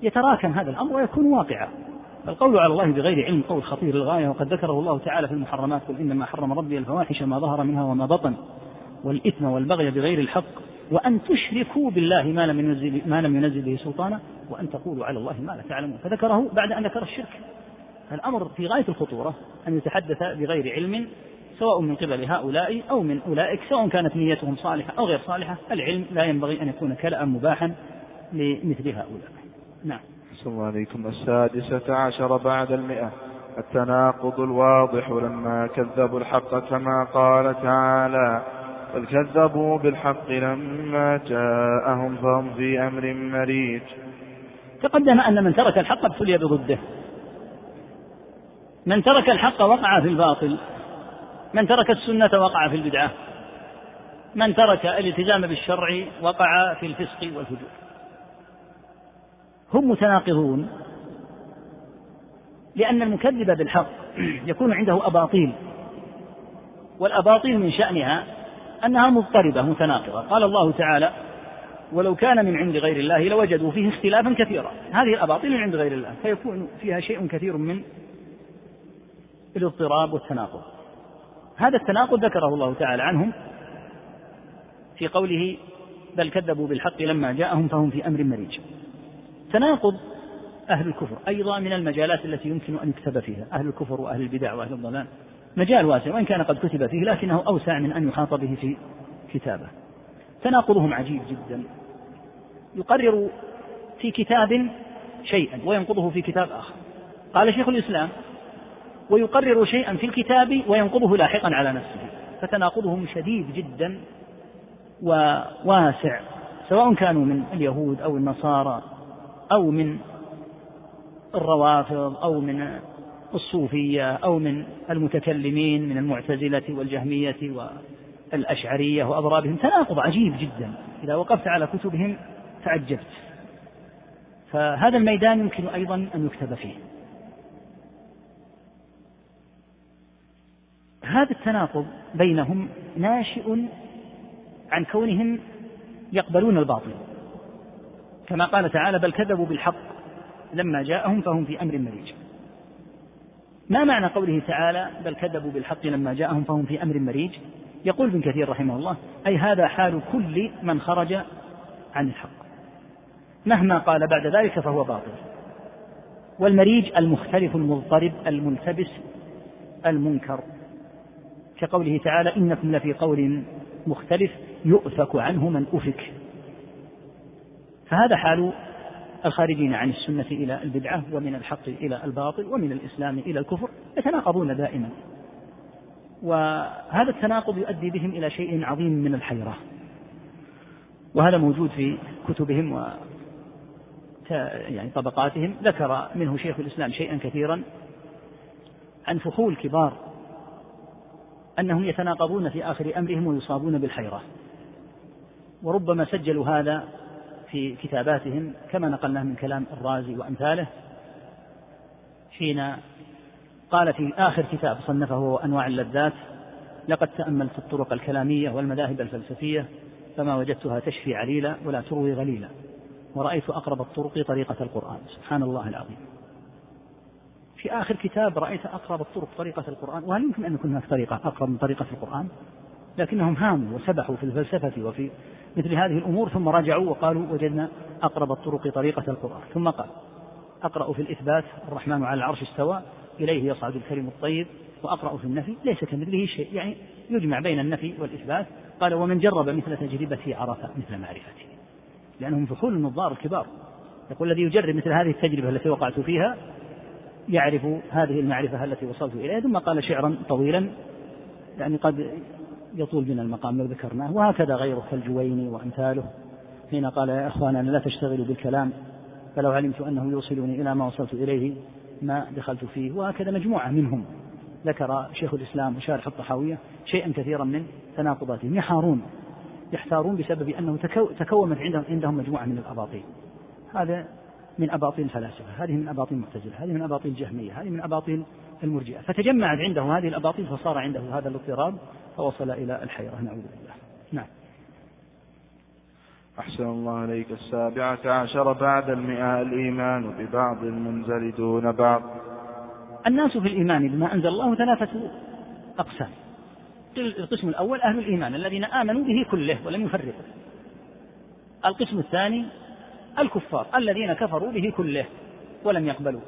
يتراكم هذا الأمر ويكون واقعا. القول على الله بغير علم قول خطير للغاية وقد ذكره الله تعالى في المحرمات قل إنما حرم ربي الفواحش ما ظهر منها وما بطن والإثم والبغي بغير الحق وأن تشركوا بالله ما لم ينزل ما لم ينزل به سلطانا وأن تقولوا على الله ما لا تعلمون. فذكره بعد أن ذكر الشرك. الأمر في غاية الخطورة أن يتحدث بغير علم سواء من قبل هؤلاء أو من أولئك سواء كانت نيتهم صالحة أو غير صالحة العلم لا ينبغي أن يكون كلأ مباحا لمثل هؤلاء. نعم. الله عليكم السادسة عشر بعد المئة. التناقض الواضح لما كذبوا الحق كما قال تعالى بل بالحق لما جاءهم فهم في أمر مريج. تقدم أن من ترك الحق ابتلي بضده. من ترك الحق وقع في الباطل. من ترك السنة وقع في البدعة. من ترك الالتزام بالشرع وقع في الفسق والفجور. هم متناقضون. لأن المكذب بالحق يكون عنده أباطيل. والأباطيل من شأنها أنها مضطربة متناقضة. قال الله تعالى ولو كان من عند غير الله لوجدوا فيه اختلافا كثيرا. هذه الأباطيل من عند غير الله فيكون فيها شيء كثير من الاضطراب والتناقض. هذا التناقض ذكره الله تعالى عنهم في قوله بل كذبوا بالحق لما جاءهم فهم في أمر مريج. تناقض أهل الكفر أيضا من المجالات التي يمكن أن يكتب فيها أهل الكفر وأهل البدع وأهل الضلال. مجال واسع وإن كان قد كتب فيه لكنه أوسع من أن يحاط به في كتابه. تناقضهم عجيب جدا. يقرر في كتاب شيئا وينقضه في كتاب آخر. قال شيخ الإسلام ويقرر شيئا في الكتاب وينقضه لاحقا على نفسه. فتناقضهم شديد جدا وواسع سواء كانوا من اليهود أو النصارى. أو من الروافض أو من الصوفية أو من المتكلمين من المعتزلة والجهمية والأشعرية وأضرابهم. تناقض عجيب جدا. إذا وقفت على كتبهم تعجبت. فهذا الميدان يمكن أيضا أن يكتب فيه. هذا التناقض بينهم ناشئ عن كونهم يقبلون الباطل. كما قال تعالى بل كذبوا بالحق لما جاءهم فهم في أمر مريج. ما معنى قوله تعالى بل كذبوا بالحق لما جاءهم فهم في أمر مريج؟ يقول ابن كثير رحمه الله أي هذا حال كل من خرج عن الحق. مهما قال بعد ذلك فهو باطل. والمريج المختلف المضطرب الملتبس المنكر. كقوله تعالى إنكم لفي قول مختلف يؤفك عنه من أفك. فهذا حال الخارجين عن السنة إلى البدعة ومن الحق إلى الباطل ومن الإسلام إلى الكفر يتناقضون دائما. وهذا التناقض يؤدي بهم إلى شيء عظيم من الحيرة. وهذا موجود في كتبهم و يعني طبقاتهم. ذكر منه شيخ الإسلام شيئا كثيرا عن فخول كبار أنهم يتناقضون في آخر أمرهم ويصابون بالحيرة. وربما سجلوا هذا في كتاباتهم كما نقلناه من كلام الرازي وأمثاله حين قال في آخر كتاب صنفه أنواع اللذات لقد تأملت الطرق الكلامية والمذاهب الفلسفية فما وجدتها تشفي عليلا ولا تروي غليلا ورأيت أقرب الطرق طريقة القرآن. سبحان الله العظيم. في آخر كتاب رأيت أقرب الطرق طريقة القرآن وهل يمكن أن يكون هناك طريقة أقرب من طريقة القرآن؟ لكنهم هاموا وسبحوا في الفلسفة وفي مثل هذه الأمور ثم رجعوا وقالوا وجدنا أقرب الطرق طريقة القرآن. ثم قال أقرأ في الإثبات الرحمن على العرش استوى إليه يصعد الكلم الطيب وأقرأ في النفي ليس كمثله شيء. يعني يجمع بين النفي والإثبات. قال ومن جرب مثل تجربتي عرف مثل معرفتي لأنهم فحول النظار الكبار. يقول الذي يجرب مثل هذه التجربة التي وقعت فيها يعرف هذه المعرفة التي وصلت إليها. ثم قال شعرا طويلا يعني قد يطول بنا المقام لو ذكرناه. وهكذا غيره كالجويني وأمثاله. حين قال يا إخواننا لا تشتغلوا بالكلام فلو علمت أنه يوصلني إلى ما وصلت إليه ما دخلت فيه. وهكذا مجموعة منهم. ذكر شيخ الإسلام وشارح الطحاوية شيئا كثيرا من تناقضاتهم. يحارون يحتارون بسبب أنه تكونت عندهم, عندهم مجموعة من الأباطيل. هذا من أباطيل الفلاسفة هذه من أباطيل المعتزلة هذه من أباطيل الجهمية هذه من أباطيل المرجئة. فتجمعت عنده هذه الأباطيل فصار عنده هذا الاضطراب. فوصل إلى الحيرة. نعوذ بالله. نعم. أحسن الله عليك السابعة عشر بعد المئة. الإيمان ببعض المنزل دون بعض. الناس في الإيمان بما أنزل الله ثلاثة أقسام. القسم الأول أهل الإيمان الذين آمنوا به كله ولم يفرقوا. القسم الثاني الكفار الذين كفروا به كله ولم يقبلوا.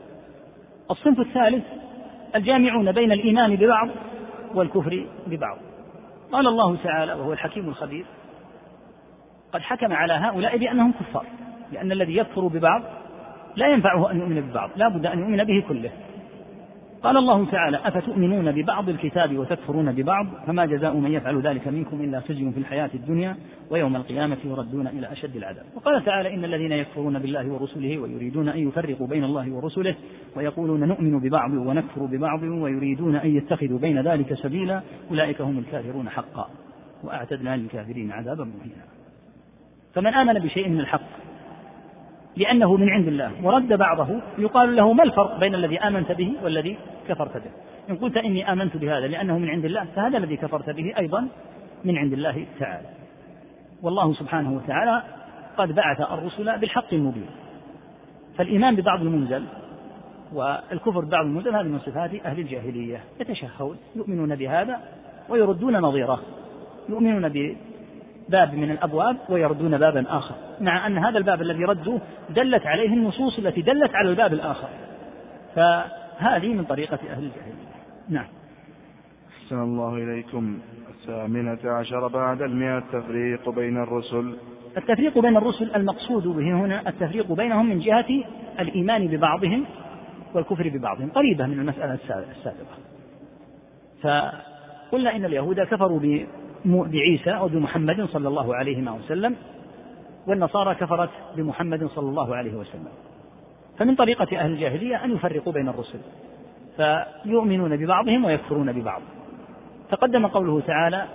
الصنف الثالث الجامعون بين الإيمان ببعض والكفر ببعض. قال الله تعالى وهو الحكيم الخبير قد حكم على هؤلاء بأنهم كفار لأن الذي يكفر ببعض لا ينفعه أن يؤمن ببعض لا بد أن يؤمن به كله. قال الله تعالى أفتؤمنون ببعض الكتاب وتكفرون ببعض؟ فما جزاء من يفعل ذلك منكم إلا خزي في الحياة الدنيا ويوم القيامة يردون إلى أشد العذاب. وقال تعالى إن الذين يكفرون بالله ورسله ويريدون أن يفرقوا بين الله ورسله ويقولون نؤمن ببعض ونكفر ببعض ويريدون أن يتخذوا بين ذلك سبيلا أولئك هم الكافرون حقا وأعتدنا للكافرين عذابا مهينا. فمن آمن بشيء من الحق لأنه من عند الله. ورد بعضه يقال له ما الفرق بين الذي آمنت به والذي كفرت به؟ إن قلت إني آمنت بهذا لأنه من عند الله فهذا الذي كفرت به أيضا من عند الله تعالى. والله سبحانه وتعالى قد بعث الرسل بالحق المبين. فالإيمان ببعض المنزل والكفر ببعض المنزل هذه من صفات أهل الجاهلية. يتشهون يؤمنون بهذا ويردون نظيره. يؤمنون باب من الأبواب ويردون بابا آخر مع أن هذا الباب الذي ردوه دلت عليه النصوص التي دلت على الباب الآخر. فهذه من طريقة أهل الجاهلية. نعم. أحسن الله إليكم. الثامنة عشر بعد المئة التفريق بين الرسل. التفريق بين الرسل المقصود به هنا التفريق بينهم من جهة الإيمان ببعضهم والكفر ببعضهم قريبة من المسألة السابقة. فقلنا إن اليهود كفروا بعيسى أو بمحمد صلى الله عليه وسلم والنصارى كفرت بمحمد صلى الله عليه وسلم. فمن طريقة أهل الجاهلية أن يفرقوا بين الرسل فيؤمنون ببعضهم ويكفرون ببعض. تقدم قوله تعالى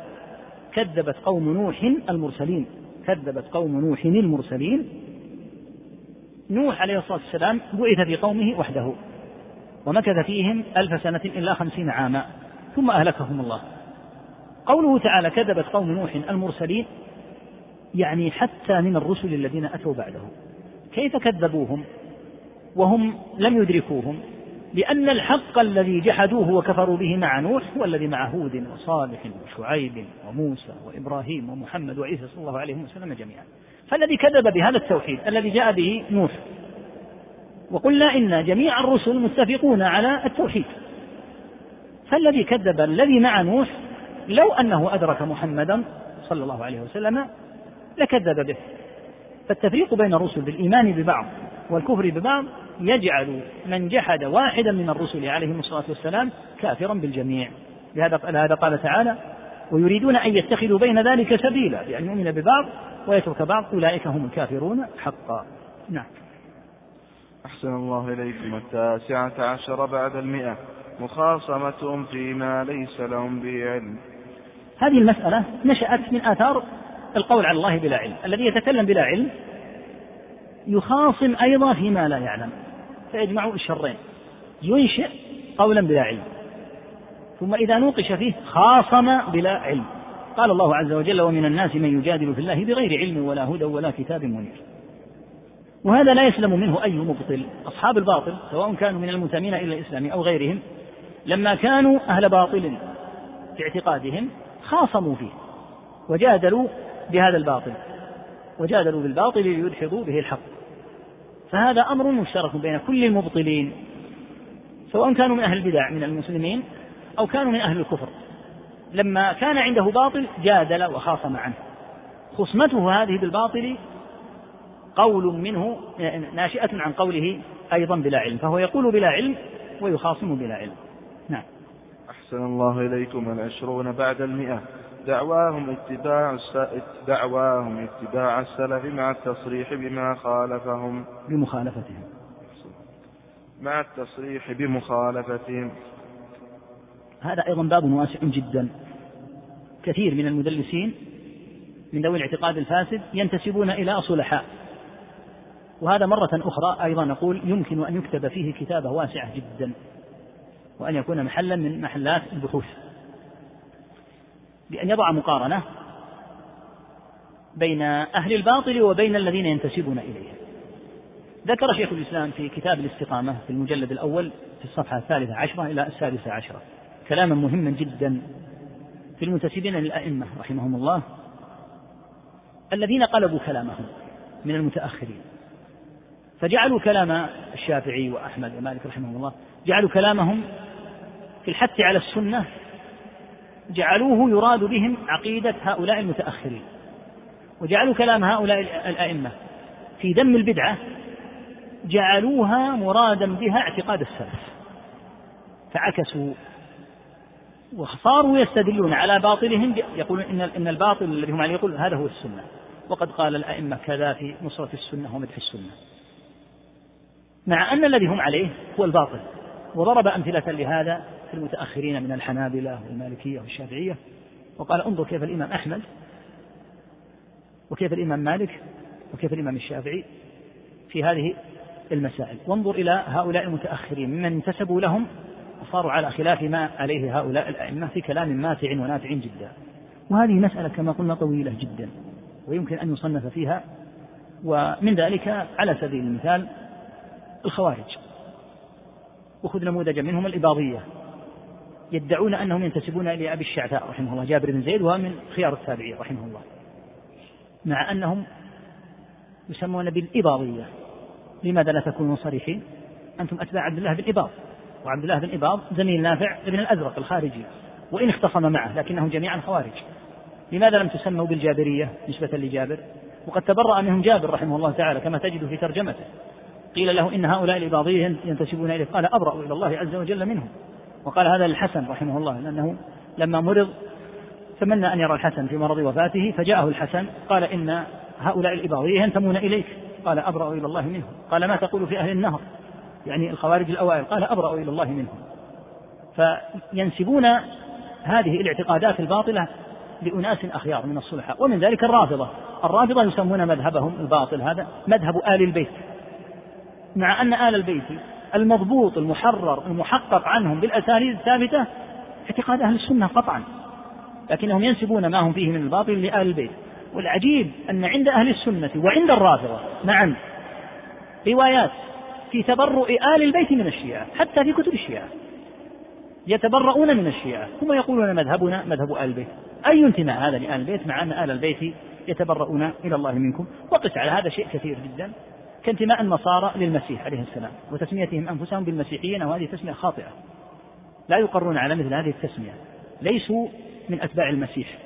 كذبت قوم نوح المرسلين كذبت قوم نوح المرسلين. نوح عليه الصلاة والسلام بعث في قومه وحده ومكث فيهم ألف سنة إلا خمسين عاما ثم أهلكهم الله. قوله تعالى كذبت قوم نوح المرسلين يعني حتى من الرسل الذين أتوا بعده. كيف كذبوهم؟ وهم لم يدركوهم لأن الحق الذي جحدوه وكفروا به مع نوح هو الذي مع هود وصالح وشعيب وموسى وإبراهيم ومحمد وعيسى صلى الله عليه وسلم جميعا. فالذي كذب بهذا التوحيد الذي جاء به نوح. وقلنا إن جميع الرسل متفقون على التوحيد. فالذي كذب الذي مع نوح لو أنه أدرك محمدا صلى الله عليه وسلم لكذب به. فالتفريق بين الرسل بالإيمان ببعض والكفر ببعض يجعل من جحد واحدا من الرسل عليهم الصلاة والسلام كافرا بالجميع. لهذا قال تعالى ويريدون أن يتخذوا بين ذلك سبيلا. بأن يؤمن ببعض ويترك بعض أولئك هم الكافرون حقا. نعم. أحسن الله إليكم. التاسعة عشر بعد المئة. مخاصمتهم فيما ليس لهم به علم. هذه المسألة نشأت من آثار القول على الله بلا علم. الذي يتكلم بلا علم يخاصم أيضا فيما لا يعلم فيجمع الشرين. ينشئ قولا بلا علم ثم إذا نوقش فيه خاصم بلا علم. قال الله عز وجل ومن الناس من يجادل في الله بغير علم ولا هدى ولا كتاب منير. وهذا لا يسلم منه أي مبطل أصحاب الباطل سواء كانوا من المنتمين إلى الإسلام أو غيرهم لما كانوا أهل باطل في اعتقادهم خاصموا فيه وجادلوا بهذا الباطل وجادلوا بالباطل ليدحضوا به الحق. فهذا أمر مشترك بين كل المبطلين سواء كانوا من أهل البدع من المسلمين أو كانوا من أهل الكفر. لما كان عنده باطل جادل وخاصم عنه. خصمته هذه بالباطل قول منه ناشئة عن قوله أيضا بلا علم فهو يقول بلا علم ويخاصم بلا علم. أحسن الله إليكم العشرون بعد المئة. دعواهم اتباع دعواهم اتباع السلف مع التصريح بما خالفهم. بمخالفتهم. مع التصريح بمخالفتهم. هذا أيضا باب واسع جدا. كثير من المدلسين من ذوي الاعتقاد الفاسد ينتسبون إلى صلحاء. وهذا مرة أخرى أيضا نقول يمكن أن يكتب فيه كتابة واسعة جدا. وأن يكون محلا من محلات البحوث. بأن يضع مقارنة بين أهل الباطل وبين الذين ينتسبون إليه. ذكر شيخ الإسلام في كتاب الاستقامة في المجلد الأول في الصفحة الثالثة عشرة إلى السادسة عشرة كلاما مهما جدا في المنتسبين للأئمة رحمهم الله الذين قلبوا كلامهم من المتأخرين. فجعلوا كلام الشافعي وأحمد ومالك رحمهم الله جعلوا كلامهم في الحث على السنة جعلوه يراد بهم عقيدة هؤلاء المتأخرين وجعلوا كلام هؤلاء الأئمة في ذم البدعة جعلوها مرادا بها اعتقاد السلف فعكسوا وصاروا يستدلون على باطلهم يقولون إن إن الباطل الذي هم عليه يقول هذا هو السنة وقد قال الأئمة كذا في نصرة السنة ومدح السنة. مع أن الذي هم عليه هو الباطل وضرب أمثلة لهذا في المتأخرين من الحنابلة والمالكية والشافعية. وقال انظر كيف الإمام أحمد وكيف الإمام مالك وكيف الإمام الشافعي في هذه المسائل. وانظر إلى هؤلاء المتأخرين ممن انتسبوا لهم وصاروا على خلاف ما عليه هؤلاء الأئمة في كلام ماتع ونافع جدا. وهذه مسألة كما قلنا طويلة جدا ويمكن أن يصنف فيها. ومن ذلك على سبيل المثال الخوارج. وخذ نموذجا منهم الإباضية. يدعون أنهم ينتسبون إلى أبي الشعثاء رحمه الله جابر بن زيد وهو من خيار التابعين رحمه الله. مع أنهم يسمون بالإباضية. لماذا لا تكونوا صريحين؟ أنتم أتباع عبد الله بن إباض وعبد الله بن إباض زميل نافع بن الأزرق الخارجي وإن اختصم معه لكنهم جميعا خوارج. لماذا لم تسموا بالجابرية نسبة لجابر؟ وقد تبرأ منهم جابر رحمه الله تعالى كما تجد في ترجمته. قيل له إن هؤلاء الإباضية ينتسبون إليه قال أبرأ إلى الله عز وجل منهم. وقال هذا للحسن رحمه الله لأنه لما مرض تمنى أن يرى الحسن في مرض وفاته فجاءه الحسن قال إن هؤلاء الإباضية ينتمون إليك. قال أبرأ إلى الله منهم. قال ما تقول في أهل النهر؟ يعني الخوارج الأوائل. قال أبرأ إلى الله منهم. فينسبون هذه الاعتقادات الباطلة لأناس أخيار من الصلحاء ومن ذلك الرافضة. الرافضة يسمون مذهبهم الباطل هذا مذهب آل البيت. مع أن آل البيت المضبوط المحرر المحقق عنهم بالأساليب الثابتة اعتقاد أهل السنة قطعا لكنهم ينسبون ما هم فيه من الباطل لآل البيت. والعجيب أن عند أهل السنة وعند الرافضة معا روايات في تبرؤ آل البيت من الشيعة حتى في كتب الشيعة يتبرؤون من الشيعة ثم يقولون مذهبنا مذهب آل البيت. أي انتماء هذا لآل البيت مع أن آل البيت يتبرؤون إلى الله منكم؟ وقس على هذا شيء كثير جدا. كانتماء النصارى للمسيح عليه السلام وتسميتهم أنفسهم بالمسيحيين وهذه تسمية خاطئة. لا يقرون على مثل هذه التسمية. ليسوا من أتباع المسيح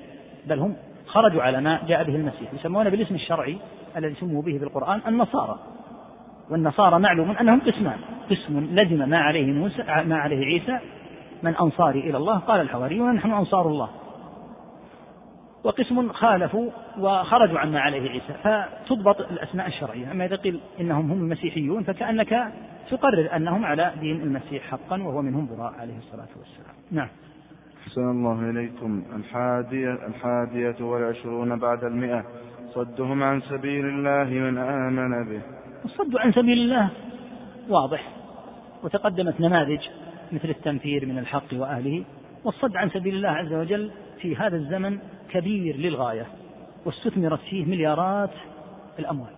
بل هم خرجوا على ما جاء به المسيح. يسمونه بالاسم الشرعي الذي سموا به في القرآن النصارى. والنصارى معلوم أنهم قسمان قسم لزم ما عليه موسى ما عليه عيسى من أنصاري إلى الله. قال الحواريون نحن أنصار الله. وقسم خالفوا وخرجوا عما عليه عيسى فتضبط الأسماء الشرعية. أما إذا قيل إنهم هم المسيحيون فكأنك تقرر أنهم على دين المسيح حقا وهو منهم براء عليه الصلاة والسلام. نعم. أحسن الله إليكم. الحادية, الحادية والعشرون بعد المئة. صدهم عن سبيل الله من آمن به. الصد عن سبيل الله واضح. وتقدمت نماذج مثل التنفير من الحق وأهله. والصد عن سبيل الله عز وجل في هذا الزمن كبير للغاية واستثمرت فيه مليارات الأموال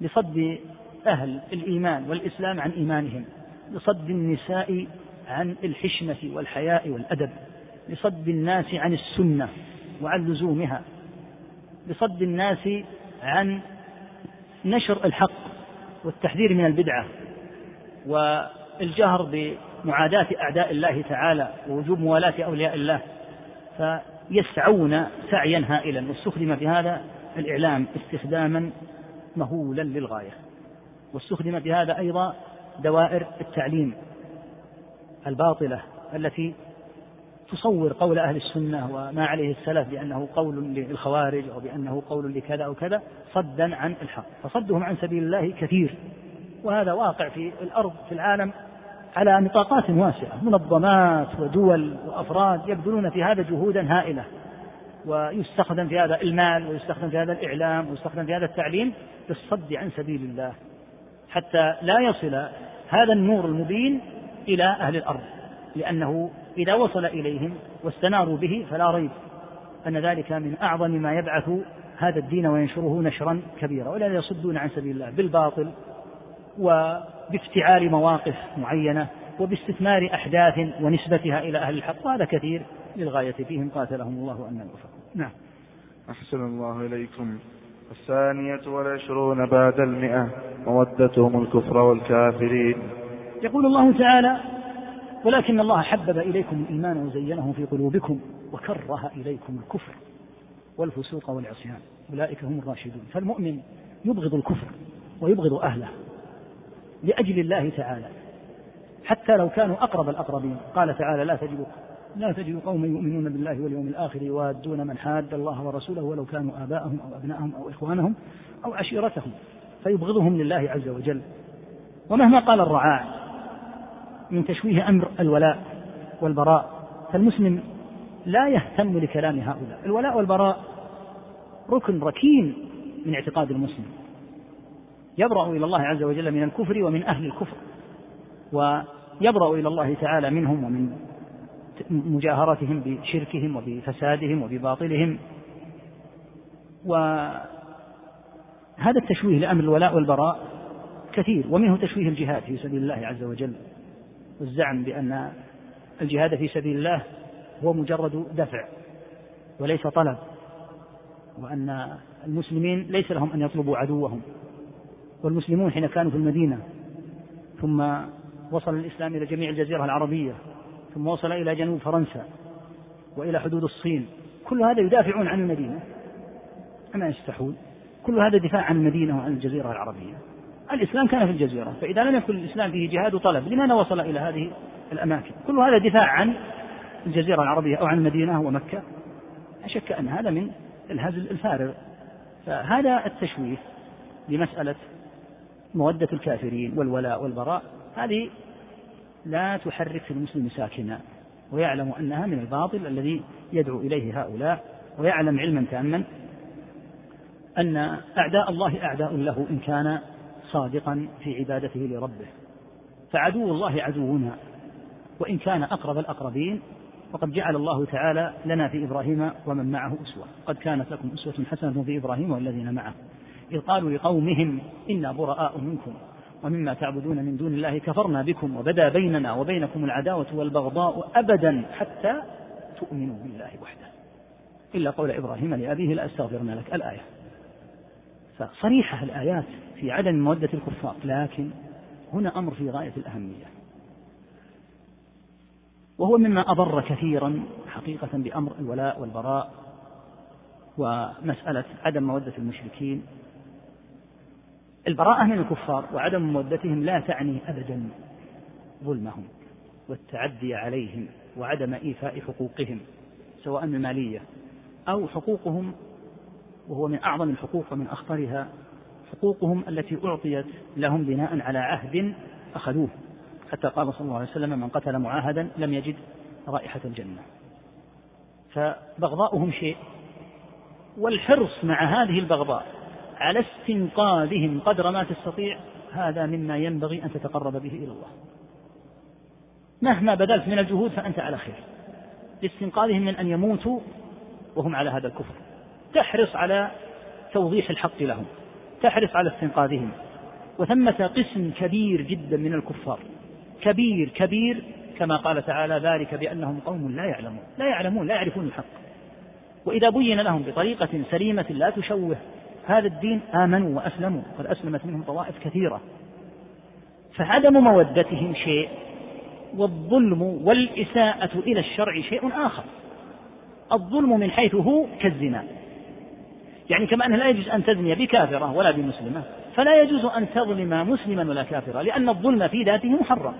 لصد أهل الإيمان والإسلام عن إيمانهم لصد النساء عن الحشمة والحياء والأدب لصد الناس عن السنة وعن لزومها لصد الناس عن نشر الحق والتحذير من البدعة والجهر بمعاداة أعداء الله تعالى ووجوب موالاة أولياء الله فيسعون سعيا هائلا. واستخدم في هذا الإعلام استخداما مهولا للغاية. واستخدم في هذا أيضا دوائر التعليم الباطلة التي تصور قول أهل السنة وما عليه السلف بأنه قول للخوارج أو بأنه قول لكذا أو كذا صدا عن الحق. فصدهم عن سبيل الله كثير. وهذا واقع في الأرض في العالم. على نطاقات واسعة منظمات ودول وأفراد يبذلون في هذا جهودا هائلة. ويستخدم في هذا المال ويستخدم في هذا الإعلام ويستخدم في هذا التعليم للصد عن سبيل الله حتى لا يصل هذا النور المبين إلى أهل الأرض. لأنه إذا وصل إليهم واستناروا به فلا ريب أن ذلك من أعظم ما يبعث هذا الدين وينشره نشرا كبيرا ولا يصدون عن سبيل الله بالباطل. وبافتعال مواقف معينة وباستثمار أحداث ونسبتها إلى أهل الحق وهذا كثير للغاية فيهم قاتلهم الله أن يوفقون نعم. أحسن الله إليكم. الثانية والعشرون بعد المئة مودتهم الكفر والكافرين. يقول الله تعالى ولكن الله حبب إليكم الإيمان وزينه في قلوبكم وكره إليكم الكفر والفسوق والعصيان. أولئك هم الراشدون. فالمؤمن يبغض الكفر ويبغض أهله. لأجل الله تعالى. حتى لو كانوا أقرب الأقربين. قال تعالى لا تجد لا تجد قوما يؤمنون بالله واليوم الآخر يوادون من حاد الله ورسوله ولو كانوا آباءهم أو أبناءهم أو إخوانهم أو عشيرتهم. فيبغضهم لله عز وجل. ومهما قال الرعاع من تشويه أمر الولاء والبراء فالمسلم لا يهتم لكلام هؤلاء. الولاء والبراء ركن ركين من اعتقاد المسلم. يبرأ إلى الله عز وجل من الكفر ومن أهل الكفر ويبرأ إلى الله تعالى منهم ومن مجاهرتهم بشركهم وبفسادهم وبباطلهم. وهذا التشويه لأمر الولاء والبراء كثير ومنه تشويه الجهاد في سبيل الله عز وجل والزعم بأن الجهاد في سبيل الله هو مجرد دفع وليس طلب وأن المسلمين ليس لهم أن يطلبوا عدوهم. والمسلمون حين كانوا في المدينة ثم وصل الإسلام إلى جميع الجزيرة العربية ثم وصل إلى جنوب فرنسا وإلى حدود الصين. كل هذا يدافعون عن المدينة. أما يستحون. كل هذا دفاع عن المدينة وعن الجزيرة العربية. الإسلام كان في الجزيرة فإذا لم يكن الإسلام فيه جهاد وطلب لماذا وصل إلى هذه الأماكن؟ كل هذا دفاع عن الجزيرة العربية أو عن المدينة ومكة. لا شك أن هذا من الهزل الفارغ. فهذا التشويه لمسألة مودة الكافرين والولاء والبراء هذه لا تحرك في المسلم ساكنا ويعلم أنها من الباطل الذي يدعو إليه هؤلاء ويعلم علما تاما أن أعداء الله أعداء له إن كان صادقا في عبادته لربه. فعدو الله عدونا وإن كان أقرب الأقربين وقد جعل الله تعالى لنا في إبراهيم ومن معه أسوة. قد كانت لكم أسوة حسنة في إبراهيم والذين معه. إذ قالوا لقومهم إنا براء منكم ومما تعبدون من دون الله كفرنا بكم وبدا بيننا وبينكم العداوة والبغضاء أبدا حتى تؤمنوا بالله وحده. إلا قول إبراهيم لأبيه لأستغفرن لك. الآية. فصريحة الآيات في عدم مودة الكفار لكن هنا أمر في غاية الأهمية. وهو مما أضر كثيرا حقيقة بأمر الولاء والبراء ومسألة عدم مودة المشركين البراءة من الكفار وعدم مودتهم لا تعني أبدا ظلمهم والتعدي عليهم وعدم إيفاء حقوقهم سواء المالية أو حقوقهم وهو من أعظم الحقوق ومن أخطرها حقوقهم التي أعطيت لهم بناء على عهد أخذوه. حتى قال صلى الله عليه وسلم من قتل معاهدا لم يجد رائحة الجنة. فبغضاؤهم شيء والحرص مع هذه البغضاء على استنقاذهم قدر ما تستطيع هذا مما ينبغي أن تتقرب به إلى الله. مهما بذلت من الجهود فأنت على خير. لاستنقاذهم من أن يموتوا وهم على هذا الكفر. تحرص على توضيح الحق لهم. تحرص على استنقاذهم. وثمة قسم كبير جدا من الكفار. كبير كبير كما قال تعالى ذلك بأنهم قوم لا يعلمون. لا يعلمون لا يعرفون الحق. وإذا بين لهم بطريقة سليمة لا تشوه. هذا الدين آمنوا وأسلموا قد أسلمت منهم طوائف كثيرة. فعدم مودتهم شيء والظلم والإساءة إلى الشرع شيء آخر. الظلم من حيث هو كالزنا. يعني كما أنه لا يجوز أن تزني بكافرة ولا بمسلمة فلا يجوز أن تظلم مسلما ولا كافرا لأن الظلم في ذاته محرم.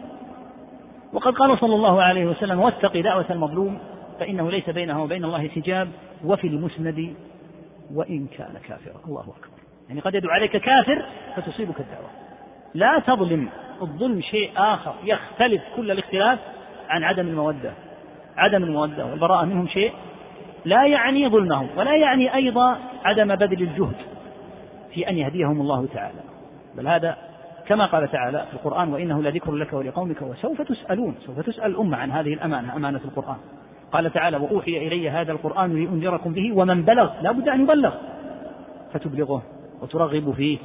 وقد قال صلى الله عليه وسلم واتق دعوة المظلوم فإنه ليس بينها وبين الله حجاب وفي المسند وإن كان كافرا. الله أكبر. يعني قد يدعو عليك كافر فتصيبك الدعوة. لا تظلم الظلم شيء آخر يختلف كل الاختلاف عن عدم المودة. عدم المودة. والبراءة منهم شيء لا يعني ظلمهم ولا يعني أيضا عدم بذل الجهد في أن يهديهم الله تعالى. بل هذا كما قال تعالى في القرآن وإنه لذكر لك ولقومك وسوف تسألون. سوف تسأل الأمة عن هذه الأمانة أمانة القرآن. قال تعالى وأوحي إلي هذا القرآن لأنذركم به ومن بلغ لا بد أن يبلغ. فتبلغه وترغب فيه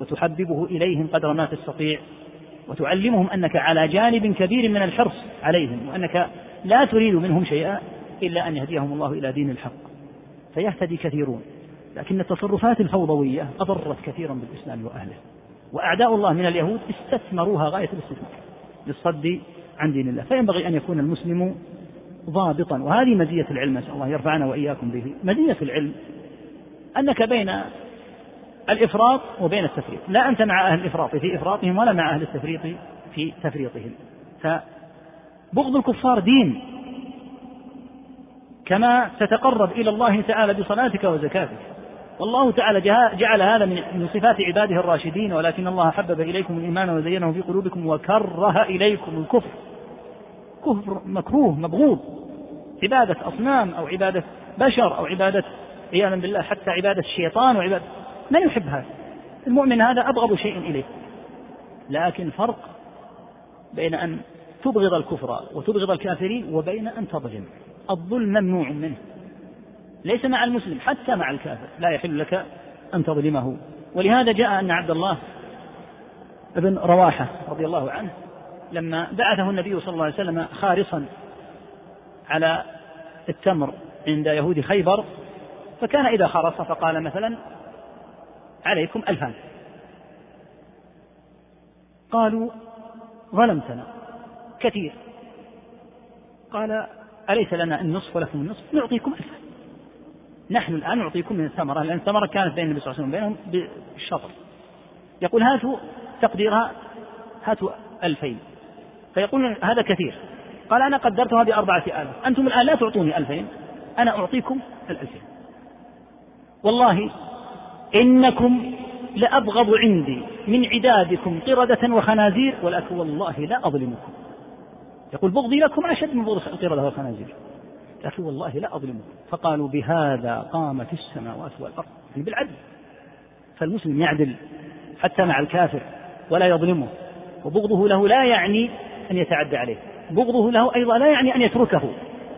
وتحببه إليهم قدر ما تستطيع وتعلمهم أنك على جانب كبير من الحرص عليهم وأنك لا تريد منهم شيئا إلا أن يهديهم الله إلى دين الحق. فيهتدي كثيرون لكن التصرفات الفوضوية أضرت كثيرا بالإسلام وأهله. وأعداء الله من اليهود استثمروها غاية الاستثمار للصد عن دين الله. فينبغي أن يكون المسلم ضابطا. وهذه مزية العلم نسأل الله يرفعنا وإياكم به. مزية العلم أنك بين الإفراط وبين التفريط. لا أنت مع أهل الإفراط في إفراطهم ولا مع أهل التفريط في تفريطهم. فبغض الكفار دين. كما تتقرب إلى الله تعالى بصلاتك وزكاتك. والله تعالى جعل هذا من صفات عباده الراشدين ولكن الله حبب إليكم الإيمان وزينه في قلوبكم وكره إليكم الكفر. كفر مكروه مبغوض. عبادة أصنام أو عبادة بشر أو عبادة عياذا بالله حتى عبادة الشيطان وعبادة من يحب هذا؟ المؤمن هذا أبغض شيء إليه. لكن فرق بين أن تبغض الكفر وتبغض الكافرين وبين أن تظلم. الظلم ممنوع منه. ليس مع المسلم حتى مع الكافر. لا يحل لك أن تظلمه. ولهذا جاء أن عبد الله بن رواحة رضي الله عنه لما بعثه النبي صلى الله عليه وسلم خارصا على التمر عند يهود خيبر فكان إذا خرص فقال مثلا عليكم ألفان قالوا ظلمتنا كثير. قال أليس لنا النصف ولكم النصف؟ نعطيكم ألفا نحن الآن نعطيكم من الثمرة لأن الثمرة كانت بين النبي صلى الله عليه وسلم بينهم بالشطر. يقول هاتوا تقديرها هاتوا ألفين. فيقول هذا كثير. قال أنا قدرتها بأربعة آلاف. أنتم الآن لا تعطوني ألفين. أنا أعطيكم الألفين. والله إنكم لأبغض عندي من عدادكم قردة وخنازير ولكن والله لا أظلمكم. يقول بغضي لكم أشد من بغض القردة والخنازير لكن والله لا أظلمكم. فقالوا بهذا قامت السماوات والأرض يعني بالعدل. فالمسلم يعدل حتى مع الكافر ولا يظلمه. وبغضه له لا يعني أن يتعدى عليه. بغضه له أيضا لا يعني أن يتركه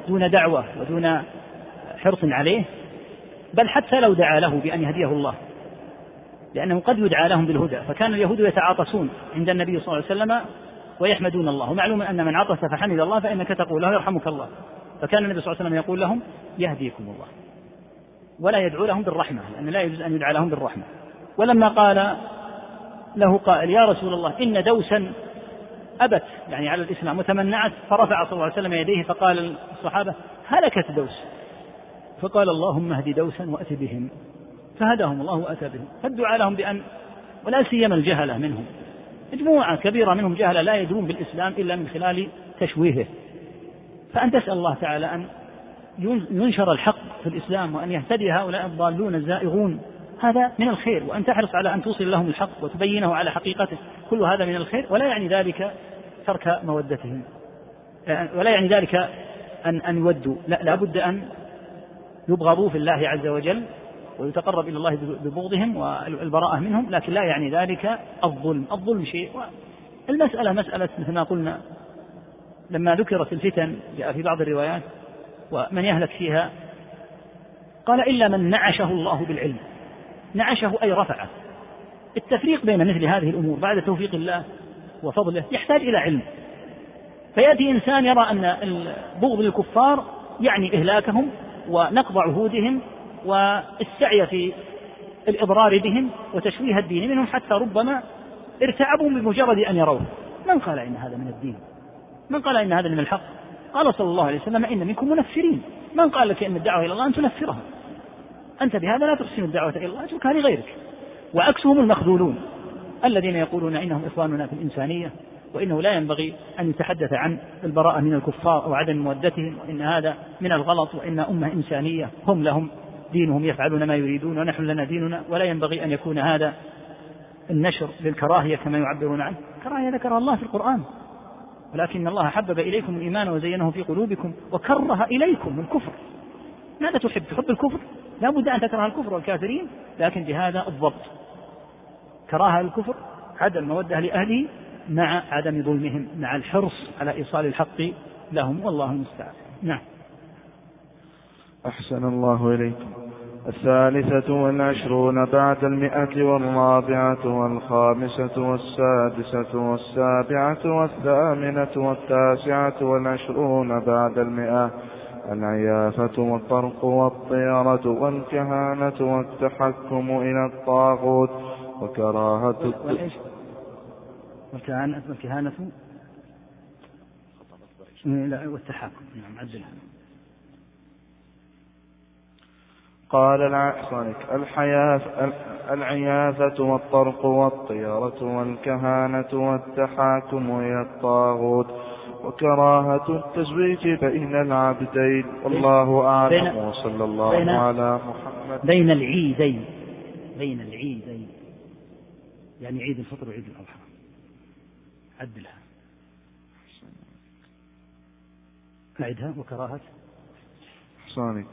دون دعوة ودون حرص عليه بل حتى لو دعا له بأن يهديه الله. لأنه قد يدعى لهم بالهدى فكان اليهود يتعاطسون عند النبي صلى الله عليه وسلم ويحمدون الله. ومعلوم أن من عطس فحمد الله فإنك تقول له يرحمك الله. فكان النبي صلى الله عليه وسلم يقول لهم يهديكم الله. ولا يدعو لهم بالرحمة لأن لا يجوز أن يدعى لهم بالرحمة. ولما قال له قائل يا رسول الله إن دوسا أبت يعني على الإسلام وتمنعت فرفع صلى الله عليه وسلم يديه فقال الصحابة هلكت دوس. فقال اللهم اهد دوسا وأت بهم. فهداهم الله وأتى بهم. فالدعاء لهم بأن ولا سيما الجهلة منهم. مجموعة كبيرة منهم جهلة لا يدرون بالإسلام إلا من خلال تشويهه. فأن تسأل الله تعالى أن ينشر الحق في الإسلام وأن يهتدي هؤلاء الضالون الزائغون. هذا من الخير وأن تحرص على أن توصل لهم الحق وتبينه على حقيقته. كل هذا من الخير ولا يعني ذلك ترك مودتهم. ولا يعني ذلك أن أن يودوا. لا لابد أن يبغضوا في الله عز وجل ويتقرب إلى الله ببغضهم والبراءة منهم لكن لا يعني ذلك الظلم. الظلم شيء. المسألة مسألة مثل ما قلنا لما ذكرت الفتن جاء في بعض الروايات ومن يهلك فيها قال إلا من نعشه الله بالعلم. نعشه أي رفعه. التفريق بين مثل هذه الأمور بعد توفيق الله وفضله يحتاج إلى علم. فيأتي إنسان يرى أن بغض الكفار يعني إهلاكهم ونقض عهودهم والسعي في الإضرار بهم وتشويه الدين منهم حتى ربما ارتعبوا بمجرد أن يروه. من قال إن هذا من الدين؟ من قال إن هذا من الحق؟ قال صلى الله عليه وسلم إن منكم منفرين. من قال لك إن الدعوة إلى الله أن تنفرها أنت بهذا لا تحسن الدعوة إلى الله اتركها لغيرك وعكسهم المخذولون الذين يقولون إنهم إخواننا في الإنسانية وإنه لا ينبغي أن يتحدث عن البراءة من الكفار أو عدم مودتهم وإن هذا من الغلط وإن أمة إنسانية هم لهم دينهم يفعلون ما يريدون ونحن لنا ديننا ولا ينبغي أن يكون هذا النشر للكراهية كما يعبرون عنه. كراهية ذكرها الله في القرآن. ولكن الله حبب إليكم الإيمان وزينه في قلوبكم وكره إليكم الكفر. ماذا تحب؟ تحب الكفر؟ لا بد أن تكره الكفر والكافرين لكن بهذا الضبط. كراهة الكفر عدم المودة لأهله مع عدم ظلمهم مع الحرص على إيصال الحق لهم والله المستعان. نعم. أحسن الله إليكم. الثالثة والعشرون بعد المئة والرابعة والخامسة والسادسة والسابعة والثامنة والتاسعة والعشرون بعد المئة العيافة والطرق والطيرة والكهانة والتحكم إلى الطاغوت وكراهة والكهانة والكهانة؟ والتحاكم نعم عدلها قال العحصنك الحياة العيافة والطرق والطيرة والكهانة والتحاكم إلى الطاغوت وكراهة التزويج بين العبدين والله أعلم. وصلى الله بين على محمد. بين العيدين. بين العيدين. يعني عيد الفطر وعيد الأضحى. عدلها أعدها وكراهة. أحسانك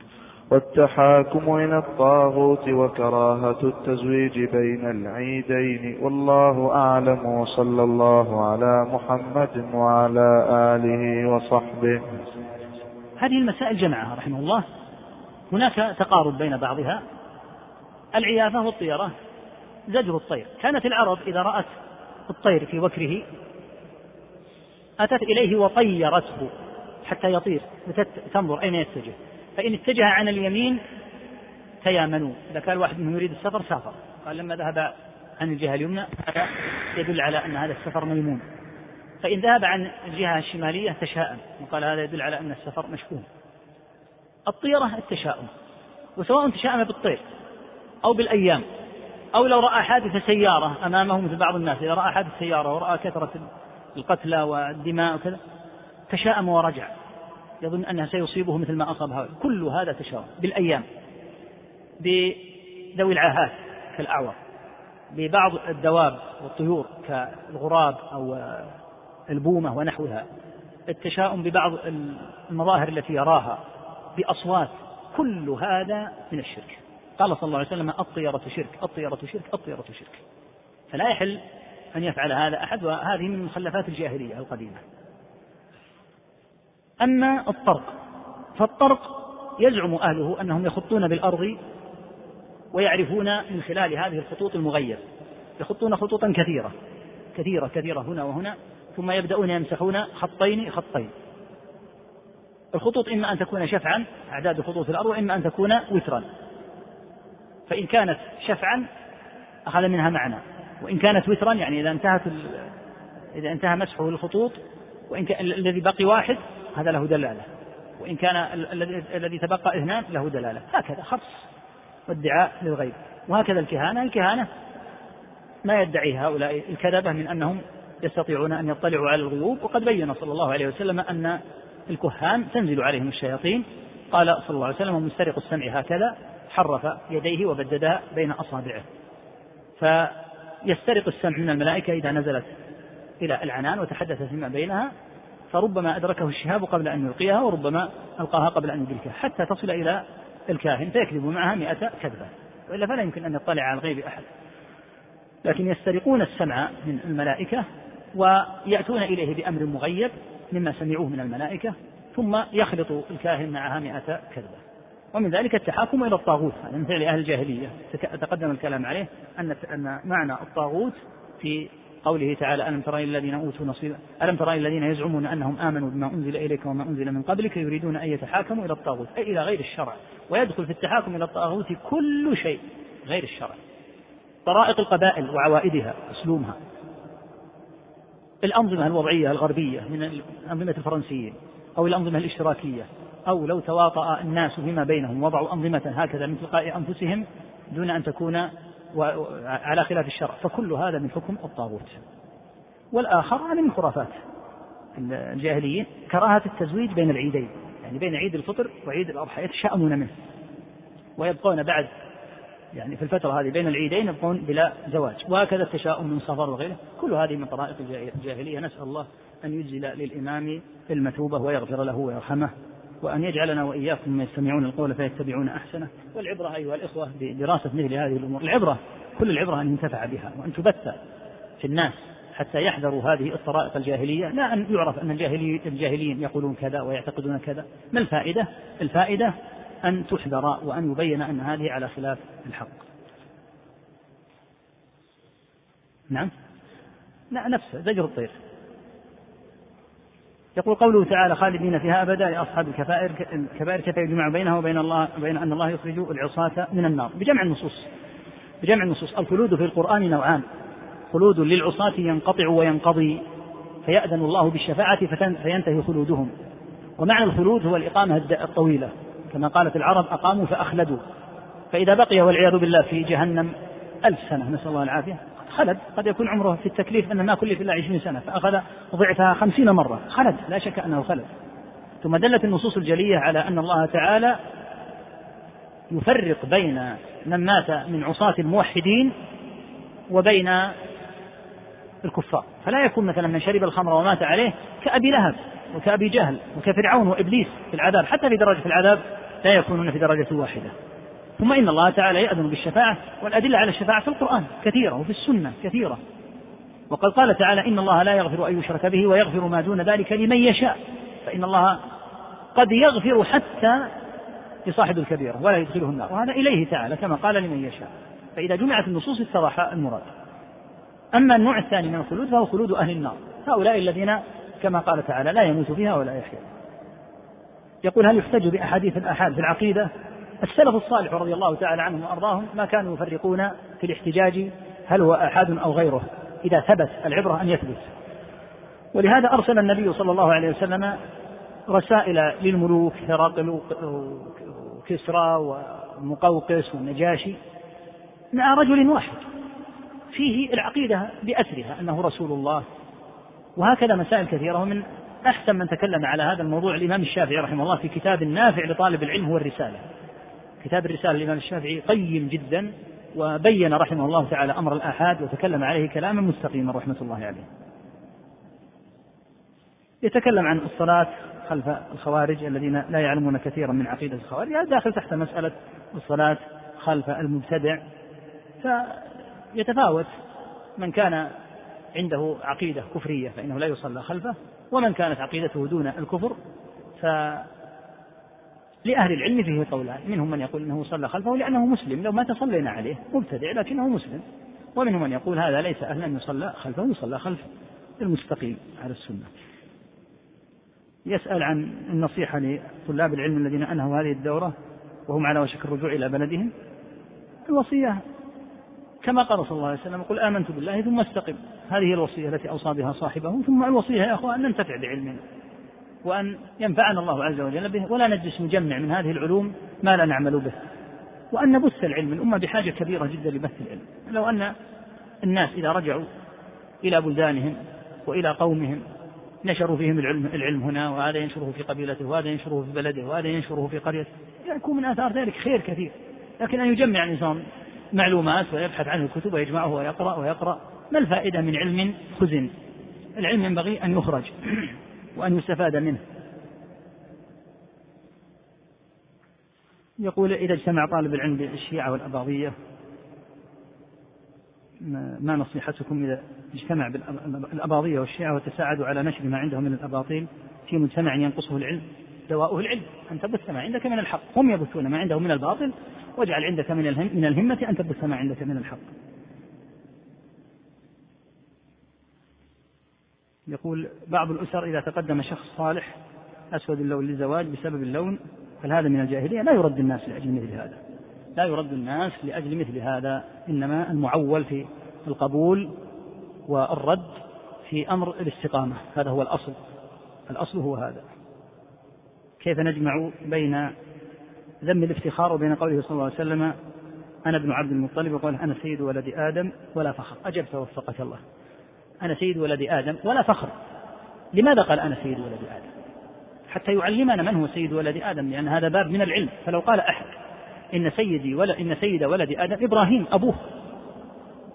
والتحاكم إلى الطاغوت وكراهة التزويج بين العيدين. والله أعلم وصلى الله على محمد وعلى آله وصحبه. هذه المسائل جمعها رحمه الله. هناك تقارب بين بعضها. العيافة والطيرة زجر الطير. كانت العرب إذا رأت الطير في وكره أتت إليه وطيرته حتى يطير تنظر أين يتجه. فإن اتجه عن اليمين تيامنوا. إذا كان واحد منهم يريد السفر سافر. قال لما ذهب عن الجهة اليمنى هذا يدل على أن هذا السفر ميمون. فإن ذهب عن الجهة الشمالية تشاءم. وقال هذا يدل على أن السفر مشؤوم الطيرة التشاؤم. وسواء تشاءم بالطير أو بالأيام أو لو رأى حادث سيارة أمامه مثل بعض الناس. إذا رأى حادث سيارة ورأى كثرة القتلى والدماء وكذا تشاءم ورجع. يظن أنها سيصيبه مثل ما أصاب هؤلاء. كل هذا تشاؤم بالأيام بذوي العاهات كالأعور ببعض الدواب والطيور كالغراب أو البومة ونحوها. التشاؤم ببعض المظاهر التي يراها بأصوات كل هذا من الشرك. قال صلى الله عليه وسلم الطيرة شرك الطيرة شرك الطيرة شرك. فلا يحل أن يفعل هذا أحد وهذه من مخلفات الجاهلية القديمة. أما الطرق فالطرق يزعم أهله أنهم يخطون بالأرض ويعرفون من خلال هذه الخطوط المغير يخطون خطوطا كثيرة كثيرة كثيرة هنا وهنا ثم يبدأون يمسحون خطين خطين. الخطوط إما أن تكون شفعا أعداد خطوط الأرض وإما أن تكون وترا. فإن كانت شفعا أخذ منها معنى. وإن كانت وترا يعني إذا انتهت إذا انتهى مسحه الخطوط وإن الذي بقي واحد هذا له دلالة. وإن كان الذي تبقى إثنان له دلالة. هكذا خص والدعاء للغيب. وهكذا الكهانة. الكهانة ما يدعي هؤلاء الكذبة من أنهم يستطيعون أن يطلعوا على الغيوب. وقد بين صلى الله عليه وسلم أن الكهان تنزل عليهم الشياطين. قال صلى الله عليه وسلم مسترق السمع هكذا حرف يديه وبددها بين أصابعه. فيسترق السمع من الملائكة إذا نزلت إلى العنان وتحدث فيما بينها. فربما أدركه الشهاب قبل أن يلقيها وربما ألقاها قبل أن يدركها حتى تصل إلى الكاهن فيكذب معها مئة كذبة. وإلا فلا يمكن أن يطلع على الغيب أحد. لكن يسترقون السمع من الملائكة ويأتون إليه بأمر مغيب مما سمعوه من الملائكة ثم يخلط الكاهن معها مئة كذبة. ومن ذلك التحاكم إلى الطاغوت هذا من فعل أهل الجاهلية. تقدم الكلام عليه أن أن معنى الطاغوت في قوله تعالى ألم ترى الذين أوتوا نصيبا ألم ترى الذين يزعمون أنهم آمنوا بما أنزل إليك وما أنزل من قبلك يريدون أن يتحاكموا إلى الطاغوت أي إلى غير الشرع ويدخل في التحاكم إلى الطاغوت كل شيء غير الشرع. طرائق القبائل وعوائدها أسلوبها الأنظمة الوضعية الغربية من أنظمة الفرنسيين أو الأنظمة الإشتراكية أو لو تواطأ الناس فيما بينهم وضعوا أنظمة هكذا من تلقاء أنفسهم دون أن تكون على خلاف الشرع فكل هذا من حكم الطاغوت. والآخر هذه من خرافات الجاهليين كراهة التزويج بين العيدين. يعني بين عيد الفطر وعيد الأضحى يتشاءمون منه. ويبقون بعد يعني في الفترة هذه بين العيدين يبقون بلا زواج. وهكذا التشاؤم من سفر وغيره. كل هذه من طرائق الجاهلية. نسأل الله أن يجزل للإمام المثوبة ويغفر له ويرحمه. وأن يجعلنا وإياكم من يستمعون القول فيتبعون أحسنه. والعبرة أيها الإخوة بدراسة مثل هذه الأمور. العبرة كل العبرة أن ينتفع بها وأن تبث في الناس حتى يحذروا هذه الطرائق الجاهلية. لا أن يعرف أن الجاهلي الجاهليين يقولون كذا ويعتقدون كذا. ما الفائدة؟ الفائدة أن تحذر وأن يبين أن هذه على خلاف الحق. نعم؟ نفسه زجر الطير. يقول قوله تعالى خالدين فيها أبدا لأصحاب الكبائر الكبائر كيف يجمع بينها وبين الله بين أن الله يخرج العصاة من النار؟ بجمع النصوص. بجمع النصوص. الخلود في القرآن نوعان. خلود للعصاة ينقطع وينقضي فيأذن الله بالشفاعة فينتهي خلودهم. ومعنى الخلود هو الإقامة الطويلة. كما قالت العرب أقاموا فأخلدوا. فإذا بقي والعياذ بالله في جهنم ألف سنة. نسأل الله العافية. خلد قد يكون عمره في التكليف أن ما كلف إلا عشرين سنة فأخذ ضعفها خمسين مرة خلد لا شك أنه خلد. ثم دلت النصوص الجلية على أن الله تعالى يفرق بين من مات من عصاة الموحدين وبين الكفار. فلا يكون مثلا من شرب الخمر ومات عليه كأبي لهب وكأبي جهل وكفرعون وإبليس في العذاب حتى في درجة العذاب لا يكونون في درجة واحدة. ثم إن الله تعالى يأذن بالشفاعة والأدلة على الشفاعة في القرآن كثيرة وفي السنة كثيرة. وقد قال تعالى إن الله لا يغفر أن يشرك به ويغفر ما دون ذلك لمن يشاء فإن الله قد يغفر حتى لصاحب الكبيرة ولا يدخله النار. وهذا إليه تعالى كما قال لمن يشاء. فإذا جمعت النصوص اتضح المراد. أما النوع الثاني من الخلود فهو خلود أهل النار. هؤلاء الذين كما قال تعالى لا يموت فيها ولا يحيا. يقول هل يحتج بأحاديث الآحاد في العقيدة؟ السلف الصالح رضي الله تعالى عنهم وأرضاهم ما كانوا يفرقون في الاحتجاج هل هو آحاد أو غيره إذا ثبت العبرة أن يثبت. ولهذا أرسل النبي صلى الله عليه وسلم رسائل للملوك هرقل وكسرى ومقوقس والنجاشي مع رجل واحد. فيه العقيدة بأسرها أنه رسول الله. وهكذا مسائل كثيرة. ومن أحسن من تكلم على هذا الموضوع الإمام الشافعي رحمه الله في كتاب نافع لطالب العلم هو الرسالة. كتاب الرسالة للإمام الشافعي قيم جدا وبين رحمه الله تعالى أمر الآحاد وتكلم عليه كلاما مستقيما رحمة الله عليه. يتكلم عن الصلاة خلف الخوارج الذين لا يعلمون كثيرا من عقيدة الخوارج. هذا داخل تحت مسألة الصلاة خلف المبتدع. فيتفاوت من كان عنده عقيدة كفرية فإنه لا يصلى خلفه ومن كانت عقيدته دون الكفر ف لأهل العلم فيه قولان. منهم من يقول أنه صلى خلفه لأنه مسلم. لو ما تصلينا عليه. مبتدع لكنه مسلم. ومنهم من يقول هذا ليس أهلا أن يصلى خلفه يصلى خلف المستقيم على السنة. يسأل عن النصيحة لطلاب العلم الذين أنهوا هذه الدورة وهم على وشك الرجوع إلى بلدهم. الوصية كما قال صلى الله عليه وسلم قل آمنت بالله ثم استقم. هذه الوصية التي أوصى بها صاحبه. ثم الوصية يا أخوان ننتفع بعلمنا وأن ينفعنا الله عز وجل به ولا نجلس نجمع من هذه العلوم ما لا نعمل به. وأن نبث العلم الأمة بحاجة كبيرة جدا لبث العلم. لو أن الناس إذا رجعوا إلى بلدانهم وإلى قومهم نشروا فيهم العلم, العلم هنا وهذا ينشره في قبيلته وهذا ينشره في بلده وهذا ينشره في قريته يكون من آثار ذلك خير كثير. لكن أن يجمع الإنسان معلومات ويبحث عن الكتب ويجمعه ويقرأ ويقرأ ما الفائدة من علم خزن العلم ينبغي أن يخرج. وأن يستفاد منه. يقول إذا اجتمع طالب العلم بالشيعة والأباضية ما نصيحتكم إذا اجتمع بالأباضية والشيعة وتساعدوا على نشر ما عندهم من الأباطيل في مجتمع ينقصه العلم دواؤه العلم. أن تبث ما عندك من الحق. هم يبثون ما عندهم من الباطل. واجعل عندك من من الهمة أن تبث ما عندك من الحق. يقول بعض الأسر إذا تقدم شخص صالح أسود اللون للزواج بسبب اللون هل هذا من الجاهلية؟ لا يرد الناس لأجل مثل هذا. لا يرد الناس لأجل مثل هذا إنما المعول في القبول والرد في أمر الاستقامة. هذا هو الأصل. الأصل هو هذا. كيف نجمع بين ذم الافتخار وبين قوله صلى الله عليه وسلم أنا ابن عبد المطلب؟ وقال أنا سيد ولد آدم ولا فخر. أجبت وفقك الله. أنا سيد ولد آدم ولا فخر. لماذا قال أنا سيد ولد آدم؟ حتى يعلمنا من هو سيد ولد آدم لأن هذا باب من العلم. فلو قال أحد إن سيدي ولا إن سيد ولد آدم إبراهيم أبوه.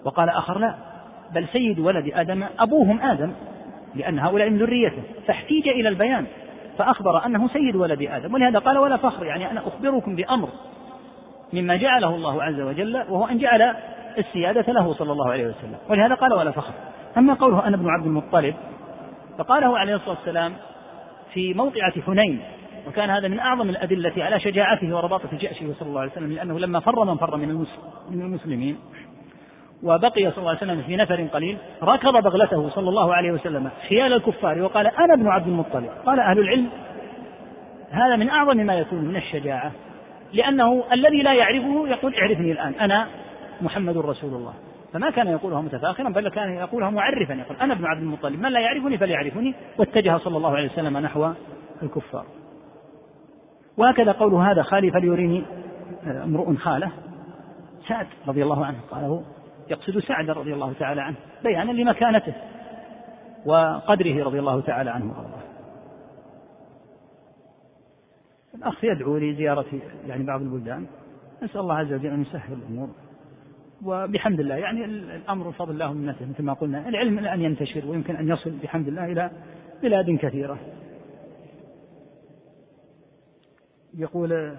وقال آخر لا بل سيد ولد آدم أبوهم آدم لأن هؤلاء من ذريته. فاحتيج إلى البيان فأخبر أنه سيد ولد آدم. ولهذا قال ولا فخر يعني أنا أخبركم بأمر مما جعله الله عز وجل وهو أن جعل السيادة له صلى الله عليه وسلم. ولهذا قال ولا فخر. أما قوله أنا ابن عبد المطلب فقاله عليه الصلاة والسلام في موقعة حنين وكان هذا من أعظم الأدلة على شجاعته ورباطة جأشه صلى الله عليه وسلم لأنه لما فر من فر من المسلمين وبقي صلى الله عليه وسلم في نفر قليل ركض بغلته صلى الله عليه وسلم خيال الكفار وقال أنا ابن عبد المطلب. قال أهل العلم هذا من أعظم ما يكون من الشجاعة لأنه الذي لا يعرفه يقول اعرفني الآن أنا محمد رسول الله. فما كان يقولها متفاخرا بل كان يقولها معرفا. يقول أنا ابن عبد المطلب من لا يعرفني فليعرفني. واتجه صلى الله عليه وسلم نحو الكفار. وهكذا قوله هذا خالي فليريني آه، امرؤ خالة. سعد رضي الله عنه قاله يقصد سعد رضي الله تعالى عنه بيانا لمكانته وقدره رضي الله تعالى عنه وأرضاه. الأخ يدعو لزيارة يعني بعض البلدان. نسأل الله عز وجل أن يسهل الأمور. وبحمد الله يعني الأمر بفضل الله ومنته مثل ما قلنا. العلم الآن ينتشر ويمكن أن يصل بحمد الله إلى بلاد كثيرة. يقول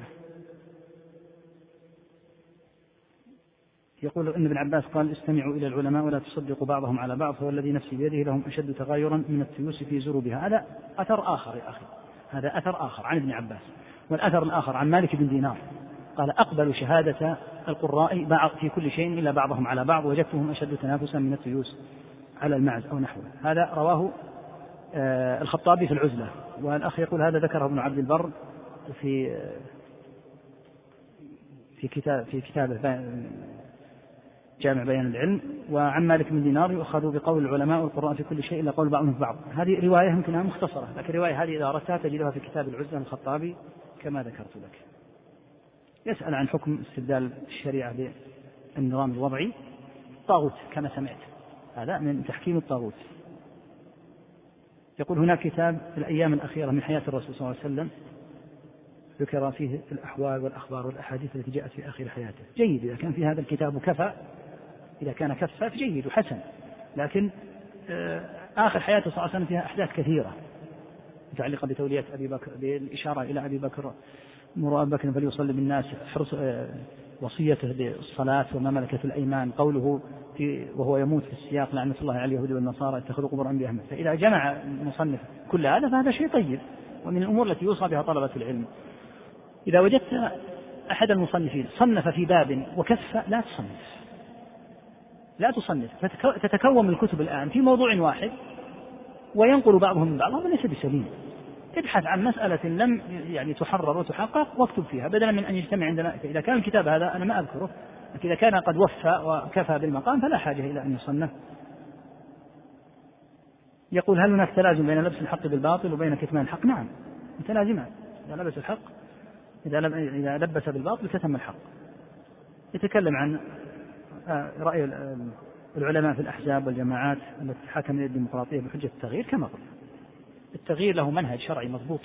يقول إن ابن عباس قال استمعوا إلى العلماء ولا تصدقوا بعضهم على بعض فهو الذي نفسي بيده لهم أشد تغايرا من التيوس في زروبها هذا أثر آخر يا أخي هذا أثر آخر عن ابن عباس والأثر الآخر عن مالك بن دينار. قال أقبل شهادة القراء في كل شيء إلا بعضهم على بعض وجدتهم أشد تنافسا من التيوس على المعز أو نحوه. هذا رواه آه، الخطابي في العزلة والأخ يقول هذا ذكره ابن عبد البر في في كتاب في كتابه جامع بيان العلم وعن مالك بن دينار يؤخذ بقول العلماء والقراء في كل شيء إلا قول بعضهم في بعض. هذه رواية يمكنها مختصرة لكن الروايه هذه إذا أردتها تجدها في كتاب العزة الخطابي كما ذكرت لك. يسأل عن حكم استبدال الشريعة بالنظام الوضعي. طاغوت كما سمعت. هذا من تحكيم الطاغوت. يقول هناك كتاب في الأيام الأخيرة من حياة الرسول صلى الله عليه وسلم. ذكر فيه الأحوال والأخبار والأحاديث التي جاءت في آخر حياته. جيد. إذا كان في هذا الكتاب كفى إذا كان كفى فجيد وحسن. لكن آه، آخر حياته صلى الله عليه وسلم فيها أحداث كثيرة. متعلقة بتولية أبي بكر بالإشارة إلى أبي بكر. مر أبي بكر فليصلي بالناس حرص آه، وصيته بالصلاة وما ملكت الأيمان. قوله في وهو يموت في السياق لعنة الله على اليهود والنصارى اتخذوا قبور أنبيائهم فإذا جمع المصنف كل هذا فهذا شيء طيب. ومن الأمور التي يوصى بها طلبة العلم. إذا وجدت أحد المصنفين صنف في باب وكف لا تصنف. لا تصنف. تتكون من الكتب الآن في موضوع واحد وينقل بعضهم من بعض. هذا ليس بسليم. ابحث عن مسألة لم يعني تحرر وتحقق واكتب فيها بدلا من أن يجتمع عندنا إذا كان الكتاب هذا أنا ما أذكره لكن إذا كان قد وفى وكفى بالمقام فلا حاجة إلى أن يصنف. يقول هل هناك تلازم بين لبس الحق بالباطل وبين كتمان الحق؟ نعم متلازمان. إذا لبس الحق إذا إذا لبس بالباطل كتم الحق. يتكلم عن آه، رأي العلماء في الأحزاب والجماعات التي حكم الديمقراطية بحجة التغيير كما قلنا. التغيير له منهج شرعي مضبوط.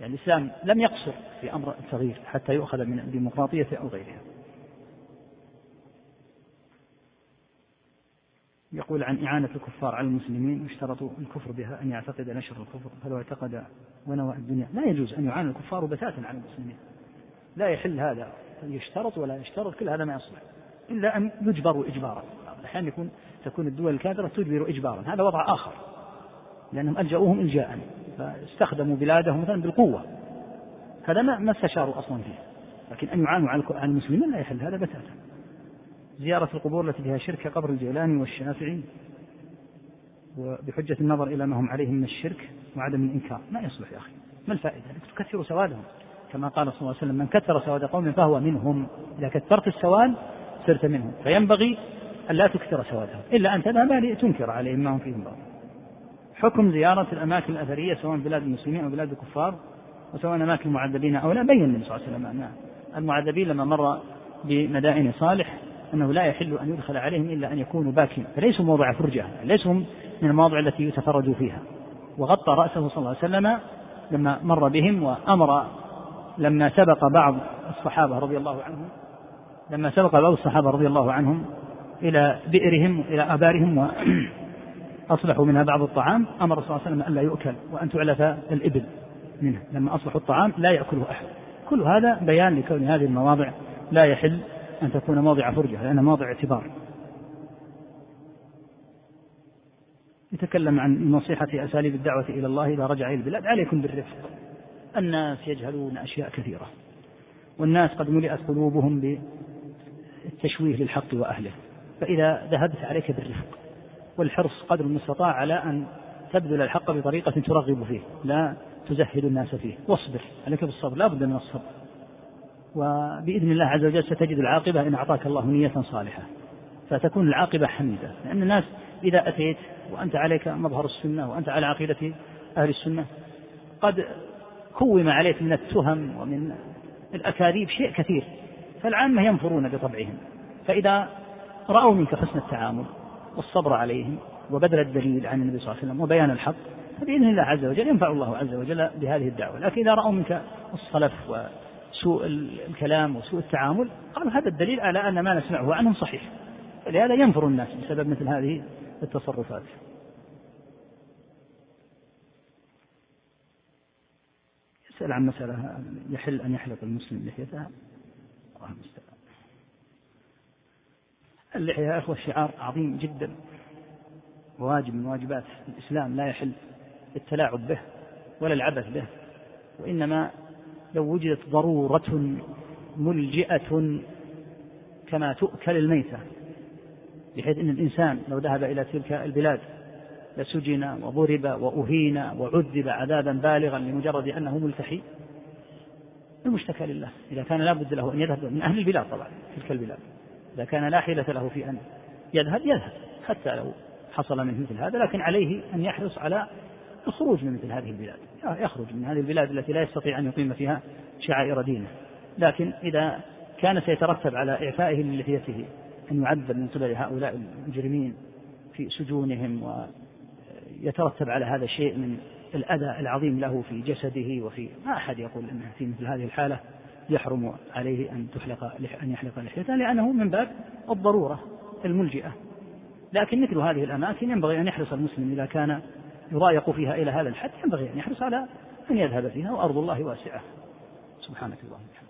يعني الإسلام لم يقصر في أمر التغيير حتى يؤخذ من الديمقراطية أو غيرها. يقول عن إعانة الكفار على المسلمين واشترط الكفر بها أن يعتقد نشر الكفر فلو اعتقد ونوى الدنيا. لا يجوز أن يعان الكفار بتاتا على المسلمين. لا يحل هذا. يشترط ولا يشترط كل هذا ما يصلح. إلا أن يجبروا إجبارا. أحيانا يكون تكون الدول الكافرة تجبر إجبارا. هذا وضع آخر. لأنهم ألجأوهم إلجاء فاستخدموا بلادهم مثلا بالقوة. هذا ما ما استشاروا أصلا فيه. لكن أن يعانوا على المسلمين لا يحل هذا بتاتا. زيارة القبور التي فيها شرك قبر الجيلاني والشافعي وبحجة النظر إلى ما هم عليه من الشرك وعدم الإنكار. ما يصلح يا أخي. ما الفائدة؟ تكثر سوادهم. كما قال صلى الله عليه وسلم من كثر سواد قوم فهو منهم. إذا كثرت السواد صرت منهم. فينبغي أن لا تكثر سوادهم. إلا أن تذهب لتنكر عليهم ما هم فيهم بعض حكم زيارة الأماكن الأثرية سواء بلاد المسلمين أو بلاد الكفار وسواء أماكن المعذبين أو لا بين النبي صلى الله عليه وسلم المعذبين لما مر بمدائن صالح أنه لا يحل أن يدخل عليهم إلا أن يكونوا باكين. فليسوا موضع فرجة ليسوا من المواضع التي يتفرج فيها. وغطى رأسه صلى الله عليه وسلم لما مر بهم وأمر لما سبق بعض الصحابة رضي الله عنهم لما سبق بعض الصحابة رضي الله عنهم إلى بئرهم إلى آبارهم وأصلحوا منها بعض الطعام أمر صلى الله عليه وسلم ألا يؤكل وأن تعلف الإبل منه لما أصلحوا الطعام لا يأكله أحد. كل هذا بيان لكون هذه المواضع لا يحل أن تكون موضع فرجة لأنها موضع اعتبار. يتكلم عن نصيحة أساليب الدعوة إلى الله إذا رجع إلى البلاد عليكم بالرفق. الناس يجهلون أشياء كثيرة والناس قد ملئت قلوبهم بالتشويه للحق وأهله فإذا ذهبت عليك بالرفق والحرص قدر المستطاع على أن تبذل الحق بطريقة ترغب فيه لا تزهد الناس فيه. واصبر عليك بالصبر لا بد من الصبر. وبإذن الله عز وجل ستجد العاقبة إن أعطاك الله نية صالحة. فتكون العاقبة حميدة. لأن الناس إذا أتيت وأنت عليك مظهر السنة وأنت على عقيدة أهل السنة قد كوم عليك من التهم ومن الأكاذيب شيء كثير. فالعامة ينفرون بطبعهم. فإذا رأوا منك حسن التعامل والصبر عليهم وبذل الدليل عن النبي صلى الله عليه وسلم وبيان الحق فبإذن الله عز وجل ينفع الله عز وجل بهذه الدعوة. لكن إذا رأوا منك الصلف وسوء الكلام وسوء التعامل قالوا هذا الدليل على أن ما نسمعه عنهم صحيح. فلهذا ينفر الناس بسبب مثل هذه التصرفات. يسأل عن مسألة يحل أن يحلق المسلم لحيته. الله المستعان. اللحية يا أخوة شعار عظيم جدا. وواجب من واجبات الإسلام لا يحل التلاعب به ولا العبث به وإنما لو وجدت ضرورة ملجئة كما تؤكل الميتة بحيث أن الإنسان لو ذهب إلى تلك البلاد لسجن وضرب وأهين وعذب عذابا بالغا لمجرد أنه ملتحي المشتكى لله. إذا كان لا بد له أن يذهب من أهل البلاد طبعا تلك البلاد. إذا كان لا حيلة له في أن يذهب يذهب حتى لو حصل منه مثل هذا لكن عليه أن يحرص على الخروج من مثل هذه البلاد. يخرج من هذه البلاد التي لا يستطيع أن يقيم فيها شعائر دينه. لكن إذا كان سيترتب على إعفائه للحيته أن يعذب من قبل هؤلاء المجرمين في سجونهم ويترتب على هذا شيء من الأذى العظيم له في جسده وفي ما أحد يقول أنه في مثل هذه الحالة. يحرم عليه أن تحلق أن يحلق لحيته لأنه من باب الضرورة الملجئة. لكن مثل هذه الأماكن ينبغي أن يحرص المسلم إذا كان يضايق فيها إلى هذا الحد ينبغي أن يحرص على أن يذهب فيها وأرض الله واسعة. سبحانك اللهم.